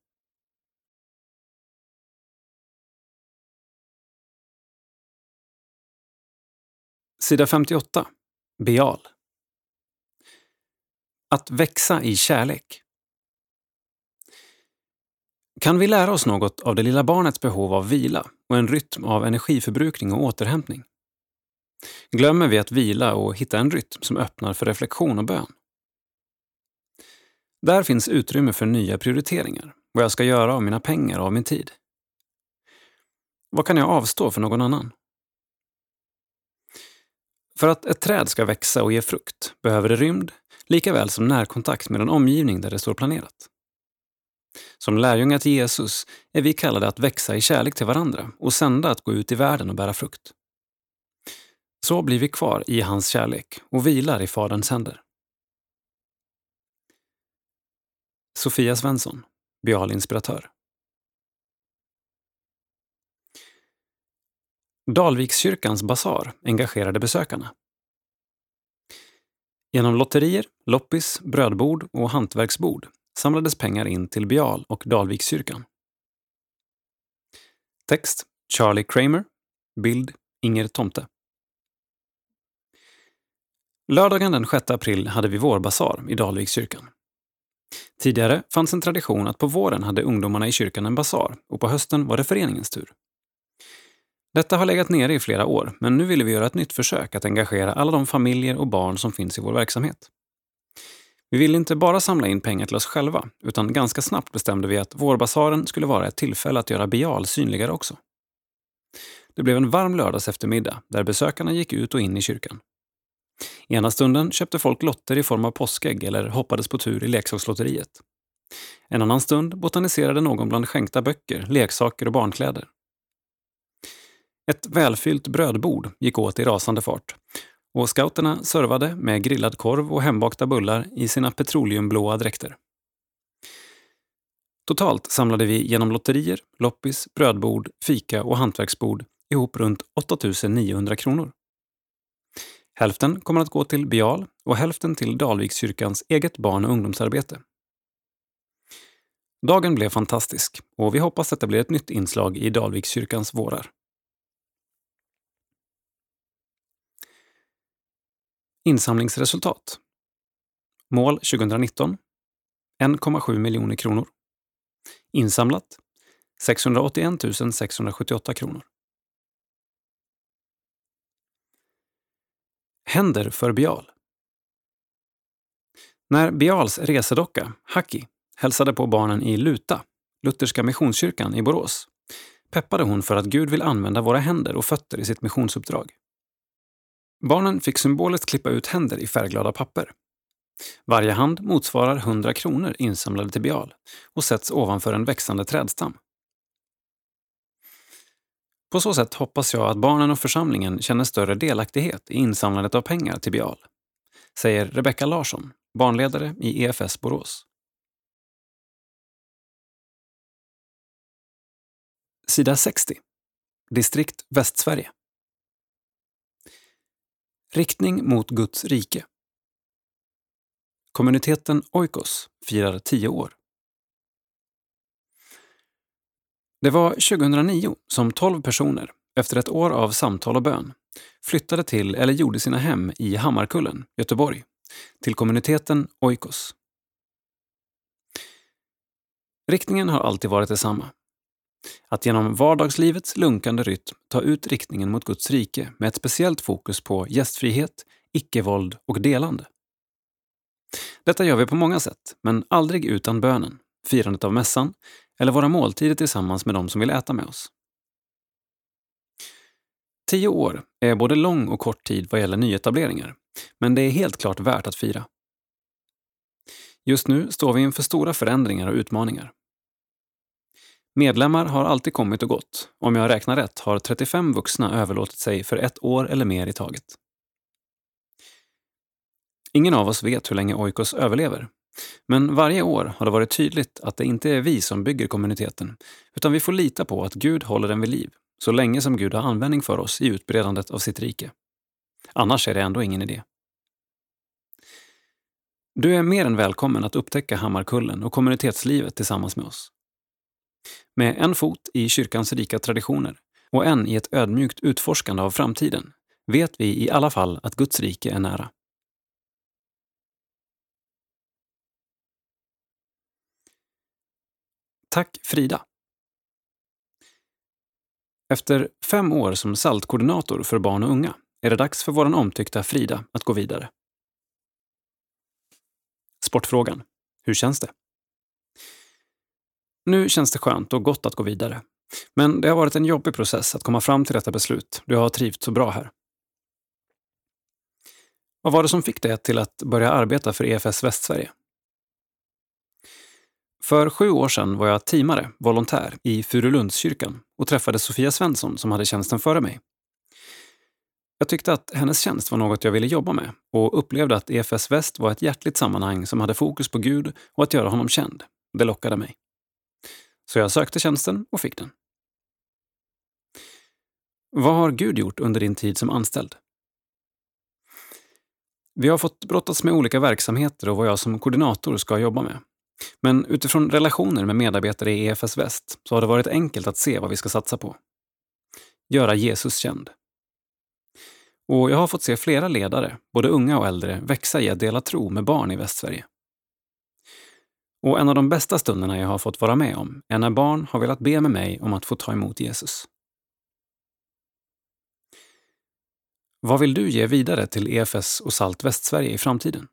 Speaker 1: Sida 58. Beal. Att växa i kärlek. Kan vi lära oss något av det lilla barnets behov av vila och en rytm av energiförbrukning och återhämtning? Glömmer vi att vila och hitta en rytm som öppnar för reflektion och bön? Där finns utrymme för nya prioriteringar, vad jag ska göra av mina pengar och av min tid. Vad kan jag avstå för någon annan? För att ett träd ska växa och ge frukt behöver det rymd, lika väl som närkontakt med den omgivning där det står planerat. Som lärjungar till Jesus är vi kallade att växa i kärlek till varandra och sända att gå ut i världen och bära frukt. Så blir vi kvar i hans kärlek och vilar i Faderns händer. Sofia Svensson, Bialinspiratör. Dalvikskyrkans basar engagerade besökarna. Genom lotterier, loppis, brödbord och hantverksbord samlades pengar in till Bial och Dalvikskyrkan. Text Charlie Kramer. Bild Inger Tomte. Lördagen den 6 april hade vi vårbasar i Dalvikskyrkan. Tidigare fanns en tradition att på våren hade ungdomarna i kyrkan en basar och på hösten var det föreningens tur. Detta har legat nere i flera år, men nu ville vi göra ett nytt försök att engagera alla de familjer och barn som finns i vår verksamhet. Vi ville inte bara samla in pengar till oss själva, utan ganska snabbt bestämde vi att vårbasaren skulle vara ett tillfälle att göra Bial synligare också. Det blev en varm lördags eftermiddag där besökarna gick ut och in i kyrkan. Ena stunden köpte folk lotter i form av påskägg eller hoppades på tur i leksakslotteriet. En annan stund botaniserade någon bland skänkta böcker, leksaker och barnkläder. Ett välfyllt brödbord gick åt i rasande fart och scouterna servade med grillad korv och hembakta bullar i sina petroleumblåa dräkter. Totalt samlade vi genom lotterier, loppis, brödbord, fika och hantverksbord ihop runt 8 900 kronor. Hälften kommer att gå till Bial och hälften till Dalvikskyrkans eget barn och ungdomsarbete. Dagen blev fantastisk och vi hoppas att det blir ett nytt inslag i Dalvikskyrkans vårar. Insamlingsresultat. Mål 2019 1,7 miljoner kronor. Insamlat 681 678 kronor. Händer för Bial. När Bials resedocka, Haki, hälsade på barnen i Luta, Lutherska Missionskyrkan i Borås, peppade hon för att Gud vill använda våra händer och fötter i sitt missionsuppdrag. Barnen fick symboliskt klippa ut händer i färgglada papper. Varje hand motsvarar 100 kronor insamlade till Bial och sätts ovanför en växande trädstam. På så sätt hoppas jag att barnen och församlingen känner större delaktighet i insamlandet av pengar till Bial, säger Rebecka Larsson, barnledare i EFS Borås. Sida 60. Distrikt Västsverige. Riktning mot Guds rike. Kommuniteten Oikos firar tio år. Det var 2009 som 12 personer, efter ett år av samtal och bön, flyttade till eller gjorde sina hem i Hammarkullen, Göteborg, till kommuniteten Oikos. Riktningen har alltid varit detsamma. Att genom vardagslivets lunkande rytm ta ut riktningen mot Guds rike med ett speciellt fokus på gästfrihet, icke-våld och delande. Detta gör vi på många sätt, men aldrig utan bönen, firandet av mässan eller våra måltider tillsammans med de som vill äta med oss. Tio år är både lång och kort tid vad gäller nyetableringar, men det är helt klart värt att fira. Just nu står vi inför stora förändringar och utmaningar. Medlemmar har alltid kommit och gått. Om jag räknar rätt har 35 vuxna överlåtit sig för ett år eller mer i taget. Ingen av oss vet hur länge Oikos överlever. Men varje år har det varit tydligt att det inte är vi som bygger kommuniteten, utan vi får lita på att Gud håller den vid liv, så länge som Gud har användning för oss i utbredandet av sitt rike. Annars är det ändå ingen idé. Du är mer än välkommen att upptäcka Hammarkullen och kommunitetslivet tillsammans med oss. Med en fot i kyrkans rika traditioner och en i ett ödmjukt utforskande av framtiden vet vi i alla fall att Guds rike är nära. Tack Frida! Efter fem år som SALT-koordinator för barn och unga är det dags för vår omtyckta Frida att gå vidare. Sportfrågan. Hur känns det? Nu känns det skönt och gott att gå vidare. Men det har varit en jobbig process att komma fram till detta beslut då jag har trivts så bra här. Vad var det som fick dig till att börja arbeta för EFS Västsverige? För sju år sedan var jag teamare, volontär, i Furulundskyrkan och träffade Sofia Svensson som hade tjänsten före mig. Jag tyckte att hennes tjänst var något jag ville jobba med och upplevde att EFS Väst var ett hjärtligt sammanhang som hade fokus på Gud och att göra honom känd. Det lockade mig. Så jag sökte tjänsten och fick den. Vad har Gud gjort under din tid som anställd? Vi har fått brottas med olika verksamheter och vad jag som koordinator ska jobba med. Men utifrån relationer med medarbetare i EFS Väst så har det varit enkelt att se vad vi ska satsa på. Göra Jesus känd. Och jag har fått se flera ledare, både unga och äldre, växa i att dela tro med barn i Västsverige. Och en av de bästa stunderna jag har fått vara med om är när barn har velat be med mig om att få ta emot Jesus. Vad vill du ge vidare till EFS och Salt Västsverige i framtiden?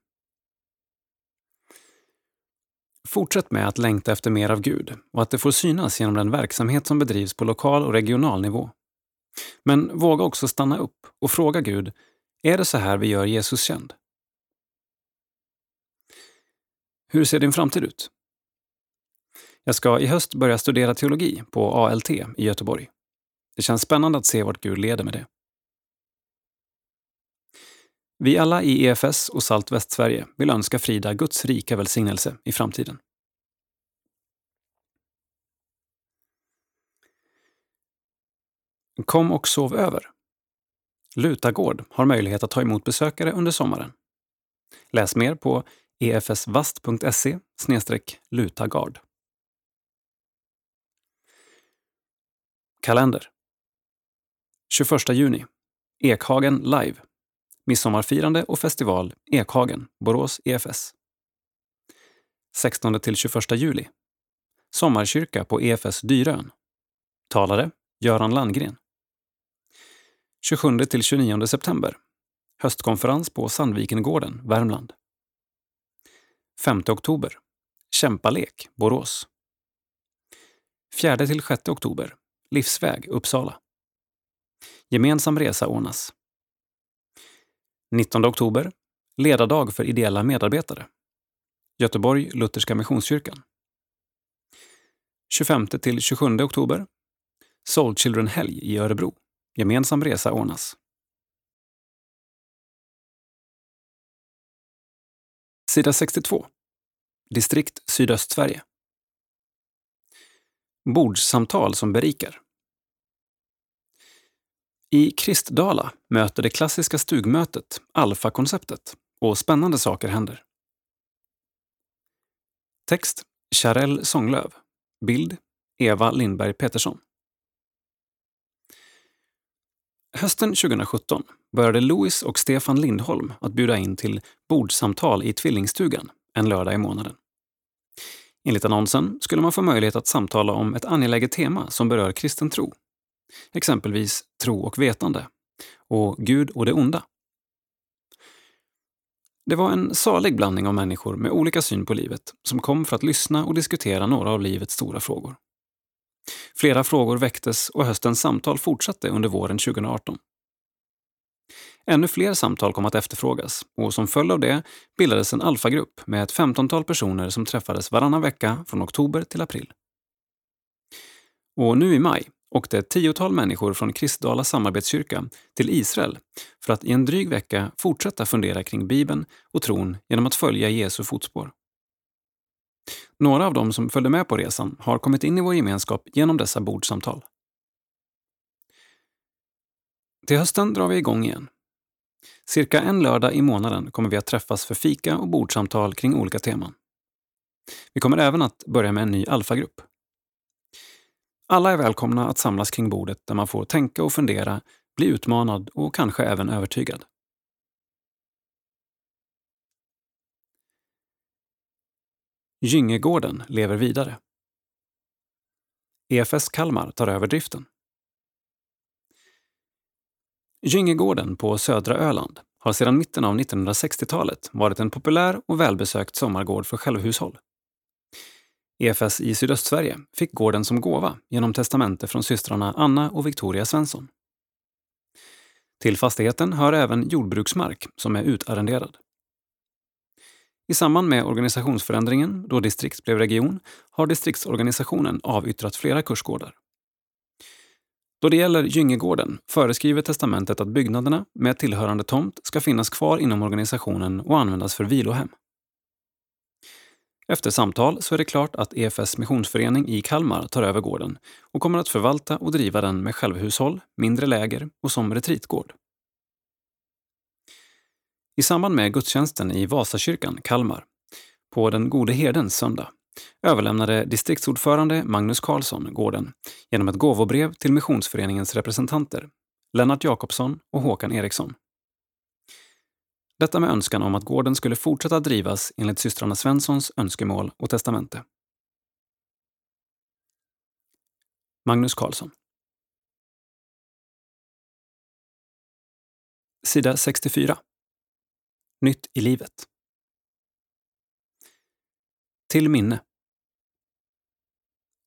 Speaker 1: Fortsätt med att längta efter mer av Gud och att det får synas genom den verksamhet som bedrivs på lokal och regional nivå. Men våga också stanna upp och fråga Gud, är det så här vi gör Jesus känd? Hur ser din framtid ut? Jag ska i höst börja studera teologi på ALT i Göteborg. Det känns spännande att se vart Gud leder med det. Vi alla i EFS och Salt Västsverige vill önska Frida Guds rika välsignelse i framtiden. Kom och sov över. Lutagård har möjlighet att ta emot besökare under sommaren. Läs mer på efsvast.se lutagard. Kalender 21 juni Ekhagen live Midsommarfirande och festival Ekhagen, Borås EFS. 16-21 juli Sommarkyrka på EFS Dyrön. Talare Göran Landgren. 27-29 september Höstkonferens på Sandvikengården, Värmland. 5 oktober Kämpalek, Borås. 4-6 oktober Livsväg, Uppsala. Gemensam resa ordnas. 19 oktober Ledardag för ideella medarbetare. Göteborg Lutherska Missionskyrkan. 25-27 oktober Soul Children-helg i Örebro. Gemensam resa ordnas. Sida 62. Distrikt Sydöstsverige. Bordssamtal som berikar. I Kristdala möter det klassiska stugmötet alfakonceptet och spännande saker händer. Text Charell Sånglöv. Bild Eva Lindberg Petersson. Hösten 2017 började Louis och Stefan Lindholm att bjuda in till bordsamtal i Tvillingstugan en lördag i månaden. Enligt annonsen skulle man få möjlighet att samtala om ett angeläget tema som berör kristen tro. Exempelvis tro och vetande och Gud och det onda. Det var en salig blandning av människor med olika syn på livet som kom för att lyssna och diskutera några av livets stora frågor. Flera frågor väcktes och höstens samtal fortsatte under våren 2018. Ännu fler samtal kom att efterfrågas och som följd av det bildades en alfagrupp med ett femtontal personer som träffades varannan vecka från oktober till april. Och nu i maj åkte ett tiotal människor från Kristdala samarbetskyrka till Israel för att i en dryg vecka fortsätta fundera kring Bibeln och tron genom att följa Jesu fotspår. Några av dem som följde med på resan har kommit in i vår gemenskap genom dessa bordsamtal. Till hösten drar vi igång igen. Cirka en lördag i månaden kommer vi att träffas för fika och bordsamtal kring olika teman. Vi kommer även att börja med en ny alfagrupp. Alla är välkomna att samlas kring bordet där man får tänka och fundera, bli utmanad och kanske även övertygad. Gyngegården lever vidare. EFS Kalmar tar över driften. Gyngegården på södra Öland har sedan mitten av 1960-talet varit en populär och välbesökt sommargård för självhushåll. EFS i Sydöstsverige fick gården som gåva genom testamente från systrarna Anna och Victoria Svensson. Till fastigheten hör även jordbruksmark som är utarrenderad. I samband med organisationsförändringen, då distrikt blev region, har distriktsorganisationen avyttrat flera kursgårdar. Då det gäller Gyngegården föreskriver testamentet att byggnaderna med tillhörande tomt ska finnas kvar inom organisationen och användas för vilohem. Efter samtal så är det klart att EFS missionsförening i Kalmar tar över gården och kommer att förvalta och driva den med självhushåll, mindre läger och som retreatgård. I samband med gudstjänsten i Vasakyrkan, Kalmar, på den gode herdens söndag, överlämnade distriktsordförande Magnus Karlsson gården genom ett gåvobrev till Missionsföreningens representanter, Lennart Jakobsson och Håkan Eriksson. Detta med önskan om att gården skulle fortsätta drivas enligt systrarna Svenssons önskemål och testamente. Magnus Karlsson. Sida 64. Nytt i livet. Till minne.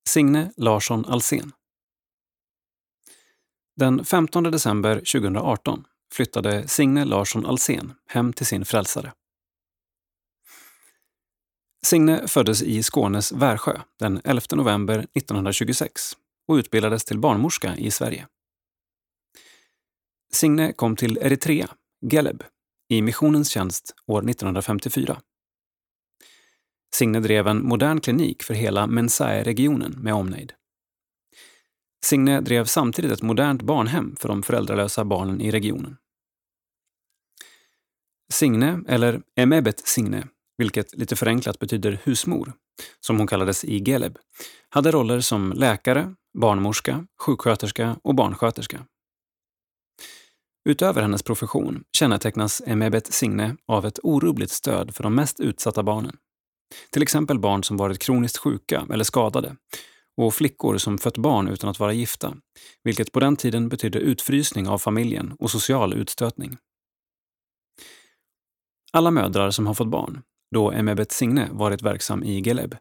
Speaker 1: Signe Larsson Alsen. Den 15 december 2018 flyttade Signe Larsson Alsen hem till sin frälsare. Signe föddes i Skånes Värsjö den 11 november 1926 och utbildades till barnmorska i Sverige. Signe kom till Eritrea, Geleb, i missionens tjänst år 1954. Signe drev en modern klinik för hela Mensae-regionen med omnejd. Signe drev samtidigt ett modernt barnhem för de föräldralösa barnen i regionen. Signe, eller Emebet Signe, vilket lite förenklat betyder husmor, som hon kallades i Geleb, hade roller som läkare, barnmorska, sjuksköterska och barnsköterska. Utöver hennes profession kännetecknas Emebet Signe av ett orubbligt stöd för de mest utsatta barnen. Till exempel barn som varit kroniskt sjuka eller skadade och flickor som fött barn utan att vara gifta, vilket på den tiden betydde utfrysning av familjen och social utstötning. Alla mödrar som har fått barn, då Emebet Signe varit verksam i Geleb,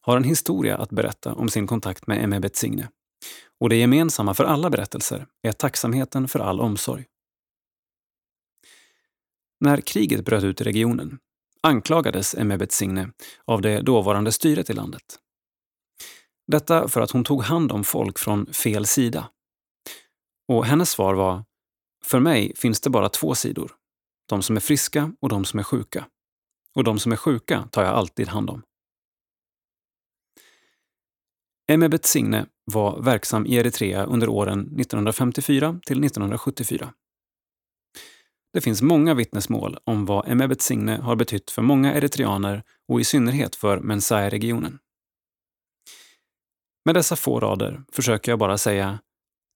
Speaker 1: har en historia att berätta om sin kontakt med Emebet Signe. Och det gemensamma för alla berättelser är tacksamheten för all omsorg. När kriget bröt ut i regionen anklagades Emebet Signe av det dåvarande styret i landet. Detta för att hon tog hand om folk från fel sida. Och hennes svar var För mig finns det bara två sidor. De som är friska och de som är sjuka. Och de som är sjuka tar jag alltid hand om. Emebet Signe var verksam i Eritrea under åren 1954 till 1974. Det finns många vittnesmål om vad Emebet Signe har betytt för många eritreaner och i synnerhet för Mensai-regionen. Med dessa få rader försöker jag bara säga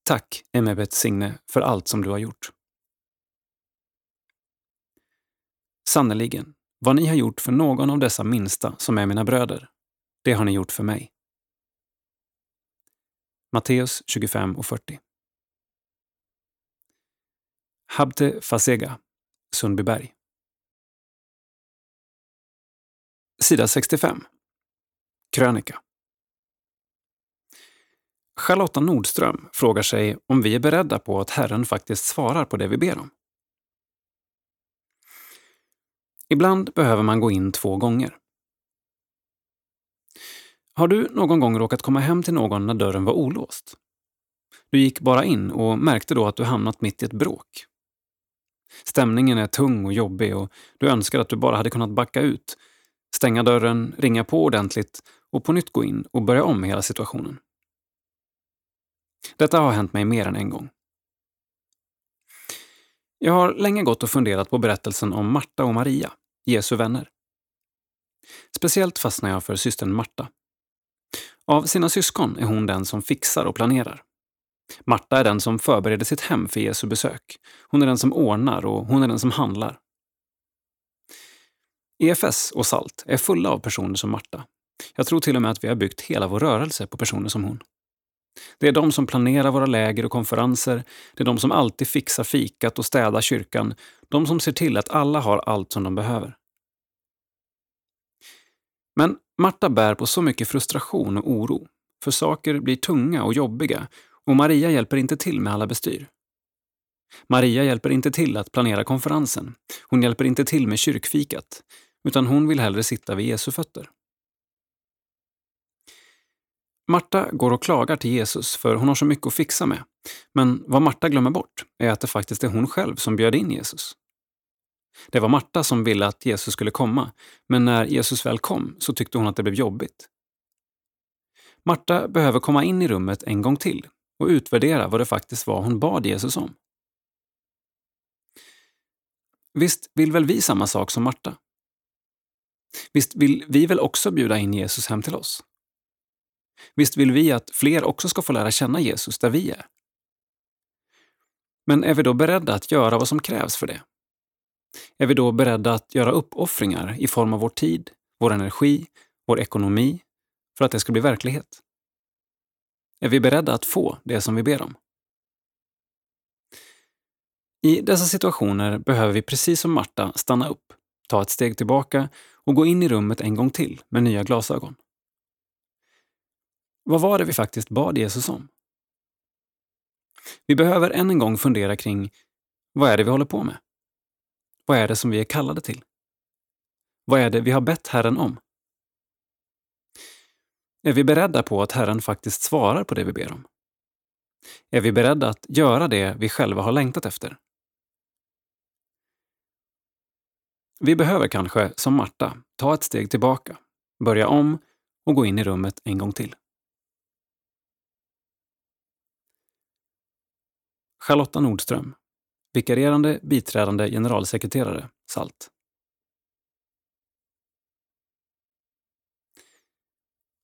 Speaker 1: Tack Emebet Signe för allt som du har gjort. Sannerligen, vad ni har gjort för någon av dessa minsta som är mina bröder, det har ni gjort för mig. Matteus 25 och 40. Habte Fasega, Sundbyberg. Sida 65. Krönika. Charlotta Nordström frågar sig om vi är beredda på att Herren faktiskt svarar på det vi ber om. Ibland behöver man gå in två gånger. Har du någon gång råkat komma hem till någon när dörren var olåst? Du gick bara in och märkte då att du hamnat mitt i ett bråk. Stämningen är tung och jobbig och du önskar att du bara hade kunnat backa ut, stänga dörren, ringa på ordentligt och på nytt gå in och börja om hela situationen. Detta har hänt mig mer än en gång. Jag har länge gått och funderat på berättelsen om Marta och Maria, Jesu vänner. Speciellt fastnar jag för systern Marta. Av sina syskon är hon den som fixar och planerar. Marta är den som förbereder sitt hem för Jesu besök. Hon är den som ordnar och hon är den som handlar. EFS och SALT är fulla av personer som Marta. Jag tror till och med att vi har byggt hela vår rörelse på personer som hon. Det är de som planerar våra läger och konferenser. Det är de som alltid fixar fikat och städar kyrkan. De som ser till att alla har allt som de behöver. Men Marta bär på så mycket frustration och oro. För saker blir tunga och jobbiga och Maria hjälper inte till med alla bestyr. Maria hjälper inte till att planera konferensen. Hon hjälper inte till med kyrkfikat. Utan hon vill hellre sitta vid Jesu fötter. Marta går och klagar till Jesus för hon har så mycket att fixa med. Men vad Marta glömmer bort är att det faktiskt är hon själv som bjöd in Jesus. Det var Marta som ville att Jesus skulle komma, men när Jesus väl kom så tyckte hon att det blev jobbigt. Marta behöver komma in i rummet en gång till och utvärdera vad det faktiskt var hon bad Jesus om. Visst vill väl vi samma sak som Marta? Visst vill vi väl också bjuda in Jesus hem till oss? Visst vill vi att fler också ska få lära känna Jesus där vi är? Men är vi då beredda att göra vad som krävs för det? Är vi då beredda att göra uppoffringar i form av vår tid, vår energi, vår ekonomi för att det ska bli verklighet? Är vi beredda att få det som vi ber om? I dessa situationer behöver vi precis som Marta stanna upp, ta ett steg tillbaka och gå in i rummet en gång till med nya glasögon. Vad var det vi faktiskt bad Jesus om? Vi behöver än en gång fundera kring vad är det vi håller på med? Vad är det som vi är kallade till? Vad är det vi har bett Herren om? Är vi beredda på att Herren faktiskt svarar på det vi ber om? Är vi beredda att göra det vi själva har längtat efter? Vi behöver kanske, som Marta, ta ett steg tillbaka, börja om och gå in i rummet en gång till. Charlotta Nordström, vikarierande biträdande generalsekreterare, SALT.